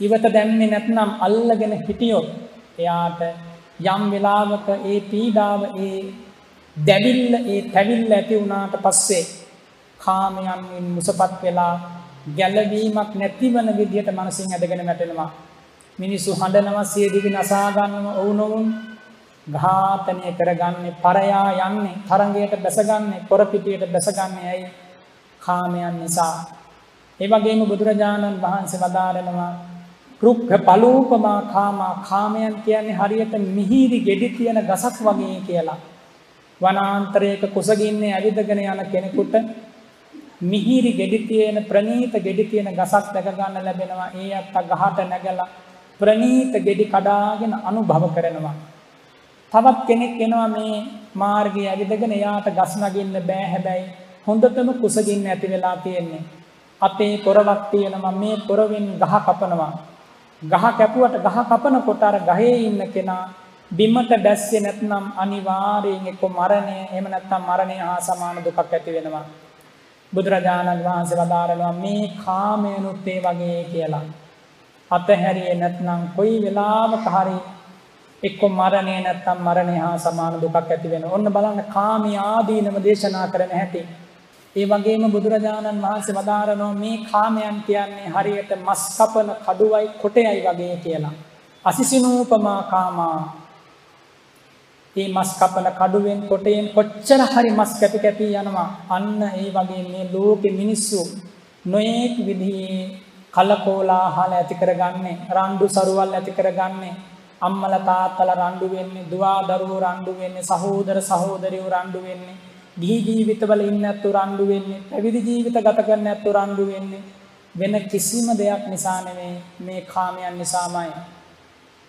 ඉවත දැම්මේ නැත්නම් අල්ලගෙන හිටියොත් එයාට යම් වෙලාවක ඒ පීඩාව ඒ දැවිල්ල ඒ තැවිල්ල ඇති වුණාට පස්සේ කාමයන්ගෙන් මුසපත් වෙලා ගැලවීමක් නැතිවන විදිහට මනසින් ඇදගෙන වැටෙනවා. මිනිස්සු හඬනවා සිය දිවි නසා ගන්නව ඔවුනොවුන් ඝාතනය කරගන්නේ පරයා යන්නේ තරංගයට බැසගන්නේ පොරපිටියට බැසගන්නේ ඇයි කාමයන් නිසා. ඒ වගේම බුදුරජාණන් වහන්සේ වදාරනවා රුක්ඛ පලූපමා කාමා කාමයන් කියන්නේ හරියට මිහිරි ගෙඩි තියෙන ගසක් වගේ කියලා. වනාන්තරයක කුසගින්නේ ඇවිදගෙන යන කෙනෙකුට මිහිරි ගෙඩි තියෙන ප්‍රනීත ගෙඩි තියෙන ගසක් දැක ගන්න ලැබෙනවා. ඒ අත්ත ගහට නැගලා ප්‍රනීත ගෙඩි කඩාගෙන අනුභව කරනවා. තවත් කෙනෙක් එනවා මේ මාර්ගය ඇවිදගෙන එයාට ගස් නගින්න බෑ හැබැයි හොඳටම කුසගින්න ඇති වෙලා තියෙන්නේ. අපේ පොරවක් තියෙනවා මේ පොරවෙන් ගහ කපනවා. ගහ කැපුවට ගහ කපනකොට අර ගහේ ඉන්න කෙනා බිමට දැස්සේ නැත්නම් අනිවාර්යෙන් එක්ක මරණය එහෙම නැත්නම් මරණය හා සමාන දුකක් ඇති වෙනවා. බුදුරජාණන් වහන්සේ වදාරනවා මේ කාමයනුත් ඒ වගේ කියලා. අතහැරියේ නැත්නම් කොයි වෙලාවක හරි එක්ක මරණය නැත්නම් මරණය හා සමාන දුකක් ඇති වෙනවා. ඔන්න බලන්න කාමී ආදීනම දේශනා කරන හැටි. ඒ වගේම බුදුරජාණන් වහන්සේ වදාරනවා මේ කාමයන් කියන්නේ හරියට මස් කපන කඩුවයි කොටයයි වගේ කියලා. අසිසිනූපමා කාමා ඒ මස් කපන කඩුවෙන් කොටයෙන් කොච්චර හරි මස් කැපි කැපි යනවා. අන්න ඒ වගේ මේ ලෝකෙ මිනිස්සු නොයෙක් විදිහේ කලකෝලාහල ඇති කරගන්නේ රණ්ඩු සරුවල් ඇති කරගන්නේ අම්මල තාත්තල රණ්ඩු වෙන්නේ දුවා දරුවෝ රණ්ඩු වෙන්නේ සහෝදර සහෝදරියෝ රණ්ඩු වෙන්නේ ගිහි ජීවිතවල ඉන්න ඇත්තු රණ්ඩු වෙන්නේ පැවිදි ජීවිත ගත කරන ඇත්තු රණ්ඩු වෙන්නේ වෙන කිසිම දෙයක් නිසා නෙමෙයි මේ කාමයන් නිසාමයි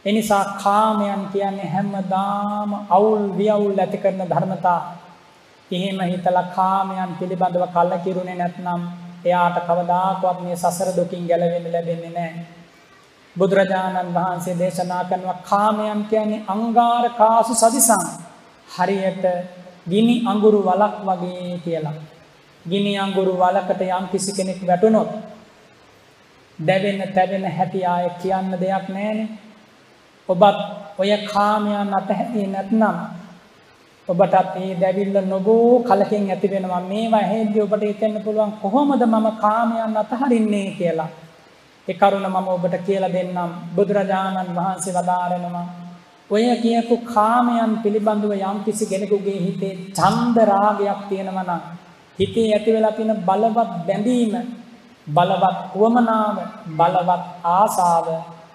එනිසා කාමයන් කියන්නේ හැමදාම අවුල් වියවුල් ඇති කරන ධර්මතා. එහෙම හිතලා කාමයන් පිළිබඳව කලකිරුණේ නැත්නම් එයාට කවදාකවත් මේ සසර දුකින් ගැලවෙන්න ලැබෙන්නේ නැහැ. බුදුරජාණන් වහන්සේ දේශනා කරනවා කාමයන් කියන්නේ අංගාර කාසු සදිසං. හරියට ගිනි අඟුරු වලක් වගේ කියලා. ගිනි අඟුරු වලකට යම් කිසි කෙනෙක් වැටුණොත් දැවෙන තැවෙන හැටි ආය කියන්න දෙයක් නැහැනේ. ඔබත් ඔය කාමයන් අතහැරියේ නැත්නම් ඔබටත් මේ දැවිල්ල නොබෝ කලකින් ඇති වෙනවා මේවා හේද්දී ඔබට හිතෙන්න පුළුවන් කොහොමද මම කාමයන් අතහරින්නේ කියලා ඒ කරුණ මම ඔබට කියලා දෙන්නම්. බුදුරජාණන් වහන්සේ වදාරනවා ඔය කියපු කාමයන් පිළිබඳව යම් කිසි කෙනෙකුගේ හිතේ ඡන්ද රාගයක් තියෙනවා නම් හිතේ ඇති වෙලා තියෙන බලවත් බැඳීම බලවත් උවමනාව බලවත් ආසාව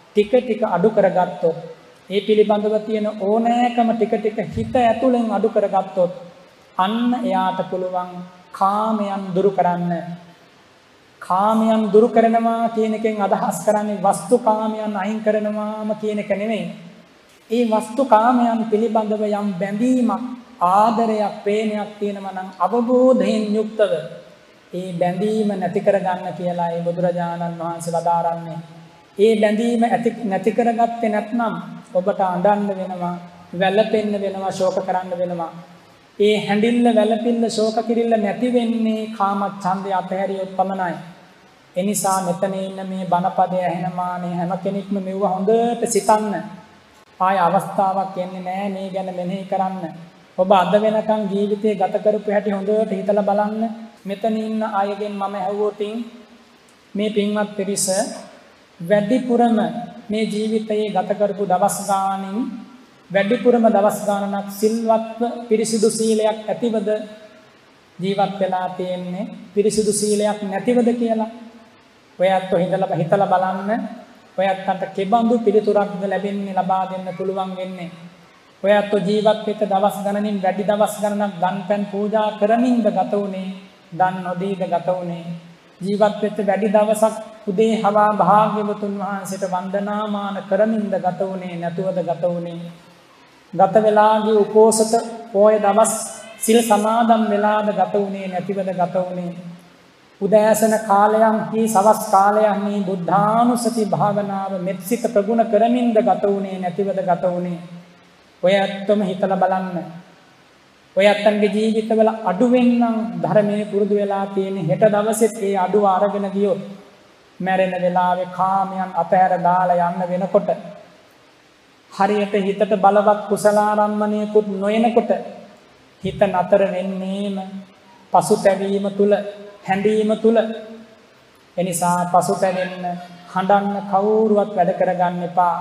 ටික ටික අඩු කරගත්තොත් ඒ පිළිබඳව තියෙන ඕනෑකම ටික ටික හිත ඇතුලෙන් අඩු කරගත්තොත් අන්න එයාට පුළුවන් කාමයන් දුරු කරන්න. කාමයන් දුරු කරනවා කියන එකෙන් අදහස් කරන්නේ වස්තු කාමයන් අයින් කරනවාම කියන එක නෙමෙයි. ඒ වස්තු කාමයන් පිළිබඳව යම් බැඳීමක් ආදරයක් ප්‍රේමයක් තියෙනවා නම් අවබෝධයෙන් යුක්තව ඒ බැඳීම නැති කරගන්න කියලා ඒ බුදුරජාණන් වහන්සේ වදාරන්නේ ඒ බැඳීම ඇති නැති කරගත්තේ නැත්නම් ඔබට අඬන්න වෙනවා, වැළපෙන්න වෙනවා, ශෝක කරන්න වෙනවා. ඒ හැඬිල්ල වැළපිල්ල ශෝක කිරිල්ල නැති වෙන්නේ කාම ඡන්දය අතහැරියොත් පමණයි. එනිසා මෙතන ඉන්න මේ බණපදය ඇහෙනමානේ හැම කෙනෙක්ම මෙව හොඳට සිතන්න. ආය අවස්ථාවක් එන්නේ නැහැ මේ ගැන මෙනෙහි කරන්න. ඔබ අද වෙනකන් ජීවිතේ ගත කරපු හැටි හොඳට හිතලා බලන්න. මෙතන ඉන්න අයගෙන් මම ඇහුවොතින් මේ පින්වත් පිරිස වැඩිපුරම මේ ජීවිතයේ ගත කරපු දවස් ගානින් වැඩිපුරම දවස් ගානක් සිල්වත්ව පිරිසිදු සීලයක් ඇතිවද ජීවත් වෙලා තියෙන්නේ පිරිසිදු සීලයක් නැතිවද කියලා ඔයත් හිතලා හිතලා බලන්න. ඔයත්න්ට කෙබඳු පිළිතුරක්ද ලැබෙන්නේ ලබා දෙන්න පුළුවන් වෙන්නේ. ඔයත් ජීවත් වෙච්ච දවස් ගණනින් වැඩි දවස් ගණනක් දන් පෙන් පූජා කරමින්ද ගත උනේ දන් නොදීද ගත උනේ ජීවත් වෙච්ච වැඩි දවසක් උදේ හවා භාග්‍යවතුන් වහන්සේට වන්දනාමාන කරමින්ද ගත වුණේ නැතුවද ගත වුණේ? ගත වෙලාගේ උපෝසත පෝය දවස් සිල් සමාදම් වෙලාද ගත වුණේ නැතිවද ගත වුණේ? උදෑසන කාලයන්හි සවස් කාලයන්හි බුද්ධානුසති භාවනාව මෙත්සිත ප්‍රගුණ කරමින්ද ගත වුණේ නැතිවද ගත වුණේ? ඔය ඇත්තම හිතලා බලන්න. ඔය අත්තන්ගේ ජීවිතවල අඩුවෙන්නම් ධර්මයේ පුරුදු වෙලා තියෙන හෙට දවසෙත් ඒ අඩුව අරගෙන ගියොත් මැරෙන වෙලාවේ කාමයන් අතහැර දාලා යන්න වෙනකොට හරියට හිතට බලවත් කුසලාරම්මණයකුත් නොයනකොට හිත නතර වෙන්නේම පසුතැවීම තුල හැඬීම තුල එනිසා පසුතැවෙන්න හඬන්න කවුරුවත් වැඩ කරගන්න එපා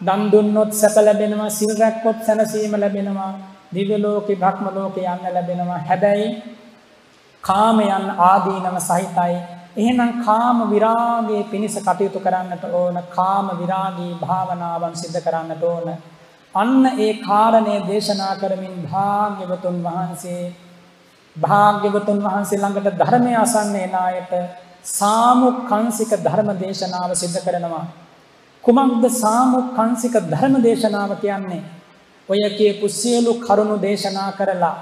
දන් දුන්නොත් සැප ලැබෙනවා සිල් රැක්කොත් සැනසීම ලැබෙනවා දිව්‍ය ලෝකේ භක්ම ලෝකේ යන්න ලැබෙනවා. හැබැයි කාමයන් ආදීනම සහිතයි. එහෙනම් කාම විරාගයේ පිනිස කටයුතු කරන්නට ඕන. කාම විරාගී භාවනාවන් සිද්ධ කරන්නට ඕන. අන්න ඒ කාරණය දේශනා කරමින් භාග්‍යවතුන් වහන්සේ භාග්‍යවතුන් වහන්සේ ළඟට ධර්මය අසන්නේ නායට සාමුක්ඛංශික ධර්ම දේශනාව සිද්ධ කරනවා. කුමක්ද සාමුක්ඛංශික ධර්ම දේශනාව කියන්නේ? ඔය කියපු සියලු කරුණු දේශනා කරලා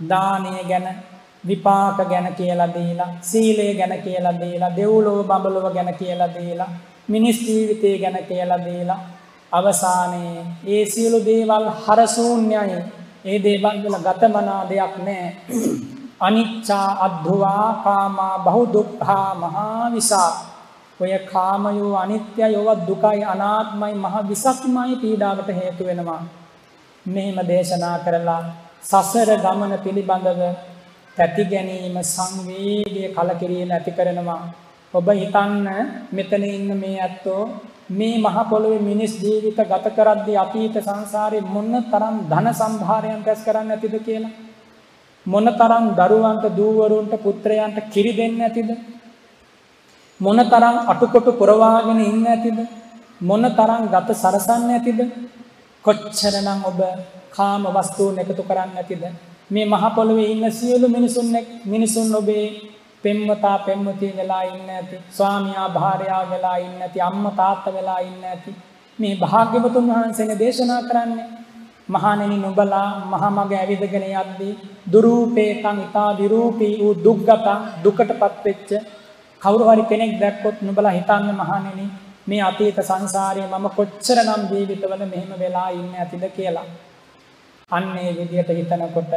දානය ගැන විපාක ගැන කියලා දීලා සීලය ගැන කියලා දීලා දෙව්ලොව බඹලොව ගැන කියලා දීලා මිනිස් ජීවිතය ගැන කියලා දීලා අවසානයේ ඒ සියලු දේවල් හරශූන්‍යයි ඒ දේවල් වල ගතමනා දෙයක් නැහැ අනිච්චා අද්දුවා කාමා බහු දුක්ඛා මහා විසා. ඔය කාමයෝ අනිත්‍යයි ඔව දුකයි අනාත්මයි මහ විසක්මයි පීඩාවට හේතු වෙනවා. මෙහෙම දේශනා කරලා සසර ගමන පිළිබඳව තැති ගැනීම සංවේගය කලකිරීම ඇති කරනවා. ඔබ හිතන්න මෙතන ඉන්න මේ ඇත්තෝ මේ මහ පොළොවේ මිනිස් ජීවිත ගත කරද්දී අතීත සංසාරේ මොන තරම් ධන සම්භාරයන් රැස් කරන්න ඇතිද කියලා. මොන තරම් දරුවන්ට දූවරුන්ට පුත්‍රයන්ට කිරි දෙන්න ඇතිද? මොන තරම් අටුකොටු පුරවාගෙන ඉන්න ඇතිද? මොන තරම් ගත සරසන්න ඇතිද? කොච්චරනම් ඔබ කාම වස්තුන් එකතු කරන්න ඇතිද? මේ මහ පොළොවේ ඉන්න සියලු මිනිසුන් මිනිසුන් ඔබේ පෙම්වතා පෙම්වතිය වෙලා ඉන්න ඇති. ස්වාමියා භාර්යාව වෙලා ඉන්න ඇති. අම්මා තාත්තා වෙලා ඉන්න ඇති. මේ භාග්‍යවතුන් වහන්සේනේ දේශනා කරන්නේ මහණෙනි නුඹලා මහමග ඇවිදගෙන යද්දී දුරූපේකං ඊතා විරූපී වූ දුක්ගත දුකටපත් වෙච්ච කවුරු හරි කෙනෙක් දැක්කොත් නුඹලා හිතන්න මහණෙනි මේ අතීත සංසාරයේ මම කොච්චරනම් ජීවිතවල මෙහෙම වෙලා ඉන්නේ ඇතිද කියලා. අන්නේ විදියට හිතනකොට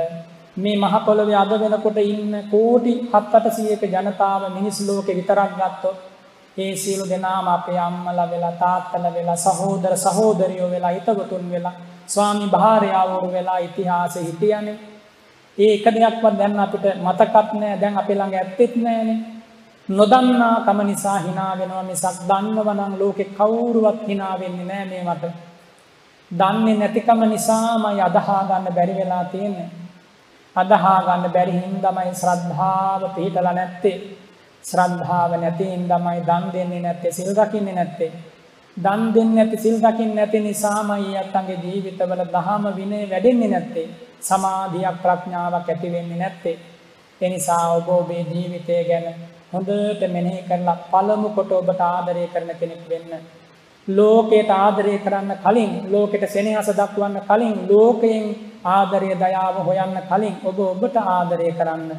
මේ මහ පොළොවේ අද වෙනකොට ඉන්න කෝටි 7-800ක ජනතාව මිනිස් ලෝකේ විතරක් ගත්තොත් ඒ සියලු දෙනාම අපේ අම්මලා වෙලා තාත්තලා වෙලා සහෝදර සහෝදරියෝ වෙලා හිතවතුන් වෙලා ස්වාමි භාර්යාවරු වෙලා ඉතිහාසෙ හිටියනේ. ඒ එක දෙයක්වත් දැන් අපිට මතකත් නෑ දැන් අපේ ළඟ ඇත්තෙත් නෑනේ. නොදන්නා කම නිසා hina වෙනවා මිසක් දන්නව නම් ලෝකේ කවුරුවත් hina වෙන්නේ නෑ මේවට. දන්නේ නැතිකම නිසාමයි අදහා ගන්න බැරි වෙලා තියෙන්නේ. අදහා ගන්න බැරි හින්දාමයි ශ්‍රද්ධාව පිහිටලා නැත්තේ. ශ්‍රද්ධාව නැති හින්දාමයි දන් දෙන්නේ නැත්තේ, සිල් රකින්නේ නැත්තේ. දන් දෙන්නේ නැති, සිල් රකින්නේ නැති නිසාමයි යත්තන්ගේ ජීවිතවල දහම විනය වැඩෙන්නේ නැත්තේ. සමාධියක් ප්‍රඥාවක් ඇති වෙන්නේ නැත්තේ. ඒ නිසා ඔබ ඔබේ ජීවිතය ගැන හොඳට මෙනෙහි කරලා පළමු කොට ඔබට ආදරය කරන කෙනෙක් වෙන්න. ලෝකයට ආදරය කරන්න කලින් ලෝකෙට සෙනෙහස දක්වන්න කලින් ලෝකයෙන් ආදරය දයාව හොයන්න කලින් ඔබ ඔබට ආදරය කරන්න.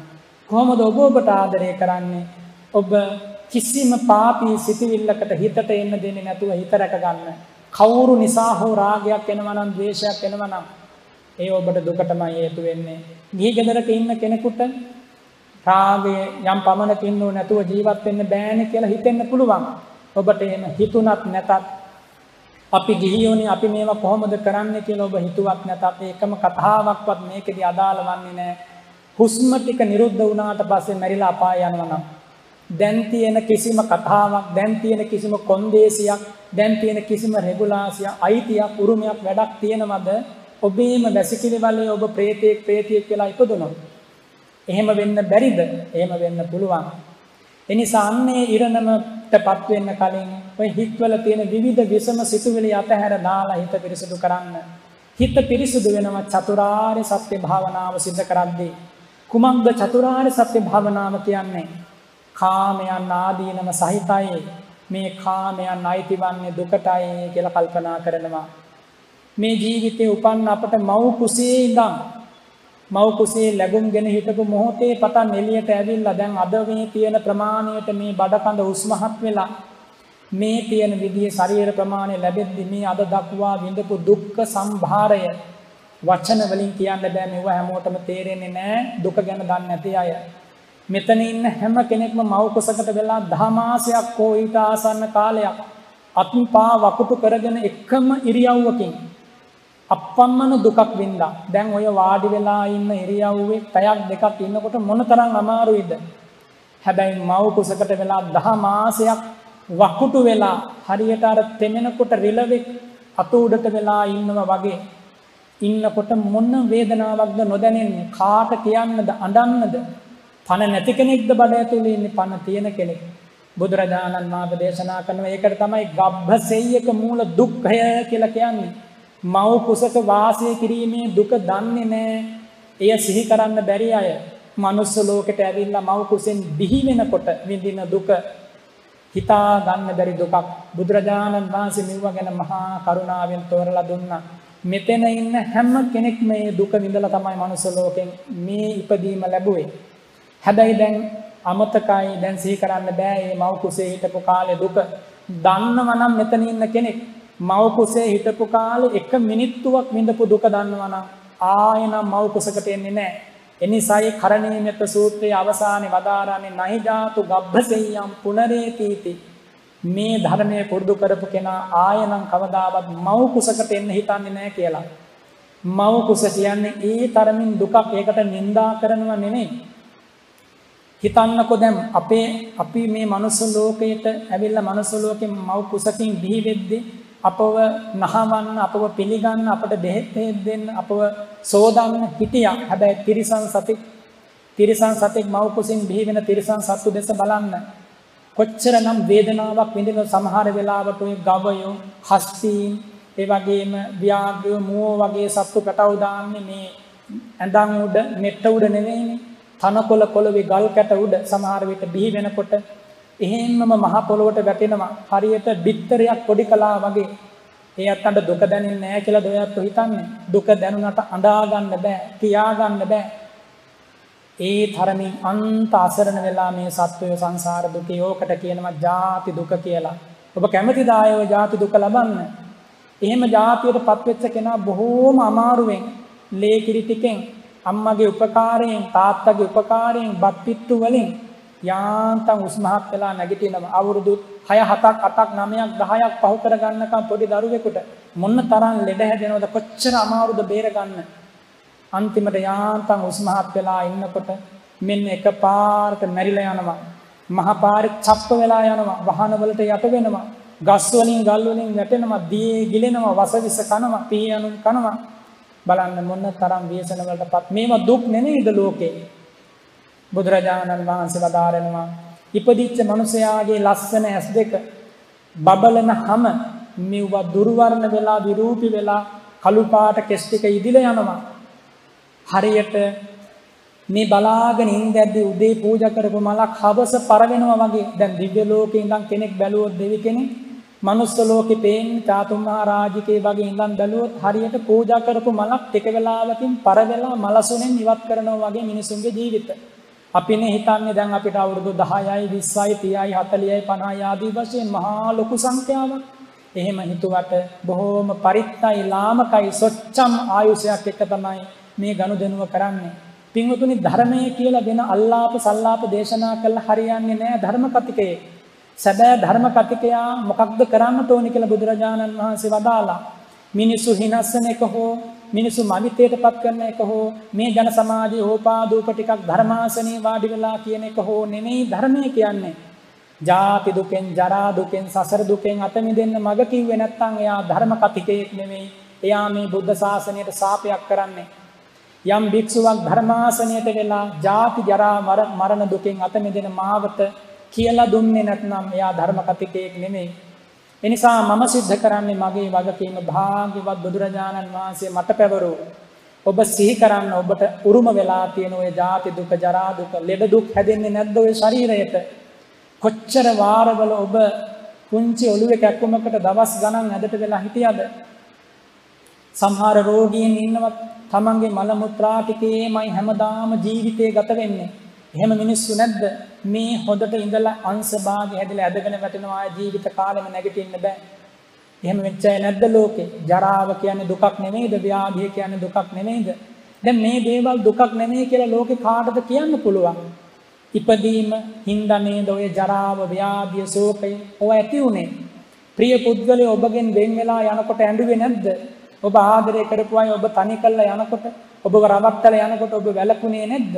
කොහොමද ඔබ ඔබට ආදරය කරන්නේ? ඔබ කිසිම පාපී සිතවිල්ලකට හිතට එන්න දෙන්නේ නැතුව හිත රැක ගන්න. කවුරු නිසා හෝ රාගයක් එනවා නම් ද්වේෂයක් එනවා නම් ඒ ඔබට දුකටමයි හේතු වෙන්නේ. ගිහි ගෙදරක ඉන්න කෙනෙකුට රාගය යම් පමණකින් නෝ නැතුව ජීවත් වෙන්න බෑනේ කියලා හිතෙන්න පුළුවන්. ඔබට එහෙම හිතුණත් නැතත් අපි ගිහියෝනේ අපි මේවා කොහොමද කරන්නේ කියලා ඔබ හිතුවත් නැතත් ඒකම කතාවක්වත් මේකෙදි අදාළ වන්නේ නැහැ. හුස්ම ටික නිරුද්ධ වුණාට පස්සේ මැරිලා අපාය යනවා නම්. දැන් තියෙන කිසිම කතාවක් දැන් තියෙන කිසිම කොන්දේසියක් දැන් තියෙන කිසිම රෙගුලාසියක් අයිතියක් උරුමයක් වැඩක් තියෙනවද? ඔබේම වැසිකිලි වලේ ඔබ ප්‍රේතෙක් ප්‍රේතියෙක් කියලා ඉපදුනොත්. එහෙම වෙන්න බැරිද? එහෙම වෙන්න පුළුවන්. එනිසා අන්නේ ඉරණමටපත් වෙන්න කලින් ඔය හිත්වල තියෙන විවිධ විසම සිතුවිලි අතහැර දාලා හිත පිරිසුදු කරන්න. හිත පිරිසුදු වෙනව චතුරාර්ය සත්‍ය භාවනාව සිද්ධ කරද්දී. කුමක්ද චතුරාර්ය සත්‍ය භාවනාව කියන්නේ? කාමයන් ආදීනම සහිතයි. මේ කාමයන් අයිතිවන්නේ දුකටයි කියලා කල්පනා කරනවා. මේ ජීවිතේ උපන්න අපට මව් කුසේ ඉඳන් මව් කුසේ ලැබුම්ගෙන හිටපු මොහොතේ පටන් එළියට ඇවිල්ලා දැන් අද මේ තියෙන ප්‍රමාණයට මේ බඩකඳ උස්මහත් වෙලා මේ තියෙන විදිහේ ශරීර ප්‍රමාණය ලැබෙද්දි මේ අද දක්වා විඳපු දුක්ඛ සම්භාරය වචන වලින් කියන්න බෑ මේවා හැමෝටම තේරෙන්නේ නෑ දුක ගැන දන්නේ නැති අය. මෙතන ඉන්න හැම කෙනෙක්ම මව් කුසකට වෙලා දහමාසයක් හෝ ඊට ආසන්න කාලයක් අත්පා වකුටු කරගෙන එකම ඉරියව්වකින් අප්පම්මන දුකක් වින්දා. දැන් ඔය වාඩි වෙලා ඉන්න ඉරියව්වේ පැයක් දෙකක් ඉන්නකොට මොනතරම් අමාරුයිද? හැබැයි මව් කුසකට වෙලා දහ මාසයක් වකුටු වෙලා හරියට අර තෙමෙනකොට රිලවෙක් අත උඩට වෙලා ඉන්නවා වගේ ඉන්නකොට මොන වේදනාවක්ද නොදැනෙන්නේ? කාට කියන්නද අඬන්නද? පණ නැති කෙනෙක්ද බඩ ඇතුලේ ඉන්නේ? පණ තියෙන කෙනෙක්. බුදුරජාණන් වහන්සේ දේශනා කරනවා ඒකට තමයි ගබ්බසෙය්‍යක මූල දුක්ඛය කියලා කියන්නේ. මව් කුසක වාසය කිරීමේ දුක දන්නේ නැහැ. එය සිහි කරන්න බැරි අය මනුස්ස ලෝකෙට ඇවිල්ලා මව් කුසෙන් බිහි වෙනකොට විඳින දුක හිතා ගන්න බැරි දුකක් බුදුරජාණන් වහන්සේ මෙව ගැන මහා කරුණාවෙන් තෝරලා දුන්නා. මෙතන ඉන්න හැම කෙනෙක් මේ දුක විඳලා තමයි මනුස්ස ලෝකෙන් මේ ඉපදීම ලැබුවේ. හැබැයි දැන් අමතකයි දැන් සිහි කරන්න බෑ මේ මව් කුසේ හිටපු කාලේ දුක. දන්නව නම් මෙතන ඉන්න කෙනෙක් මව් කුසේ හිටපු කාලේ එක මිනිත්තුවක් විඳපු දුක දන්නවා නම් ආයෙනම් මව් කුසකට එන්නේ නැහැ. එනිසායි කරණීයමෙත් සූත්‍රයේ අවසානයේ වදාරන්නේ නහි ජාතු ගබ්බසෙය්‍යම් පුනරේතිති මේ ධර්මයේ පුරුදු කරපු කෙනා ආයෙනම් කවදාවත් මව් කුසකට එන්න හිතන්නේ නැහැ කියලා. මව් කුස කියන්නේ ඒ තරමින් දුකක් ඒකට නිඳා කරනවා නෙමෙයි. හිතන්නකෝ දැන් අපේ අපි මේ මනුස්ස ලෝකයට ඇවිල්ලා මනුස්ස ලෝකෙන් මව් කුසකින් බිහි වෙද්දී අපව නහවන්න අපව පිළිගන්න අපට බෙහෙත් දෙන්න අපව සෝදන්න හිටියා. හැබැයි තිරිසන් සතෙක් තිරිසන් සතෙක් මව් කුසින් බිහි වෙන තිරිසන් සත්තු දෙස බලන්න. කොච්චරනම් වේදනාවක් විඳින සමහර වෙලාවට ඔය ගවයෝ, හස්තීන්, ඒ වගේම ව්‍යාඝ්‍ර, මුව වගේ සත්තු පැටව දාන්නේ මේ ඇඳන් උඩ, මෙට්ට උඩ නෙවෙයිනේ. තනකොළ කොළවේ ගල් කැට උඩ සමහර විට බිහි වෙනකොට එහෙම්මම මහ පොළොවට වැටෙනවා. හරියට බිත්තරයක් පොඩි කළා වගේ. ඒ අත්තන්ට දුක දැනෙන්නේ නැහැ කියලා දොයත් හිතන්නේ. දුක දැනුණට අඬා ගන්න බෑ, තියා ගන්න බෑ. ඒ තරමින් අන්ත අසරණ වෙලා මේ සත්වය සංසාර දුකේ ඕකට කියනවා ජාති දුක කියලා. ඔබ කැමතිද ආයෝ ජාති දුක ලබන්න? එහෙම ජාතියට පත්වෙච්ච කෙනා බොහෝම අමාරුවෙන් ලේ කිරි ටිකෙන් අම්මගේ උපකාරයෙන් තාත්තගේ උපකාරයෙන් බත් පිට්ටු වලින් යාන්තම් උස්මහත් වෙලා නැගිටිනවා. අවුරුදු 6 7ක් 8ක් 9ක් 10ක් පහු කර ගන්නකම් පොඩි දරුවෙකුට මොන්න තරම් ලෙඩ හැදෙනවද? කොච්චර අමාරුද බේර ගන්න අන්තිමට යාන්තම් උස්මහත් වෙලා ඉන්නකොට මෙන්න එකපාරට මැරිලා යනවා. මහ පාරේ චප්ප වෙලා යනවා. වහන වලට යට වෙනවා. ගස් වලින් ගල් වලින් වැටෙනවා. දී ගිලෙනවා. වසවිස කනවා. පී අනුන් කනවා. බලන්න මොන තරම් ව්‍යසන වලටපත්. මේවා දුක් නෙමෙයිද ලෝකේ? බුදුරජාණන් වහන්සේ වදාරනවා. ඉපදිච්ච මනුස්සයාගේ ලස්සන ඇස් දෙක බබලන හැම මෙව්ව දුර්වර්ණ වෙලා විරූපී වෙලා කළු පාට කෙස් ටික ඉදිලා යනවා. හරියට මේ බලාගෙන ඉඳද්දි උදේ පූජා කරපු මලක් හවස පරවෙනවා වගේ. දැන් දිව්‍ය ලෝකේ ඉඳන් කෙනෙක් බැලුවොත් දෙවි කෙනෙක් මනුස්ස ලෝකේ පේන්නේ චාතුම් මහරජිකේ වගේ ඉඳන් බැලුවොත් හරියට පූජා කරපු මලක් ටික වෙලාවකින් පරවෙලා මලසුනෙන් ඉවත් කරනවා වගේ මිනිසුන්ගේ ජීවිත. අපිනේ හිතන්නේ දැන් අපිට අවුරුදු 10යි 20යි 30යි 40යි 50යි ආදී වශයෙන් මහා ලොකු සංඛ්‍යාවක්. එහෙම හිතුවට බොහෝම පරිත්තයි ලාමකයි සොච්චම් ආයුෂයක් එක තමයි මේ ගනුදෙනුව කරන්නේ. පින්වතුනි ධර්මයේ කියලා වෙන අල්ලාප සල්ලාප දේශනා කළ හරියන්නේ නැහැ ධර්ම කතිකයේ. සැබෑ ධර්ම කතිකයා මොකක්ද කරන්න ඕනි කියලා බුදුරජාණන් වහන්සේ වදාලා. මිනිසු හිනස්සන එක හෝ මිනිසු මවිතයට පත් කරන එක හෝ මේ ජන සමාජයේ ඕපාදූප ටිකක් ධර්මාසනයේ වාඩි වෙලා කියන එක හෝ නෙමෙයි ධර්මය කියන්නේ. ජාති දුකෙන් ජරා දුකෙන් සසර දුකෙන් අත මිදෙන්න මඟ කිව්වේ නැත්නම් එයා ධර්ම කතිකයෙක් නෙමෙයි. එයා මේ බුද්ධ ශාසනයට සාපයක් කරන්නේ. යම් භික්ෂුවක් ධර්මාසනයට වෙලා ජාති ජරා මරණ දුකෙන් අත මිදෙන මාවත කියලා දුන්නේ නැත්නම් එයා ධර්ම කතිකයෙක් නෙමෙයි. එනිසා මම සිද්ධ කරන්නේ මගේ වගකීම භාග්‍යවත් බුදුරජාණන් වහන්සේ මට පැවරූ. ඔබ සිහි කරන්න ඔබට උරුම වෙලා තියෙන ඔය ජාති දුක ජරා දුක ලෙඩ දුක් හැදෙන්නේ නැද්ද ඔය ශරීරයට? කොච්චර වාරවල ඔබ පුංචි ඔළුවේ කැක්කුමකට දවස් ගණන් ඇදට වෙලා හිටියද? සමහර රෝගීන් ඉන්නවා තමන්ගේ මල මුත්‍රා ටිකේමයි හැමදාම ජීවිතේ ගත වෙන්නේ. එහෙම මිනිස්සු නැද්ද? මේ හොදට ඉඳලා අංශ භාගය හැදලා ඇදගෙන වැටෙනවා ජීවිත කාලෙම නැගිටින්න බෑ. එහෙම වෙච්ච අය නැද්ද ලෝකේ? ජරාව කියන්නේ දුකක් නෙමෙයිද? ව්‍යාධිය කියන්නේ දුකක් නෙමෙයිද? දැන් මේ දේවල් දුකක් නෙමෙයි කියලා ලෝකේ කාටද කියන්න පුළුවන්? ඉපදීම හින්දා නේද ඔය ජරාව, ව්‍යාධිය, ශෝකය ඔය ඇති උනේ. ප්‍රිය පුද්ගලයා ඔබගෙන් වෙන් වෙලා යනකොට ඇඬුවේ නැද්ද? ඔබ ආදරය කරපු අය ඔබ තනි කළා යනකොට, ඔබව රවට්ටලා යනකොට ඔබ වැළපුණේ නැද්ද?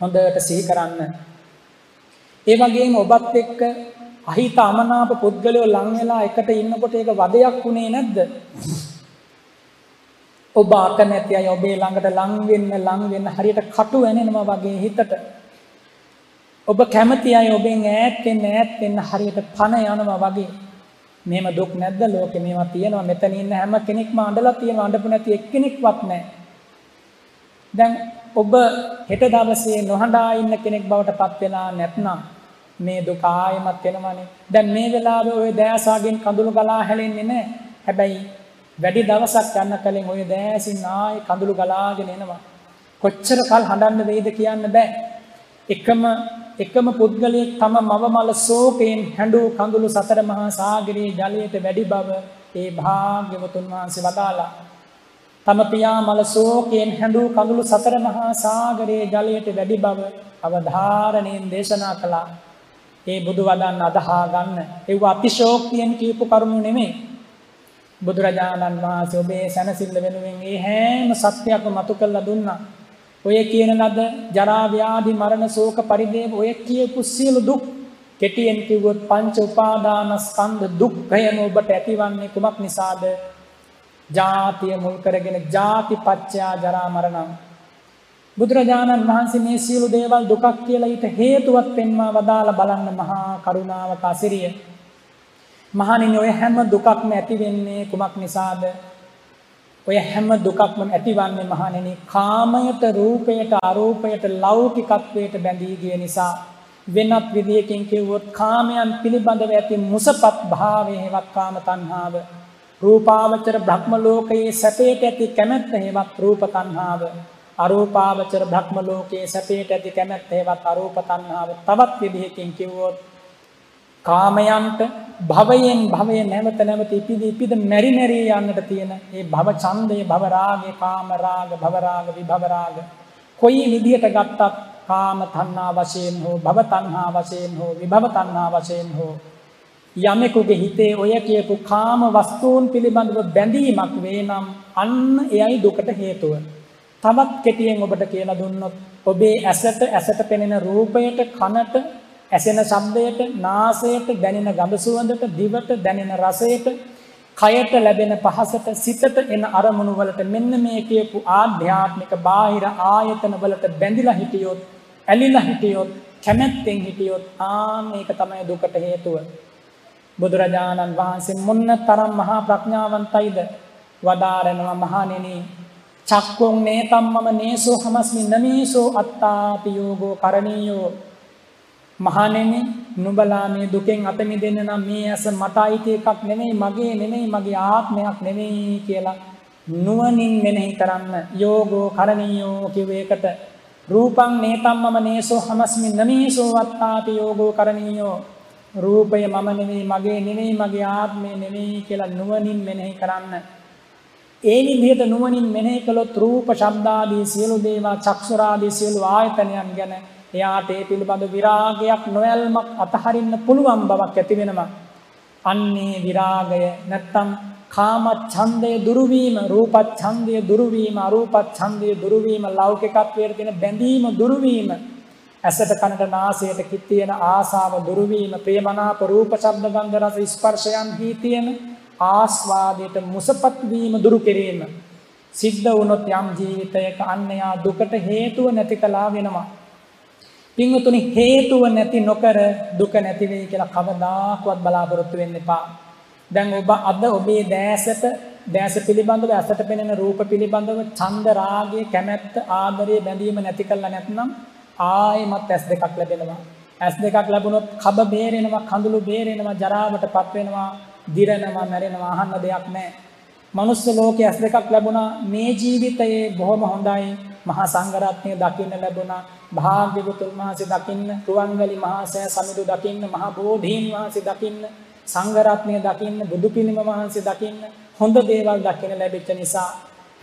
හොඳට සිහි කරන්න. ඒ වගේම ඔබත් එක්ක අහිත අමනාප පුද්ගලයෝ ලං වෙලා එකට ඉන්නකොට ඒක වදයක් වුණේ නැද්ද? ඔබ අකමැති අය ඔබේ ළඟට ලං වෙන්න ලං වෙන්න හරියට කටු වෙනෙනවා වගේ හිතට. ඔබ කැමති අය ඔබෙන් ඈත් වෙන්න ඈත් වෙන්න හරියට පණ යනවා වගේ. මේම දුක් නැද්ද ලෝකේ මේවා තියෙනවා මෙතන ඉන්න හැම කෙනෙක්ම අඬලා තියෙනවා අඬපු නැති එක්කෙනෙක්වත් නැහැ. දැන් ඔබ හෙට දවසේ නොහඬා ඉන්න කෙනෙක් බවට පත් වෙලා නැත්නම් මේ දුක ආයෙමත් වෙනවනේ. දැන් මේ වෙලාවේ ওই දෑසාගෙන් කඳුළු ගලා හැලෙන්නේ නැහැ. හැබැයි වැඩි දවසක් යන කලින් ওই දෑසින් ආයෙ කඳුළු ගලාගෙන එනවා. කොච්චර කල් හඬන්න වෙයිද කියන්න බෑ. එකම එකම පුද්ගලයෙක් තම මවමල ශෝකයෙන් හැඬු කඳුළු සතර මහා සාගරයේ ජලයට වැඩි බව ඒ භාග්‍යවතුන් වහන්සේ වදාලා තම පියා මල ශෝකයෙන් හැඬු කඳුළු සතර මහා සාගරයේ ජලයට වැඩි බව අවධාරණයෙන් දේශනා කළා. ඒ බුදු වදන් අදහා ගන්න. ඒව අතිශෝක්තියෙන් කියපු කරුණු නෙමෙයි. බුදුරජාණන් වහන්සේ ඔබේ සැනසෙල්ල වෙනුවෙන් ඒ හැම සත්‍යයක්ම මතු කළා දුන්නා. ඔය කියන ලද ජරා ව්‍යාධි මරණ ශෝක පරිදේව ඔය කියපු සියලු දුක් කෙටියෙන් කිව්වොත් පංච උපාදානස්කන්ධ දුක්ඛයම ඔබට ඇතිවන්නේ කුමක් නිසාද? ජාතිය මුල් කරගෙන ජාති පච්චයා ජරා මරණං බුදුරජාණන් වහන්සේ මේ සියලු දේවල් දුකක් කියලා ඊට හේතුවක් පෙන්වා වදාලා බලන්න මහා කරුණාවක අසිරිය. මහණෙනි ඔය හැම දුකක්ම ඇති වෙන්නේ කුමක් නිසාද? ඔය හැම දුකක්ම ඇතිවන්නේ මහණෙනි කාමයට රූපයට අරූපයට ලෞකිකත්වයට බැඳී ගිය නිසා වෙනත් විදියකින් කිව්වොත් කාමයන් පිළිබඳව ඇති මුසපත් භාවයේ හෙවත් කාම තණ්හාව රූපාවචර බ්‍රහ්ම ලෝකයේ සැපයට ඇති කැමැත්ත හෙවත් රූප තණ්හාව. අරූපාවචර බ්‍රහ්ම ලෝකයේ සැපයට ඇති කැමැත්ත හෙවත් අරූප තණ්හාව තවත් විදිහකින් කිව්වොත් කාමයන්ට භවයෙන් භවය නැවත නැවත ඉපිද ඉපිද මෙරි මෙරි යන්නට තියෙන ඒ භව ඡන්දය භව රාගය කාම රාග භව රාග විභව රාග කොයි විදිහට ගත්තත් කාම තණ්හා වශයෙන් හෝ භව තණ්හා වශයෙන් හෝ විභව තණ්හා වශයෙන් හෝ යමෙකුගේ හිතේ ඔය කියපු කාම වස්තුන් පිළිබඳව බැඳීමක් වේ නම් අන්න එයයි දුකට හේතුව. තවත් කෙටියෙන් ඔබට කියලා දුන්නොත් ඔබේ ඇසට ඇසට පෙනෙන රූපයට කනට ඇසෙන ශබ්දයට නාසයට දැනෙන ගඳ සුවඳට දිවට දැනෙන රසයට කයට ලැබෙන පහසට සිතට එන අරමුණු වලට මෙන්න මේ කියපු ආධ්‍යාත්මික බාහිර ආයතන වලට බැඳිලා හිටියොත් ඇලිලා හිටියොත් කැමැත්තෙන් හිටියොත් ආන්න ඒක තමයි දුකට හේතුව. බුදුරජාණන් වහන්සේ මොන්න තරම් මහා ප්‍රඥාවන්තයිද? වදාරනවා මහණෙනි චක්කුම් නේතම්මම නේසෝ හමස්මි නමේසෝ අත්තාපි යෝගෝ කරණීයෝ. මහණෙනි නුඹලා මේ දුකෙන් අත මිදෙන්න නම් මේ ඇස මට අයිති එකක් නෙමෙයි මගේ නෙමෙයි මගේ ආත්මයක් නෙමෙයි කියලා නුවණින් මෙනෙහි කරන්න. යෝගෝ කරණීයෝ කිව්ව එකට රූපං නේතම්මම නේසෝ හමස්මි නමේසෝ අත්තාපි යෝගෝ කරණීයෝ. රූපය මම නෙමෙයි මගේ නෙමෙයි මගේ ආත්මය නෙමෙයි කියලා නුවණින් මෙනෙහි කරන්න. ඒ විදිහට නුවණින් මෙනෙහි කළොත් රූප, ශබ්දාදී සියලු දේවා, චක්ෂුරාදී සියලු ආයතනයන් ගැන එයාට ඒ පිළිබඳ විරාගයක් නොයල්මක් අතහරින්න පුළුවන් බවක් ඇති වෙනවා. අන්නේ විරාගය නැත්තම් කාම ඡන්දය දුරු වීම, රූප ඡන්දය දුරු වීම, අරූප ඡන්දය දුරු වීම, ලෞකිකත්වයට තියෙන බැඳීම දුරු වීම ඇසට කනට නාසයට කිත්තියන ආසාව දුරුවීම ප්‍රියමනාප රූප ශබ්ද ගන්ධ රස ස්පර්ශයන්හි තියෙන ආස්වාදයට මුසපත් වීම දුරු කිරීම සිද්ධ වුණොත් යම් ජීවිතයක අන්‍යයා දුකට හේතුව නැති කළා වෙනවා. පින්වතුනි හේතුව නැති නොකර දුක නැති වෙයි කියලා කවදාකවත් බලාපොරොත්තු වෙන්න එපා. දැන් ඔබ අද ඔබේ දැසට දැස පිළිබඳව ඇසට පෙනෙන රූප පිළිබඳව ඡන්ද රාගය කැමැත්ත ආදරය බැඳීම නැති කළා නැත්නම් ආයෙමත් ඇස් දෙකක් ලැබෙනවා. ඇස් දෙකක් ලැබුණොත් කබ බේරෙනවා, කඳුළු බේරෙනවා, ජරාවටපත් වෙනවා, දිරනවා, මැරෙනවා අහන්න දෙයක් නැහැ. මනුස්ස ලෝකයේ ඇස් දෙකක් ලැබුණා මේ ජීවිතයේ බොහොම හොඳයි. මහා සංඝරත්නය දකින්න ලැබුණා. භාග්‍යවතුන් වහන්සේ දකින්න, රුවන්වැලි මහා සෑ සමිඳු දකින්න, මහා බෝධීන් වහන්සේ දකින්න, සංඝරත්නය දකින්න, බුදු පිළිම වහන්සේ දකින්න හොඳ දේවල් දකින්න ලැබෙච්ච නිසා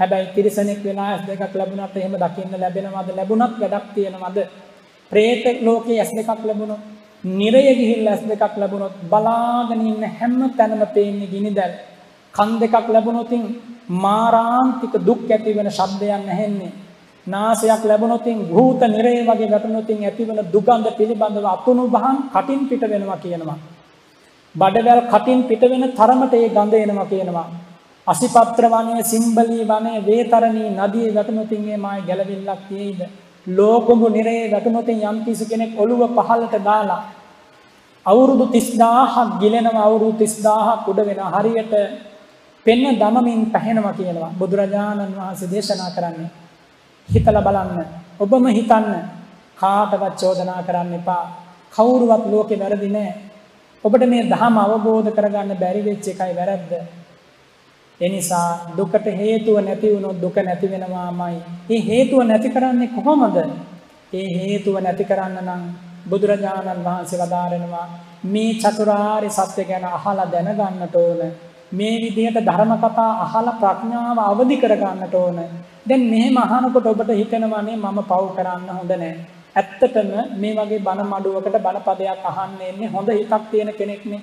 හැබැයි තිරිසනෙක් වෙන ඇස් දෙකක් ලැබුණත් එහෙම දකින්න ලැබෙනවද? ලැබුණත් වැඩක් තියෙනවද? പ്രേත ලෝකයේ ඇස් දෙකක් ලැබුණොත් නිරය ගිහිල්ලා ඇස් දෙකක් ලැබුණොත් බලාගෙන ඉන්න හැම තැනම පේන්නේ ගිනිදැල් කන් දෙකක් ලැබුණොතින් මාරාන්තික දුක් ඇති වෙන ශබ්දයන් ඇහෙන්නේ නාසයක් ලැබුණොතින් භූත නිරය වගේ වැටුණොතින් ඇතිවන දුගඳ පිළිබඳව අතුණු බහන් කටින් පිට වෙනවා කියනවා. බඩවැල් කටින් පිට වෙන තරමට ඒ ගඳ එනවා කියනවා. අසිපත්‍ර වනයේ සිම්බලී වනයේ වේතරණී නදියේ වැටුනොතින් මේ මායි ගැලවිල්ලක් තියෙයිද ලෝකුඹු නිරේ වැටුනොතින් යම් කිසි කෙනෙක් ඔළුව පහළට දාලා අවුරුදු 30000ක් ගිලෙනවා අවුරුදු 30000ක් උඩ වෙන හරියට පෙන්න දමමින් පැහැෙනවා කියනවා. බුදුරජාණන් වහන්සේ දේශනා කරන්නේ හිතලා බලන්න ඔබම හිතන්න කාටවත් චෝදනා කරන්න එපා. කවුරුවත් ලෝකේ වැරදි නැහැ ඔබට මේ ධර්ම අවබෝධ කරගන්න බැරි වෙච්ච එකයි වැරද්ද. එනිසා දුකට හේතුව නැති වුණොත් දුක නැති වෙනවාමයි. මේ හේතුව නැති කරන්නේ කොහොමද? ඒ හේතුව නැති කරන්න නම් බුදුරජාණන් වහන්සේ වදාරනවා මේ චතුරාර්ය සත්‍ය ගැන අහලා දැනගන්නට ඕන. මේ විදිහට ධර්ම කතා අහලා ප්‍රඥාව අවදි කරගන්නට ඕන. දැන් මෙහෙම අහනකොට ඔබට හිතෙනවානේ මම පව් කරන්න හොඳ නැහැ. ඇත්තටම මේ වගේ බණ මඩුවකට බණ පදයක් අහන්න එන්නේ හොඳ හිතක් තියෙන කෙනෙක්නේ.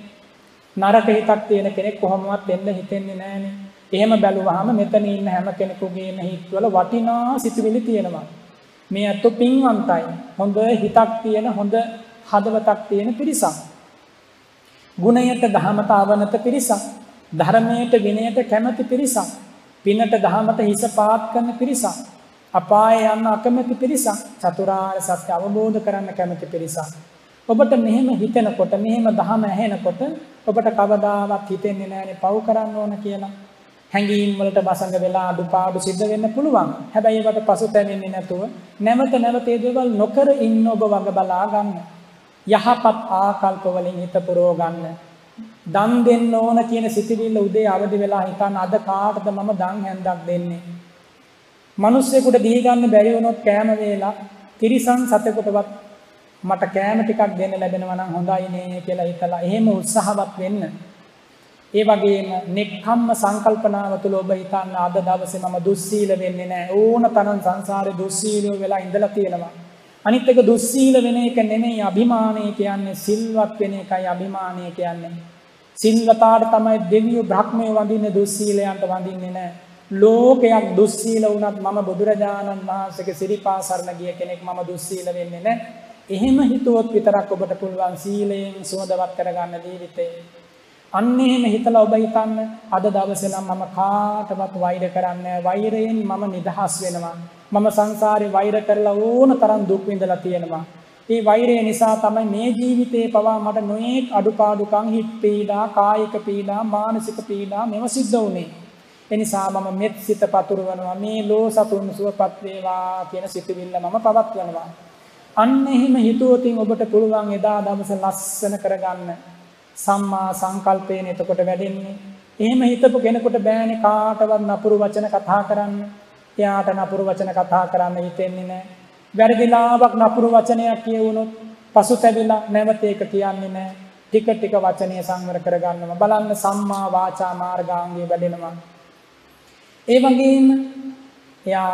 නරක හිතක් තියෙන කෙනෙක් කොහොමවත් එන්න හිතෙන්නේ නැහනේ. එහෙම බැලුවාම මෙතන ඉන්න හැම කෙනෙකුගේම හිතවල වටිනා සිතුවිලි තියෙනවා. මේ අතෝ පින්වන්තයි. හොඳ හිතක් තියෙන හොඳ හදවතක් තියෙන පිරිසක්. ගුණයට දහමට අවනත පිරිසක්. ධර්මයට විනයට කැමති පිරිසක්. පිනට දහමට හිස පාත් කරන පිරිසක්. අපාය යන්න අකමැති පිරිසක්. චතුරාර්ය සත්‍ය අවබෝධ කරන්න කැමති පිරිසක්. ඔබට මෙහෙම හිතෙනකොට මෙහෙම දහම ඇහෙනකොට ඔබට කවදාවත් හිතෙන්නේ නැහැනේ පව් කරන්න ඕන කියලා. හැඟීම් වලට වසඟ වෙලා අඩුපාඩු සිද්ධ වෙන්න පුළුවන්. හැබැයි ඒවට පසුතැවෙන්නේ නැතුව නැවත නැවත ඒ දේවල් නොකර ඉන්න ඔබ වග බලා ගන්න. යහපත් ආකල්ප වලින් හිත පුරව ගන්න. දන් දෙන්න ඕන කියන සිතිවිල්ල උදේ අවදි වෙලා හිතන්න අද කාටද මම දන් හැන්දක් දෙන්නේ. මිනිස්සෙකුට දී ගන්න බැරි වුණොත් කෑම වේලා තිරිසන් සතෙකුටවත් මට කෑම ටිකක් දෙන්න ලැබෙනවා නම් හොඳයි නේ කියලා හිතලා එහෙම උත්සාහවත් වෙන්න. ඒ වගේම නෙක්ඛම්ම සංකල්පනාව තුළ ඔබ හිතන්න අද දවසේ මම දුස්සීල වෙන්නේ නැහැ. ඕන තරම් සංසාරේ දුස්සීලියෝ වෙලා ඉඳලා තියෙනවා. අනිත් එක දුස්සීල වෙන එක නෙමෙයි අභිමානය කියන්නේ සිල්වත් වෙන එකයි අභිමානය කියන්නේ. සිල්වතාට තමයි දෙවියෝ බ්‍රහ්මයෝ වඳින්නේ දුස්සීලයන්ට වඳින්නේ නැහැ. ලෝකයක් දුස්සීල වුණත් මම බුදුරජාණන් වහන්සේගේ සිරිපා සරණ ගිය කෙනෙක් මම දුස්සීල වෙන්නේ නැහැ. එහෙම හිතුවොත් විතරක් ඔබට පුළුවන් සීලයෙන් සුවඳවත් කරගන්න ජීවිතේ. අන්න එහෙම හිතලා ඔබ හිතන්න අද දවසේ නම් මම කාටවත් වෛර කරන්නේ වෛරයෙන් මම නිදහස් වෙනවා. මම සංසාරේ වෛර කරලා ඕන තරම් දුක් විඳලා තියෙනවා. ඒ වෛරය නිසා තමයි මේ ජීවිතේ පවා මට නොඑක් අඩුපාඩුකම් හිත් පීඩා, කායික පීඩා, මානසික පීඩා මෙව සිද්ධ වුනේ. ඒ නිසා මම මෙත් සිත පතුරවනවා මේ ලෝ සතුන් සුවපත් වේවා කියන සිතුවිල්ල මම පවත්වනවා. අන්න එහෙම හිතුවොතින් ඔබට පුළුවන් එදා දවස ලස්සන කරගන්න. සම්මා සංකල්පයෙන් එතකොට වැඩෙන්නේ. එහෙම හිතපු කෙනෙකුට බෑනේ කාටවත් නපුරු වචන කතා කරන්න. එයාට නපුරු වචන කතා කරන්න හිතෙන්නේ නැහැ. වැරදිලාවක් නපුරු වචනයක් කියවුනොත් පසුතැවිලා නැවත ඒක කියන්නේ නැහැ. ටික ටික වචනය සංවර කරගන්නවා. බලන්න සම්මා වාචා මාර්ගාංගය වැඩෙනවා. ඒ වගේම එයා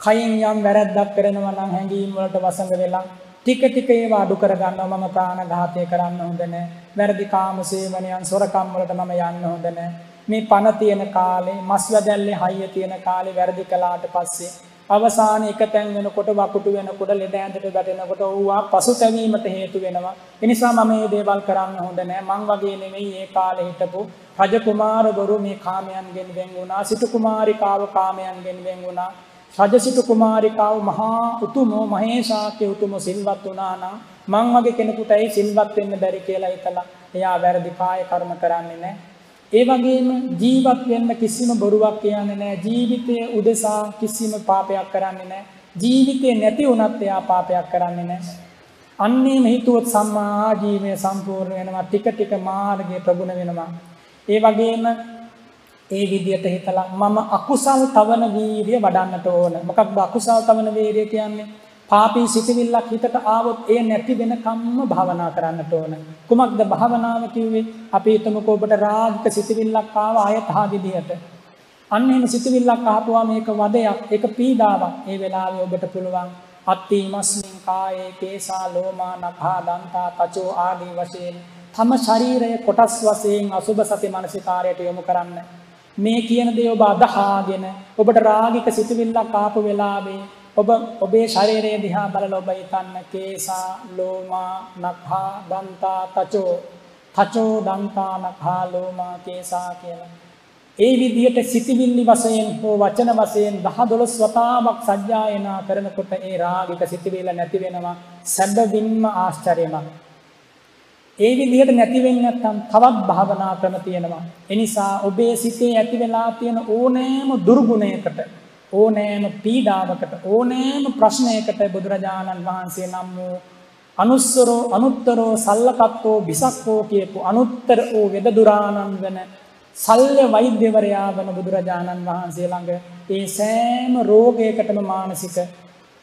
කයින් යම් වැරැද්දක් කරනවා නම් හැඟීම් වලට වසඟ වෙලා ටික ටික ඒවා අඩු කරගන්නවා මම ප්‍රාණඝාතය කරන්න හොඳ නැහැ. වැරදි කාම සේවනයන් සොරකම් වලට මම යන්න හොඳ නැහැ. මේ පණ තියෙන කාලේ මස් වැදැල්ලේ හයිය තියෙන කාලේ වැරදි කළාට පස්සේ අවසානයේ එක තැන් වෙනකොට වකුටු වෙනකොට ලෙඩ ඇඳට වැටෙනකොට ඌවා පසුතැවීමට හේතු වෙනවා. ඒ නිසා මම මේ දේවල් කරන්න හොඳ නැහැ. මං වගේ නෙමෙයි ඒ කාලේ හිටපු රජ කුමාරවරු මේ කාමයන්ගෙන් වෙන් වුණා. සිටු කුමාරිකාව කාමයන්ගෙන් වෙන් වුණා. රජසිටු කුමාරිකාව මහා උතුමෝ මහේශාක්‍ය උතුමෝ සිල්වත් වුණා නම් මං වගේ කෙනෙකුට ඇයි සිල්වත් වෙන්න බැරි කියලා හිතලා එයා වැරදි කාය කර්ම කරන්නේ නැහැ. ඒ වගේම ජීවත් වෙන්න කිසිම බොරුවක් කියන්නේ නැහැ. ජීවිතයේ උදෙසා කිසිම පාපයක් කරන්නේ නැහැ. ජීවිතේ නැති වුණත් එයා පාපයක් කරන්නේ නැහැ. අන්නේම හිතුවොත් සම්මා ආජීවය සම්පූර්ණ වෙනවා. ටික ටික මාර්ගය ප්‍රගුණ වෙනවා. ඒ වගේම ඒ විදියට හිතලා මම අකුසල් තවන වීරිය වඩන්නට ඕන. මොකක්ද අකුසල් තවන වීරිය කියන්නේ? පාපී සිතවිල්ලක් හිතට ආවොත් ඒ නැති වෙන කම්ම භාවනා කරන්නට ඕන. කුමක්ද භාවනාව කිව්වේ? අපි හිතමුකෝ ඔබට රාගික සිතවිල්ලක් ආව ආයත හා විදියට. අන්න එහෙම සිතවිල්ලක් ආපුවා මේක වදයක්, ඒක පීඩාවක්. ඒ වෙලාවේ ඔබට පුළුවන් අත්ති මස්මින් කායේ කේසා ලෝමා නඛා දන්තා තචෝ ආදී වශයෙන් තම ශරීරයේ කොටස් වශයෙන් අසුබ සති මනසිකාරයට යොමු කරන්න. මේ කියන දේ ඔබ අදහාගෙන ඔබට රාගික සිතුවිල්ලක් ආපු වෙලාවේ ඔබ ඔබේ ශරීරය දිහා බලලා ඔබ හිතන්න කේසා ලෝමා නඛා දන්තා තචෝ තචෝ දන්තා නඛා ලෝමා කේසා කියලා. ඒ විදිහට සිතිවිල්ලි වශයෙන් හෝ වචන වශයෙන් 10 12 වතාවක් සජ්ජායනා කරනකොට ඒ රාගික සිතිවිල්ල නැති වෙනවා සැබවින්ම ආශ්චර්යමත්. ඒ විදිහට නැති වෙන්නේ නැත්නම් තවත් භාවනා ක්‍රම තියෙනවා. ඒ නිසා ඔබේ සිතේ ඇති වෙලා තියෙන ඕනෑම දුර්ගුණයකට ඕනෑම පීඩාවකට ඕනෑම ප්‍රශ්නයකට බුදුරජාණන් වහන්සේ නම් වූ අනුස්සරෝ අනුත්තරෝ සල්ලකත්තෝ බිසක්කෝ කියපු අනුත්තර වූ වෙදදුරාණන් වෙන සල්්‍ය වෛද්‍යවරයා වන බුදුරජාණන් වහන්සේ ළඟ ඒ සෑම රෝගයකටම මානසික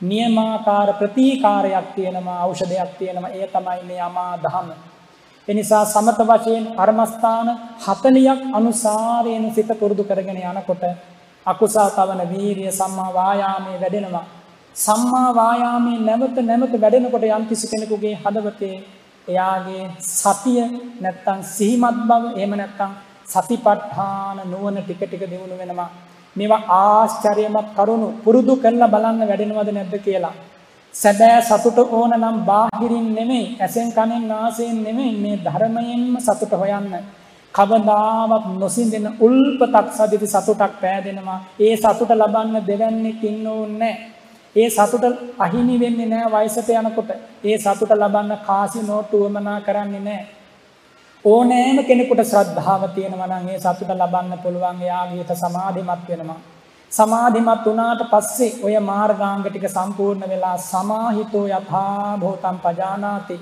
නියමාකාර ප්‍රතිකාරයක් තියෙනවා ඖෂධයක් තියෙනවා ඒ තමයි මේ අමා දහම. එනිසා සමත වශයෙන් කර්මස්ථාන 40ක් අනුසාරයෙන් සිත පුරුදු කරගෙන යනකොට අකුසල් තවන වීරිය සම්මා වායාමයේ වැඩෙනවා. සම්මා වායාමයේ නැවත නැවත වැඩෙනකොට යම්කිසි කෙනෙකුගේ හදවතේ එයාගේ සතිය නැත්තම් සිහිමත් බව එහෙම නැත්තම් සතිපට්ඨාන නුවණ ටික ටික දිනු වෙනවා. මේවා ආශ්චර්යමත් කරුණු පුරුදු කරලා බලන්න වැඩෙනවද නැද්ද කියලා. සැබෑ සතුට ඕන නම් බාහිරින් නෙමෙයි ඇසෙන් කනෙන් නාසයෙන් නෙමෙයි මේ ධර්මයෙන්ම සතුට හොයන්න. කවදාවත් නොසිඳෙන උල්පතක් සදිති සතුටක් පෑදෙනවා. ඒ සතුට ලබන්න දෙවන්නේක් ඉන්න ඕනේ ඒ සතුට අහිමි වෙන්නේ නැහැ වයසට යනකොට. ඒ සතුට ලබන්න කාසි නෝට්ටු වමනා කරන්නේ නැහැ. ඕනෑම කෙනෙකුට ශ්‍රද්ධාව තියෙනවා නම් ඒ සතුට ලබන්න පුළුවන් එයාගේ හිත සමාධිමත් වෙනවා. සමාධිමත් වුණාට පස්සේ ඔය මාර්ගාංග ටික සම්පූර්ණ වෙලා සමාහිතෝ යථා භූතම් පජානාති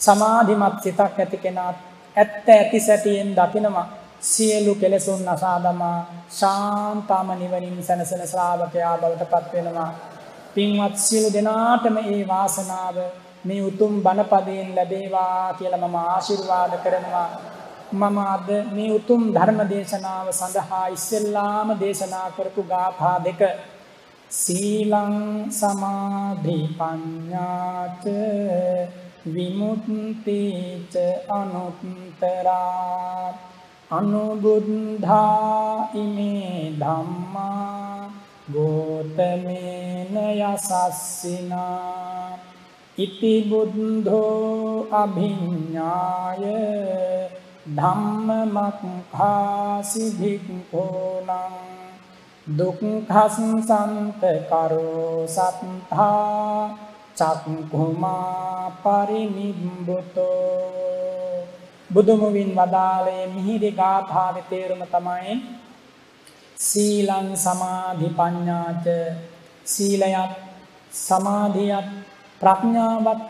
සමාධිමත් සිතක් ඇති කෙනාට ඇත්ත ඇති සැටියෙන් දකිනවා. සියලු කෙලෙසුන් නසාදමා ශාන්තම නිවනින් සැනසෙන ශ්‍රාවකයා බවට පත් වෙනවා. පින්වත් සියලු දෙනාටම ඒ වාසනාව මේ උතුම් බණපදයෙන් ලැබේවා කියලා මම ආශිර්වාද කරනවා. මම අද මේ උතුම් ධර්ම දේශනාව සඳහා ඉස්සෙල්ලාම දේශනා කරපු ගාථා දෙක. සීලං සමාධි පඤ්ඤාච විමුක්තිච අනුත්තරා අනුබුද්ධා ඉමේ ධම්මා ගෝතමේන යසස්සිනා ඉති බුද්ධෝ අභිඤ්ඤාය ධම්මමක්ඛාසි භික්ඛූනං දුක්ඛසන්ත කරෝ සත්තා චක්ඛුමා පරිනිබ්බුතෝ බුදුමුවින් වදාළේ මිහිරි ගාථාවේ තේරුම තමයි සීලං සමාධි පඤ්ඤාච. සීලයත් සමාධියත් ප්‍රඥාවත්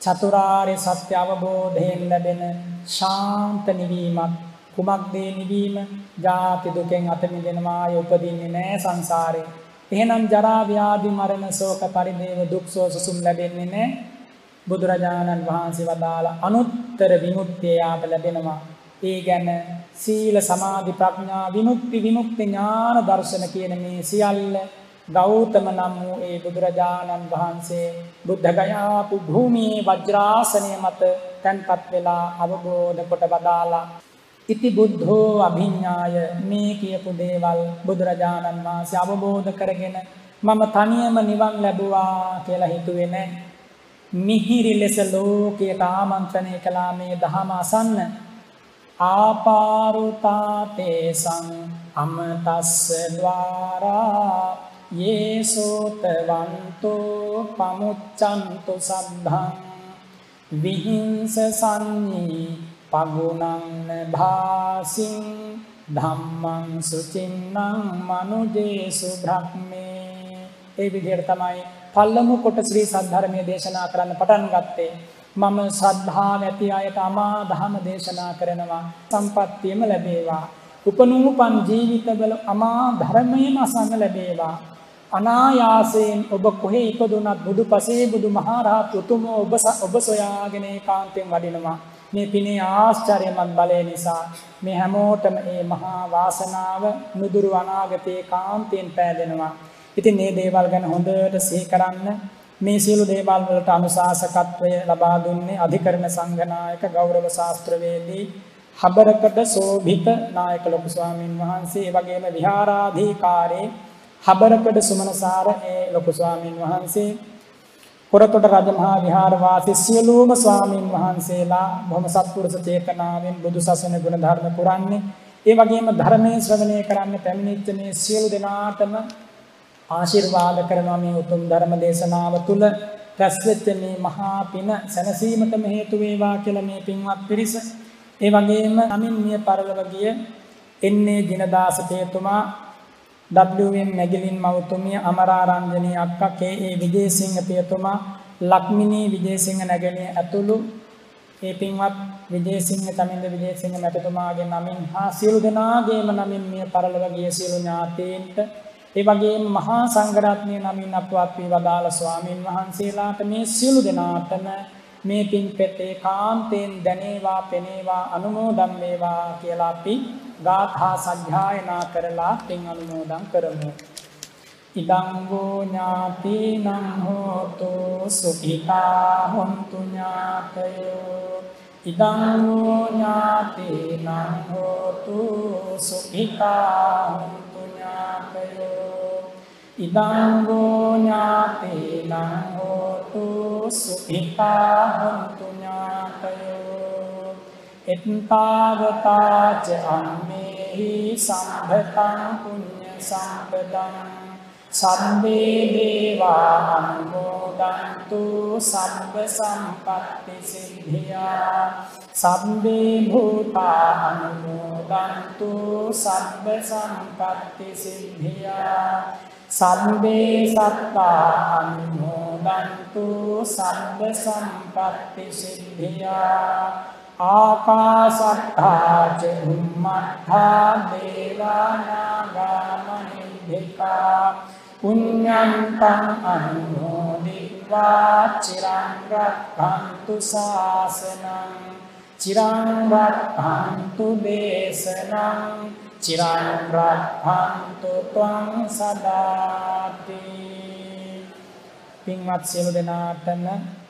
චතුරාර්ය සත්‍ය අවබෝධයෙන් ලැබෙන ශාන්ත නිවීමත් කුමක්දේ නිවීම? ජාති දුකෙන් අත මිදෙනවාය උපදින්නේ නෑ සංසාරේ. එහෙනම් ජරා ව්‍යාධි මරණ ශෝක පරිදේව දුක් සෝසුම් ලැබෙන්නේ නෑ. බුදුරජාණන් වහන්සේ වදාළ අනුත්තර විමුක්තිය යාට ලැබෙනවා. ඒ ගැන සීල සමාධි ප්‍රඥා විමුක්ති විමුක්ති ඥාන දර්ශන කියන මේ සියල්ල ගෞතම නම් වූ ඒ බුදුරජාණන් වහන්සේ බුද්ධ ගයාපු භූමියේ වජ්‍රාසනය මත තැන්පත් වෙලා අවබෝධ කොට වදාලා ඉති බුද්ධෝ අභිඥාය මේ කියපු දේවල් බුදුරජාණන් වහන්සේ අවබෝධ කරගෙන මම තනියම නිවන් ලැබුවා කියලා හිතුවේ නැහැ. මිහිරි ලෙස ලෝකයට ආමන්ත්‍රණය කළා මේ දහම අසන්න. ආපාරුතාතේසං අමතස්ස ద్వාරා යේසෝතවන්තෝ පමුච්චන්තු සද්ධං විහිංස සංඤී පගුණං භාසින් ධම්මං සුචින්නං මනුජේසු බ්‍රහ්මේ. ඒ විදිහට තමයි පළමු කොට ශ්‍රී සද්ධර්මයේ දේශනා කරන්න පටන් ගත්තේ. මම ශ්‍රද්ධාව ඇති අයට අමා දහම දේශනා කරනවා සම්පත්තියම ලැබේවා. උපනූපන් ජීවිතවල අමා ධර්මයේම අසන්න ලැබේවා. අනායාසයෙන් ඔබ කොහේ ඉපදුනත් බුදු පසේ බුදු මහරහත් උතුමෝ ඔබ ඔබ සොයාගෙන ඒකාන්තයෙන් වඩිනවා. මේ පිනේ ආශ්චර්යමත් බලය නිසා මේ හැමෝටම මේ මහා වාසනාව නුදුරු අනාගතේ කාන්තයෙන් පෑදෙනවා. ඉතින් මේ දේවල් ගැන හොඳට සිහි කරන්න මේ සියලු දේවල් වලට අනුශාසකත්වය ලබා දුන්නේ අධිකරණ සංඝනායක ගෞරව ශාස්ත්‍රවේදී හබරකට සෝභිත නායක ලොකු ස්වාමින් වහන්සේ ඒ වගේම විහාරාධිකාරී හබරකඩ සුමනසාර ඒ ලොකු ස්වාමීන් වහන්සේ කොරතොට රජමහා විහාර වාසී සියලුම ස්වාමීන් වහන්සේලා බොහොම සත්පුරුෂ චේතනාවෙන් බුදු සසුන ගුණ ධර්ම පුරන්නේ. ඒ වගේම ධර්මයේ ශ්‍රවණය කරන්න පැමිණිච්ච මේ සියලු දෙනාටම ආශිර්වාද කරනවා මේ උතුම් ධර්ම දේශනාව තුළ. රැස්වෙච්ච මේ මහා පින සැනසීමටම හේතු වේවා කියලා මේ පින්වත් පිරිස. ඒ වගේම අමින් මිය පරලොව ගිය එන්නේ දිනදාස තේතුමා WM මැගිලින් මවතුමිය අමරාරංජනී අක්කා කේ.ඒ. විජේසිංහ පියතුමා ලක්මිනී විජේසිංහ නැගණිය ඇතුළු ඒ පින්වත් විජේසිංහ තමින්ද විජේසිංහ මැතිතුමාගේ නමින් හා සියලු දෙනාගේම නමින් මිය පරලොව ගිය සියලු ඥාතීන්ට ඒ වගේම මහා සංඝරත්නය නමින් අපවත් වී වදාළ ස්වාමින් වහන්සේලාට මේ සියලු දෙනාටම මේ පින් පෙතේ කාන්තෙන් දැනේවා පෙනේවා අනුමෝදන් වේවා කියලා අපි ගාථා සජ්ජායනා කරලා පින් අනුමෝදන් කරමු. ඉදං වූ ඥාතිනං හෝතු සුඛිතා හොන්තු ඥාතයෝ. ඉදං වූ ඥාතිනං හෝතු සුඛිතා හොන්තු ඥාතයෝ. ඉදං වූ ඥාතිනං හෝතු සුඛිතා හොන්තු ඥාතයෝ. එත්තාවතාච අම්මේහි සම්භතං පුඤ්ඤ සම්පදං සම්බේ දේවා අනුමෝදන්තු සම්බ සම්පත්ති සිද්ධියා සම්බේ භූතා අනුමෝදන්තු සම්බ සම්පත්ති සිද්ධියා සම්බේ සත්තා අනුමෝදන්තු සම්බ සම්පත්ති සිද්ධියා ආකාසත්තා ච බුම්මත්තා දේවානාගා මහිද්దికා පුඤ්ඤන්තං අනුමෝදිत्वा චිරං රක්ඛන්තු ශාසනං චිරං රක්ඛන්තු දේශනං චිරං රක්ඛන්තු ත්වං සදා පින්වත් සියලු දෙනාටම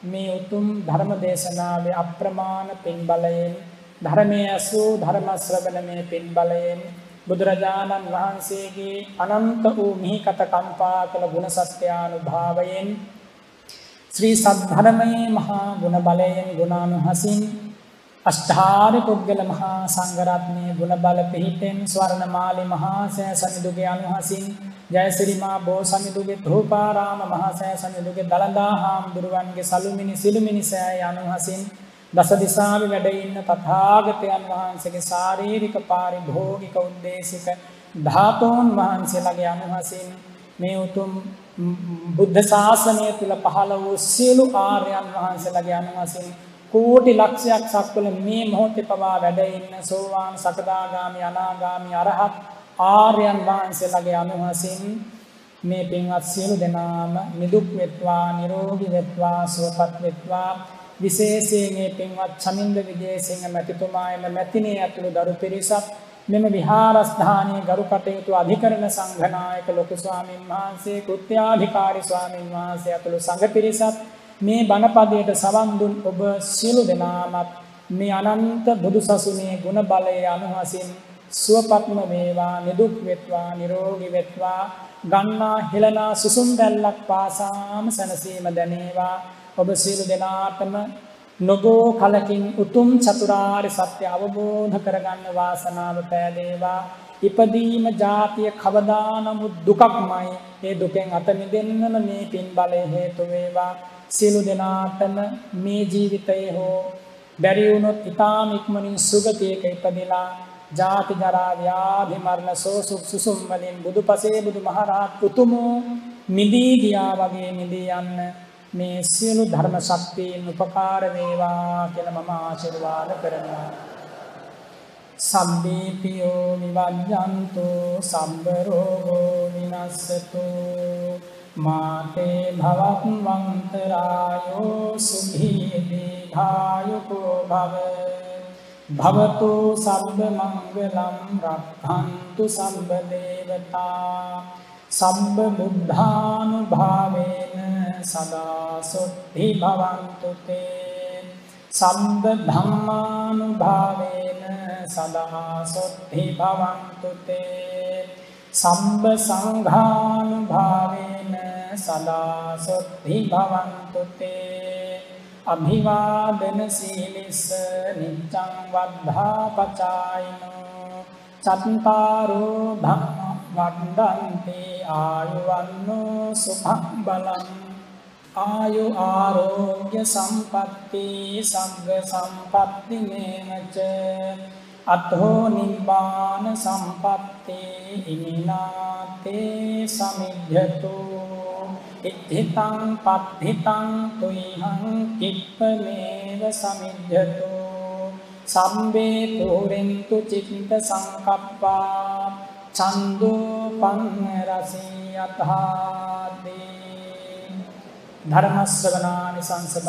මේ උතුම් ධර්ම දේශනාවේ අප්‍රමාණ පින් බලයෙන් ධර්මයේ අසූ ධර්ම ශ්‍රවණමේ පින් බලයෙන් බුදුරජාණන් වහන්සේගේ අනන්ත වූ මිහිකත කම්පා කළ ගුණ සත්‍යානුභාවයෙන් ශ්‍රී සද්ධර්මයේ මහා ගුණ බලයෙන් ගුණානුහසින් අෂ්ඨාරි පුද්ගල මහා සංඝරත්නයේ ගුණ බල පිහිටෙන් ස්වර්ණමාලි මහා සෑ සමිදුගේ අනුහසින් ජයසිරිමා බෝ සමිදුගේ ධූපාරාම මහා සෑ සමිදුගේ දළදා හාමුදුරුවන්ගේ සලුමිනි සිළුමිනි සෑය අනුහසින් දස දිසාවේ වැඩ ඉන්න තථාගතයන් වහන්සේගේ ශාරීරික පාරිභෝගික උද්දේශික ධාතෝන් වහන්සේලාගේ අනුහසින් මේ උතුම් බුද්ධ ශාසනය තුල පහළ වූ සියලු ආර්යයන් වහන්සේලාගේ අනුහසින් කෝටි ලක්ෂයක් සක්වල මේ මොහොතේ පවා වැඩ ඉන්න සෝවාන් සකදාගාමි අනාගාමි අරහත් ආර්යයන් වහන්සේලාගේ අනුහසින් මේ පින්වත් සියලු දෙනාම නිදුක් වෙත්වා නිරෝගී වෙත්වා සුවපත් වෙත්වා. විශේෂයෙන් මේ පින්වත් චමින්ද විජේසිංහ මැතිතුමා එම මැතිණිය ඇතුළු දරු පිරිසක් මෙම විහාරස්ථානයේ ගරු කටයුතු අධිකරණ සංඝනායක ලොකු ස්වාමින් වහන්සේ කෘත්‍යාධිකාරී ස්වාමින් වහන්සේ ඇතුළු සංඝ පිරිසක් මේ බණපදයට සවන් දුන් ඔබ සියලු දෙනාමත් මේ අනන්ත බුදු සසුනේ ගුණ බලය අනුහසින් සුවපත්ම වේවා නිදුක් වෙත්වා නිරෝගී වෙත්වා. ගන්නා හෙළනා සුසුම් දැල්ලක් පාසාම සැනසීම දැනේවා. ඔබ සියලු දෙනාටම නොගෝ කලකින් උතුම් චතුරාර්ය සත්‍ය අවබෝධ කරගන්න වාසනාව පෑදේවා. ඉපදීම ජාතිය කවදා නමුත් දුකක්මයි. ඒ දුකෙන් අත මිදෙන්නම මේ පින් බලය හේතු වේවා. සියලු දෙනාටම මේ ජීවිතයේ හෝ බැරි වුණොත් ඊටාම ඉක්මනින් සුගතියක ඉපදෙලා ජාති ජරා ව්‍යාධි මරණ සෝසුක් සුසුම් වලින් බුදුපසේ බුදුමහරහත් උතුමෝ මිදී ගියා වගේ මිදී යන්න. මේ සියලු ධර්ම ශක්තියෙන් උපකාර වේවා කියලා මම ආශිර්වාද කරනවා. සම්බීපියෝ විවජ්ජන්තු සම්බ රෝගෝ විනස්සතු මාතේ භවත් වන්තරායෝ සුභී දීඝායුකෝ භව. භවතු සබ්බ මංගලම් රක්ඛන්තු සම්බ දේවතා සම්බ බුද්ධානුභාවේන සදා සොත්ති භවන්තු තේ සම්බ ධම්මානුභාවේන සදා සොත්ති භවන්තු තේ සම්බ සංඝානුභාවේන සදා සොත්ති භවන්තු තේ අභිවාදන සීලිස්ස නිච්ඡං වද්ධා පචායිනෝ. චත්තාරෝ ධම්ම වඩ්ඩන්ති ආයුවන්නෝ සුභං බලං. ආයු ආරෝග්‍ය සම්පත්ති සග්ග සම්පත්ති නේනච. අතෝ නිබ්බාන සම්පත්ති ඉමිනාතේ සමිද්ධතු ඉත්ථිතං පත්ථිතං තුයිහං කිප්පමේව සමිද්ධතු සම්බේ පුරෙන්තු චිත්ත සංකප්පා චන්දෝ රූපං රසී යථාදී ධර්මස්සවනානි සංසබල